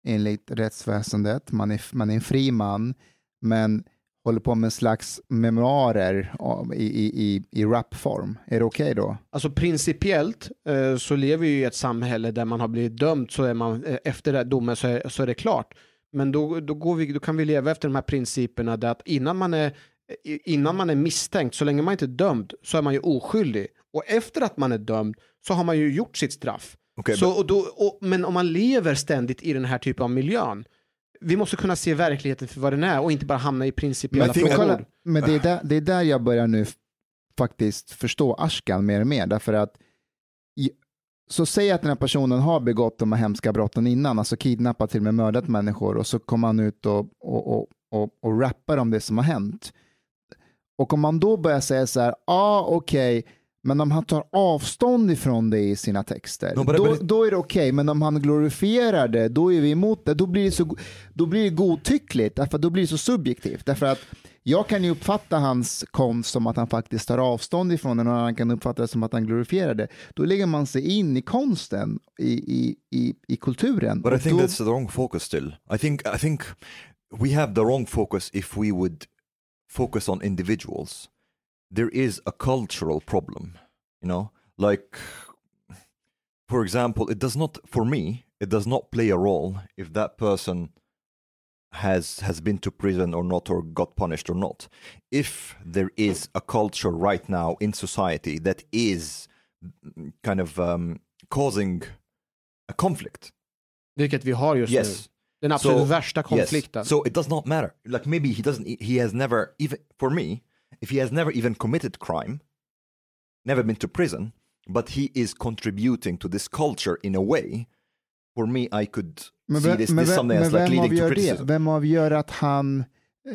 enligt rättsväsendet, man är, man är en fri man, men håller på med en slags memoarer i, i, i, i rapform. Är det okej då? Alltså principiellt eh, så lever vi i ett samhälle där man har blivit dömd så är man eh, efter den domen så är, så är det klart. Men då, då, går vi, då kan vi leva efter de här principerna där att innan man, är, innan man är misstänkt, så länge man inte är dömd, så är man ju oskyldig. Och efter att man är dömd så har man ju gjort sitt straff. Okej, så, och då, och, men om man lever ständigt i den här typen av miljön, vi måste kunna se verkligheten för vad den är och inte bara hamna i principiella Men, frågor. men det, är där, det är där jag börjar nu faktiskt förstå Ashkan mer och mer. Därför att i, så säg att den här personen har begått de här hemska brotten innan, alltså kidnappat till och med mördat människor och så kommer han ut och, och, och, och, och rappar om det som har hänt. Och om man då börjar säga så här, ja ah, okej, men om han tar avstånd ifrån det i sina texter, No, då, då är det okej, men om han glorifierar det, då är vi emot det. Då blir det, så, då blir det godtyckligt, därför att då blir det så subjektivt. Därför att jag kan ju uppfatta hans konst som att han faktiskt tar avstånd ifrån den och han kan uppfatta det som att han glorifierar det. Då lägger man sig in i konsten, i, i, i, i kulturen. But I Och think då, that's the wrong focus still. I think I think we have the wrong focus if we would focus on individuals. There is a cultural problem, you know? Like for example, it does not for me, it does not play a role if that person has has been to prison or not or got punished or not. If there is a culture right now in society that is mm, kind of um, causing a conflict Vilket vi har just Yes. nu. Den absolut So- värsta konflikten. Yes. So it does not matter. Like maybe he doesn't. He has never even for me. If he has never even committed crime, never been to prison, but he is contributing to this culture in a way. For me, I could men see this, men this something men that's like leading to avgör det? criticism. Vem avgör att han,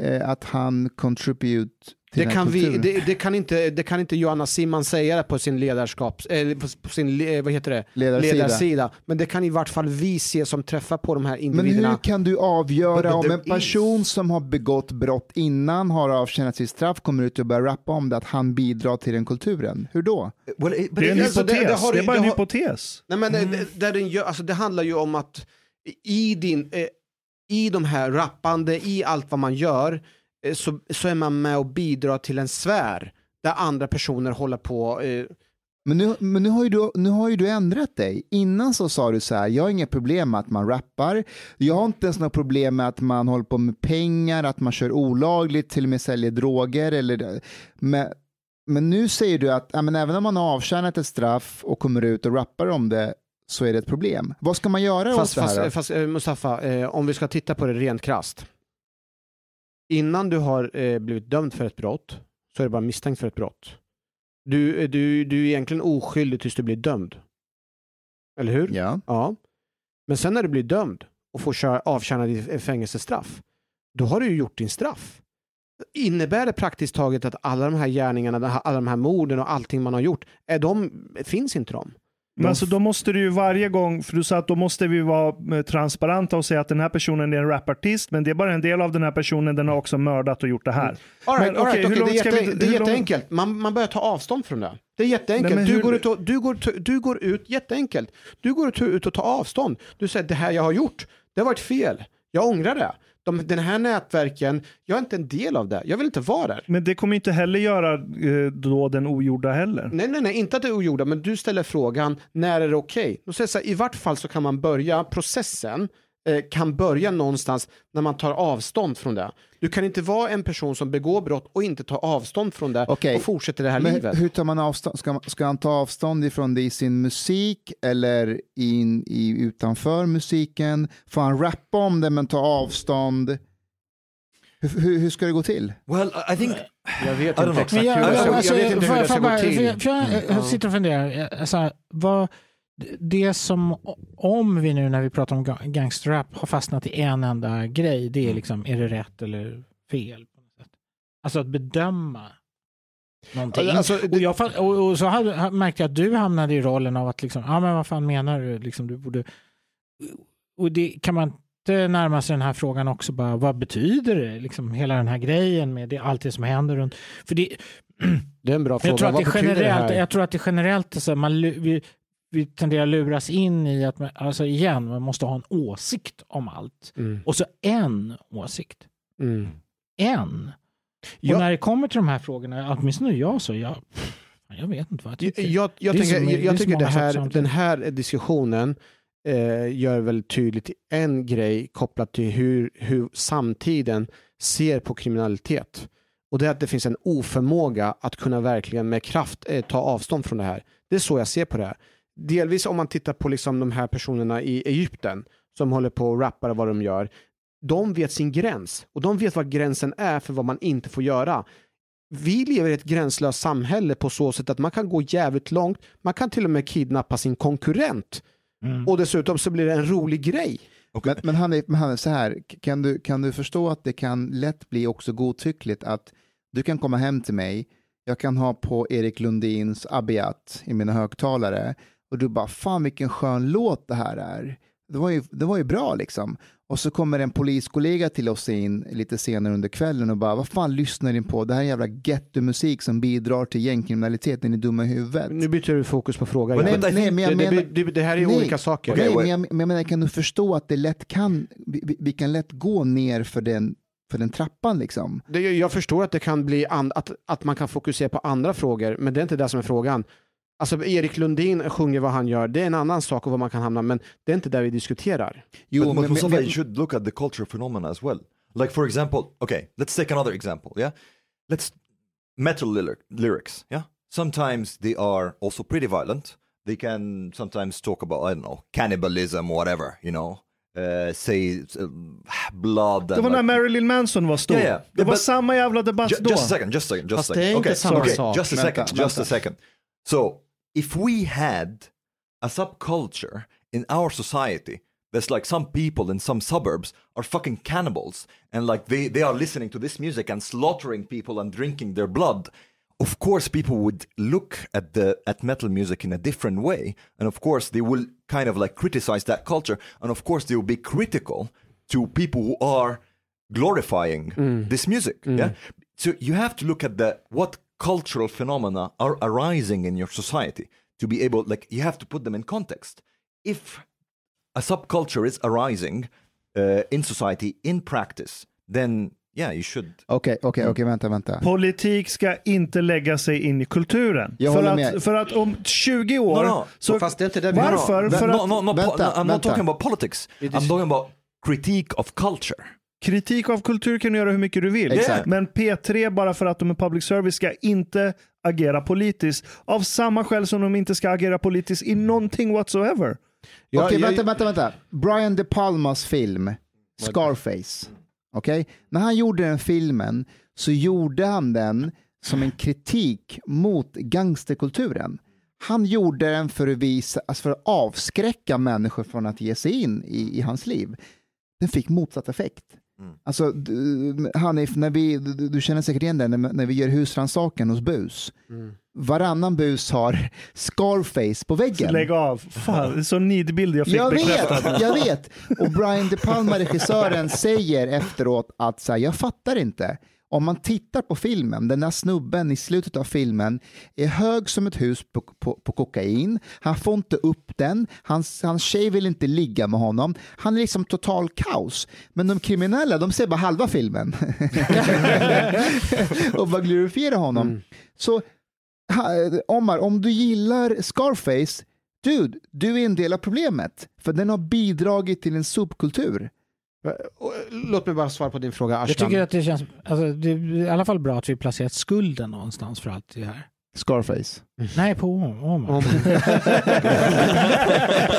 eh, att han contribute till Det den kan, vi, det, det, kan inte, det kan inte Johanna Simman säga på sin ledarskap, eh, på, på sin le- vad heter det? Ledarsida. Men det kan i vart fall vi se som träffar på de här Men individerna. hur kan du avgöra om en person som har begått brott innan har avtjänat sitt straff kommer ut och börjar rappa om det, att han bidrar till den kulturen? Hur då? Well, it, Det är en alltså, det- hypotes. det har Det, är bara en det hypotes. Nej, men det, det, där den gör, alltså, det handlar ju om att i, din, eh, i de här rappande, i allt vad man gör, eh, så, så är man med och bidrar till en sfär där andra personer håller på. Eh, Men, nu, men nu, har ju du, nu har ju du ändrat dig. Innan så sa du så här, jag har inga problem med att man rappar. Jag har inte ens några problem med att man håller på med pengar, att man kör olagligt, till och med säljer droger. Eller, men, men nu säger du att ja, men även om man har avtjänat ett straff och kommer ut och rappar om det så är det ett problem. Vad ska man göra fast åt det här? fast, fast eh, Mustafa, eh, om vi ska titta på det rent krasst. Innan du har eh, blivit dömd för ett brott så är du bara misstänkt för ett brott. Du, eh, du, du är egentligen oskyldig tills du blir dömd. Eller hur? Ja. Ja. Men sen när du blir dömd och får köra, avtjäna ditt fängelsestraff, då har du ju gjort din straff. Innebär det praktiskt taget att alla de här gärningarna, alla de här morden och allting man har gjort, är de, finns inte de? Men alltså då måste du ju varje gång, för du sa att då måste vi vara eh, transparenta och säga att den här personen är en rapartist, men det är bara en del av den här personen, den har också mördat och gjort det här. All right, Men all right, okej, hur okej, långt det är, ska jätte, vi- det är hur jätteenkelt. Man, man börjar ta avstånd från det. Det är jätteenkelt. Nej, men du, hur- går ut och, du, går, du går ut, jätteenkelt. Du går ut, ut och tar avstånd. Du säger det här jag har gjort, det har varit fel. Jag ångrar det. De, den här nätverken, jag är inte en del av det. Jag vill inte vara där. Men det kommer inte heller göra eh, då den ogjorda heller. Nej, nej, nej, inte att det är ogjorda, men du ställer frågan, när är det okej? Då säger jag så här, I vart fall så kan man börja, processen kan börja någonstans när man tar avstånd från det. Du kan inte vara en person som begår brott och inte ta avstånd från det Okej. och fortsätter det här Men livet. hur tar man avstånd? Ska, man- ska han ta avstånd ifrån det i sin musik eller in i, utanför musiken? Får han rappa om det men ta avstånd? Hur, hur, hur ska det gå till? well, I- think Jag vet I don't inte know. exakt hur jag, det ska, gå till. för jag, sitter och funderar. eh, Alltså, vad, det som, om vi nu när vi pratar om ga- gangsterrap har fastnat i en enda grej, det är liksom, är det rätt eller fel? På något sätt. Alltså att bedöma någonting. Alltså, och, jag, fa- och, och så hade, ha- märkte jag att du hamnade i rollen av att liksom, ja men vad fan menar du? Liksom, du borde... Och det kan man inte närma sig den här frågan också bara, vad betyder det? Liksom hela den här grejen med det, allt det som händer runt. För det, Det är en bra fråga. jag tror, att det generellt, här? jag tror att det generellt är så här, man, vi, vi tenderar att luras in i att man, alltså igen, man måste ha en åsikt om allt. Mm. Och så en åsikt. Mm. En. Jag- Och när det kommer till de här frågorna, åtminstone jag så, jag, jag vet inte vad jag tycker. jag, jag, tänker, så- jag, jag tycker det här, den här diskussionen eh, gör väl tydligt en grej kopplat till hur, hur samtiden ser på kriminalitet. Och det är att det finns en oförmåga att kunna verkligen med kraft eh, ta avstånd från det här. Det är så jag ser på det här. Delvis om man tittar på liksom de här personerna i Egypten som håller på och rappar och vad de gör. De vet sin gräns och de vet vad gränsen är för vad man inte får göra. Vi lever i ett gränslöst samhälle på så sätt att man kan gå jävligt långt. Man kan till och med kidnappa sin konkurrent. Mm. Och dessutom så blir det en rolig grej. Men, men han är, men han är så här, kan du, kan du förstå att det kan lätt bli också godtyckligt att du kan komma hem till mig, jag kan ha på Erik Lundins Abiat i mina högtalare och du bara, fan vilken skön låt det här är. Det var ju, det var ju bra liksom. Och så kommer en poliskollega till oss in lite senare under kvällen och bara, vad fan lyssnar ni på? Det här är jävla getto-musik som bidrar till gängkriminalitet, är ni dumma i huvudet? Nu byter du fokus på frågan. But- Nej, nej, men jag det, det, menar- det, det här är Nej. olika saker. Okej, Nej, men jag, men jag menar, kan du förstå att det lätt kan, vi, vi- kan lätt gå ner för den, för den trappan liksom? Det, jag förstår att det kan bli an, att, att man kan fokusera på andra frågor, men det är inte det som är frågan. Alltså Erik Lundin sjunger vad han gör, det är en annan sak och vad man kan hamna, men det är inte där vi diskuterar. Jo, but, men, but Mustafa, men, you should look at the culture phenomena as well. Like for example, okay, let's take another example. Yeah, let's metal lyric, lyrics. Yeah, sometimes they are also pretty violent. They can sometimes talk about I don't know cannibalism, whatever. You know, uh, say uh, blood. Det var när like- Marilyn Manson var stor. Ja, ja. Det var But- samma jävla debatt då. Just a second, just a second, just Fast a det är second. inte Okay, samma okay, sak. just a Vänta, second, just a second. So, if we had a subculture in our society that's like some people in some suburbs are fucking cannibals and like they, they are listening to this music and slaughtering people and drinking their blood of course people would look at the at metal music in a different way. And of course they will kind of like criticize that culture. And of course they will be critical to people who are glorifying mm. this music mm. yeah? So you have to look at the what cultural phenomena are arising in your society to be able like you have to put them in context if a subculture is arising uh, in society in practice then yeah you should Okej, okej, okej, vänta, vänta. Politik ska inte lägga sig in i kulturen. Jag för, håller att, med. för att om 20 år... No, no. Så, Fast det är inte det vi- varför? no, För no, att no, no, Vänta, no, I'm not vänta. talking about politics I'm talking about critique of culture kritik av kultur kan du göra hur mycket du vill. Exakt. Men P3, bara för att de är public service, ska inte agera politiskt. Av samma skäl som de inte ska agera politiskt i någonting whatsoever. Jag- Okej, jag- vänta, vänta, vänta. Brian De Palmas film Scarface. Okej? När han gjorde den filmen så gjorde han den som en kritik mot gangsterkulturen. Han gjorde den för att, visa, alltså för att avskräcka människor från att ge sig in i, i hans liv. Den fick motsatt effekt. Alltså, du, Hanif, när vi, du, du känner säkert igen det när, när vi gör husrannsakan hos bus. Varannan bus har Scarface på väggen. Lägg av. Fan, det är så nidbild jag fick Jag bekräftad. vet, jag vet. Och Brian De Palma, regissören, säger efteråt att så här, jag fattar inte. Om man tittar på filmen, den där snubben i slutet av filmen är hög som ett hus på, på, på kokain. Han får inte upp den. Hans, hans tjej vill inte ligga med honom. Han är liksom total kaos. Men de kriminella, de ser bara halva filmen. och bara glorifierar honom. Så ha, Omar, om du gillar Scarface, dude, du är en del av problemet. För den har bidragit till en subkultur. Låt mig bara svara på din fråga Jag Ashkan. tycker att det känns, alltså, det är i alla fall bra att vi placerat skulden någonstans för allt det här. Scarface. Nej, på Omar. Om-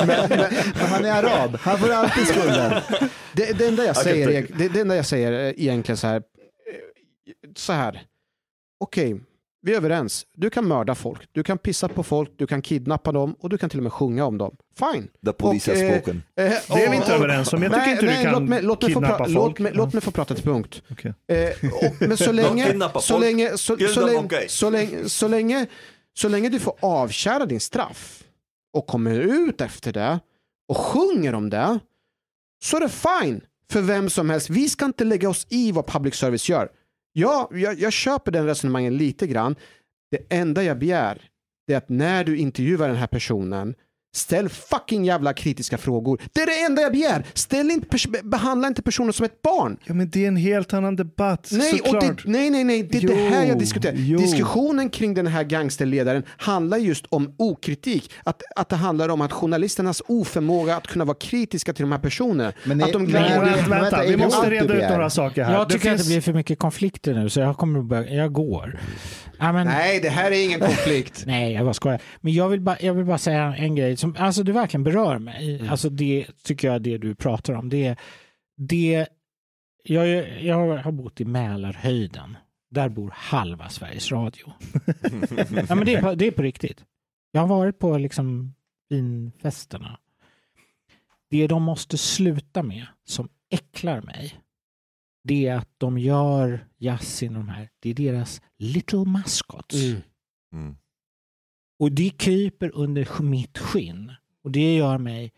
Men han är arab, han får alltid skulden. Det, det, enda jag säger, det, det enda jag säger är egentligen så här. eh, Så här. Okej, vi är överens. Du kan mörda folk, du kan pissa på folk, du kan kidnappa dem och du kan till och med sjunga om dem. Fine. the police Och, has eh, spoken Eh, Det är vi inte överens om. Jag tycker nej, inte du nej, kan låt mig, låt mig få kidnappa folk. Låt mig, låt mig få prata till punkt. Eh, och, men så länge, kidnappa så folk, länge, så, kill så, them, länge, okej. så, länge, så, länge, så länge du får avtjäna din straff och kommer ut efter det och sjunger om det så är det fine för vem som helst. Vi ska inte lägga oss i vad public service gör. Ja, jag, jag köper den resonemangen lite grann. Det enda jag begär det är att när du intervjuar den här personen Ställ fucking jävla kritiska frågor. Det är det enda jag begär. Ställ inte behandla inte personer som ett barn. Ja, men det är en helt annan debatt. Nej, och det, nej, nej, nej, det är Jo, det här jag diskuterar. jo. Diskussionen kring den här gangsterledaren handlar just om okritik. Att, att det handlar om att journalisternas oförmåga att kunna vara kritiska till de här personerna. Men att är- de är det- Vänta, vänta, vi det måste reda ut några saker här. Jag Det tycker att finns- det blir för mycket konflikter nu så jag kommer att börja, jag går. Ja, men, Nej, det här är ingen konflikt. Nej, jag bara skojar. Men jag vill bara, jag vill bara säga en grej som alltså, det verkligen berör mig. Alltså det tycker jag det du pratar om. Det, det, jag, jag har bott i Mälarhöjden. Där bor halva Sveriges Radio. ja, men det, är på, det är på riktigt. Jag har varit på liksom vinfesterna. Det de måste sluta med, som äcklar mig, det är att de gör Yasin och de här, det är deras little mascots. Mm. Mm. Och det kryper under mitt skinn. Och det gör mig...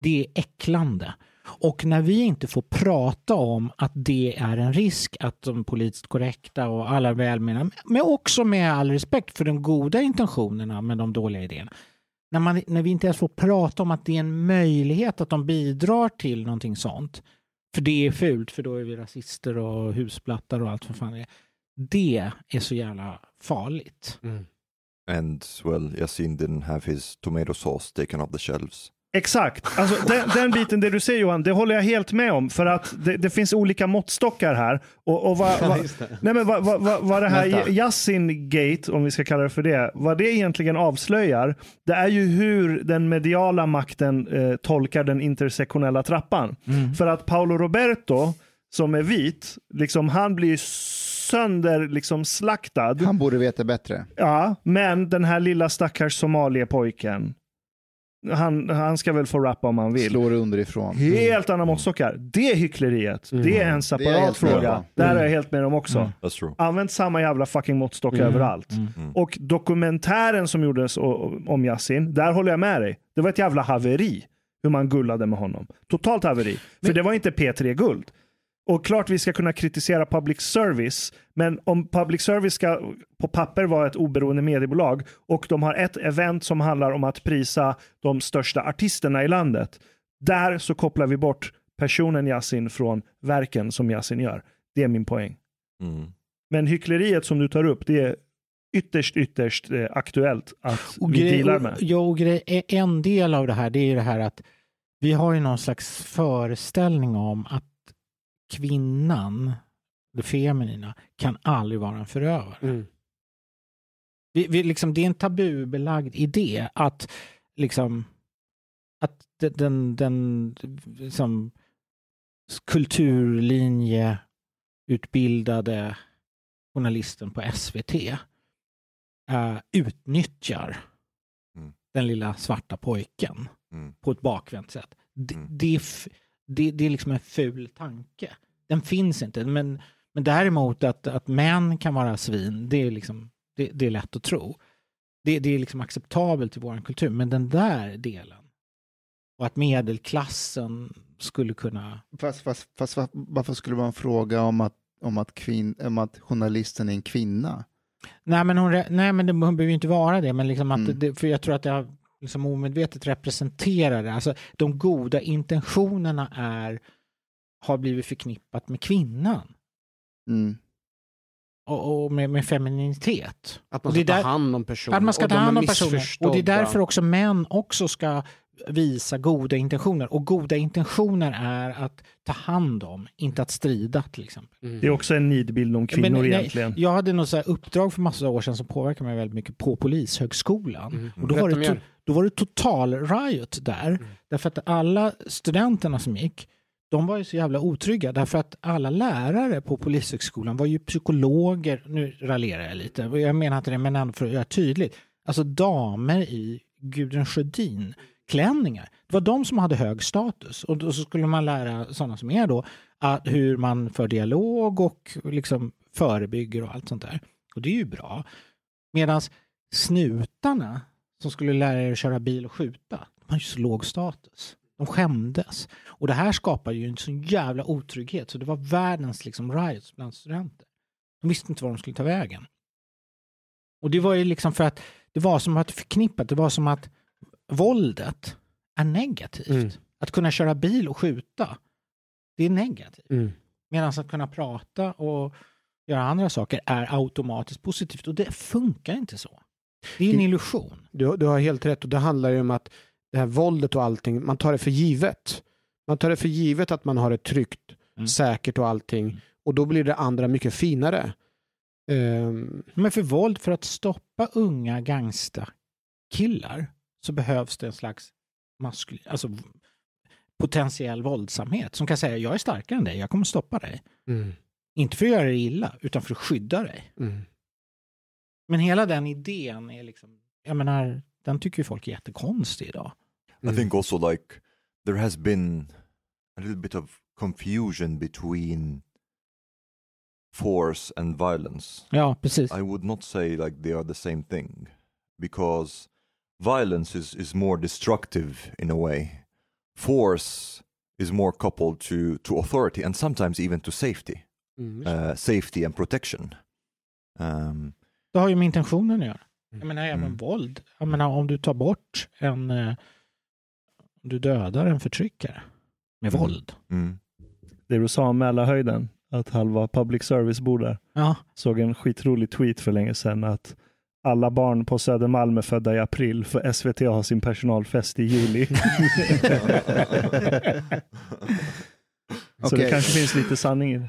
Det är äcklande. Och när vi inte får prata om att det är en risk att de politiskt korrekta och alla välmenande, men också med all respekt för de goda intentionerna med de dåliga idéerna. När, man, när vi inte ens får prata om att det är en möjlighet att de bidrar till någonting sånt. För det är fult, för då är vi rasister och husplattar och allt vad fan det är. Det är så jävla farligt. And well, Yasin didn't have his tomato sauce taken off the shelves. Exakt. Alltså, den, den biten, det du säger Johan, det håller jag helt med om. För att det, det finns olika måttstockar här. Och, och vad, vad, nej men vad, vad, vad, det här. Yasin Gate, om vi ska kalla det för det, vad det egentligen avslöjar, det är ju hur den mediala makten eh, tolkar den intersektionella trappan. För att Paolo Roberto, som är vit, liksom, han blir sönder liksom, slaktad. Han borde veta bättre. Ja, men den här lilla stackars somaliepojken, han, han ska väl få rappa om han vill. Slår underifrån. Helt andra måttstockar. Det är hyckleriet. Det är en Det är jag separat med fråga. om. Där är jag helt med om också. That's true. Använd samma jävla fucking måttstock överallt. Och dokumentären som gjordes om Yasin, där håller jag med dig. Det var ett jävla haveri hur man gullade med honom. Totalt haveri. För det var inte P3-guld. Och klart vi ska kunna kritisera public service, men om public service ska på papper vara ett oberoende mediebolag och de har ett event som handlar om att prisa de största artisterna i landet. Där så kopplar vi bort personen Yasin från verken som Yasin gör. Det är min poäng. Mm. Men hyckleriet som du tar upp, det är ytterst, ytterst eh, aktuellt att Och vi dealar och, med. ja, och grej, en del av det här det är ju det här att vi har ju någon slags föreställning om att kvinnan, det feminina, kan aldrig vara en förövare. Mm. Vi, vi, liksom, det är en tabubelagd idé att liksom att den, den, den liksom, kulturlinje utbildade journalisten på SVT eh, utnyttjar Mm. den lilla svarta pojken Mm. på ett bakvänt sätt. Det, Mm. det, det, det är liksom en ful tanke. Den finns inte. Men, men däremot att, att män kan vara svin, det är, liksom, det, det är lätt att tro. Det, det är liksom acceptabelt i vår kultur. Men den där delen och att medelklassen skulle kunna... Fast, fast, fast va- varför skulle en fråga om att, om att, kvin, om att journalisten är en kvinna? Nej, men hon, nej, men det, hon behöver ju inte vara det. Men liksom att Mm. det, för jag tror att det har liksom omedvetet representerar det. Alltså, de goda intentionerna är, har blivit förknippat med kvinnan. Mm. och, och med, med femininitet. Att man ska ta hand om personer. Att man ska och ta hand om personer. Och det är därför också män också ska visa goda intentioner. Och goda intentioner är att ta hand om, inte att strida till exempel. Mm. Det är också en nidbild om kvinnor Men, nej, egentligen. Jag hade något så här uppdrag för massa år sedan som påverkade mig väldigt mycket på Polishögskolan. Mm. Och då var, det. Då var det total riot där. Mm. Därför att alla studenterna som gick, de var ju så jävla otrygga. Därför att alla lärare på Polishögskolan var ju psykologer. Nu raljerar jag lite. Jag menar inte det, men ändå för att göra tydligt. Alltså damer i Gudrun Sjödin klänningar. Det var de som hade hög status. Och då skulle man lära sådana som er då att hur man för dialog och liksom förebygger och allt sånt där. Och det är ju bra. Medan snutarna som skulle lära er att köra bil och skjuta, de har ju så låg status. De skämdes. Och det här skapar ju en sån jävla otrygghet. Så det var världens liksom riots bland studenter. De visste inte var de skulle ta vägen. Och det var ju liksom för att det var som att förknippat, det var som att våldet är negativt. Mm. Att kunna köra bil och skjuta, det är negativt. Mm. Medan att kunna prata och göra andra saker är automatiskt positivt. Och det funkar inte så. Det är en illusion. Du, du har helt rätt och det handlar ju om att det här våldet och allting, man tar det för givet. Man tar det för givet att man har det tryggt, Mm. säkert och allting. Och då blir det andra mycket finare. Ehm, Men för våld, för att stoppa unga gangsta-killar så behövs det en slags maskul, alltså potentiell våldsamhet som kan säga jag är starkare än dig, jag kommer stoppa dig. mm, Inte för att göra dig illa, utan för att skydda dig. mm. Men hela den idén är liksom, jag menar, den tycker ju folk är jättekonstig idag. I think also like there has been a little bit of confusion between force and violence. Ja, precis. I would not say like they are the same thing because violence is, is more destructive in a way. Force is more coupled to, to authority and sometimes even to safety, Mm. uh, safety and protection. Um, Det har ju med intentionen att göra. Jag menar även Mm. våld. Jag menar om du tar bort en, eh, om du dödar en förtryckare med Mm. våld. mm. Det du sa om Mälarhöjden, att halva public service bor där. Ja, Såg en skitrolig tweet för länge sedan att alla barn på Södermalm är födda i april för SVT har sin personalfest i juli. Så Okej. det kanske finns lite sanning i det.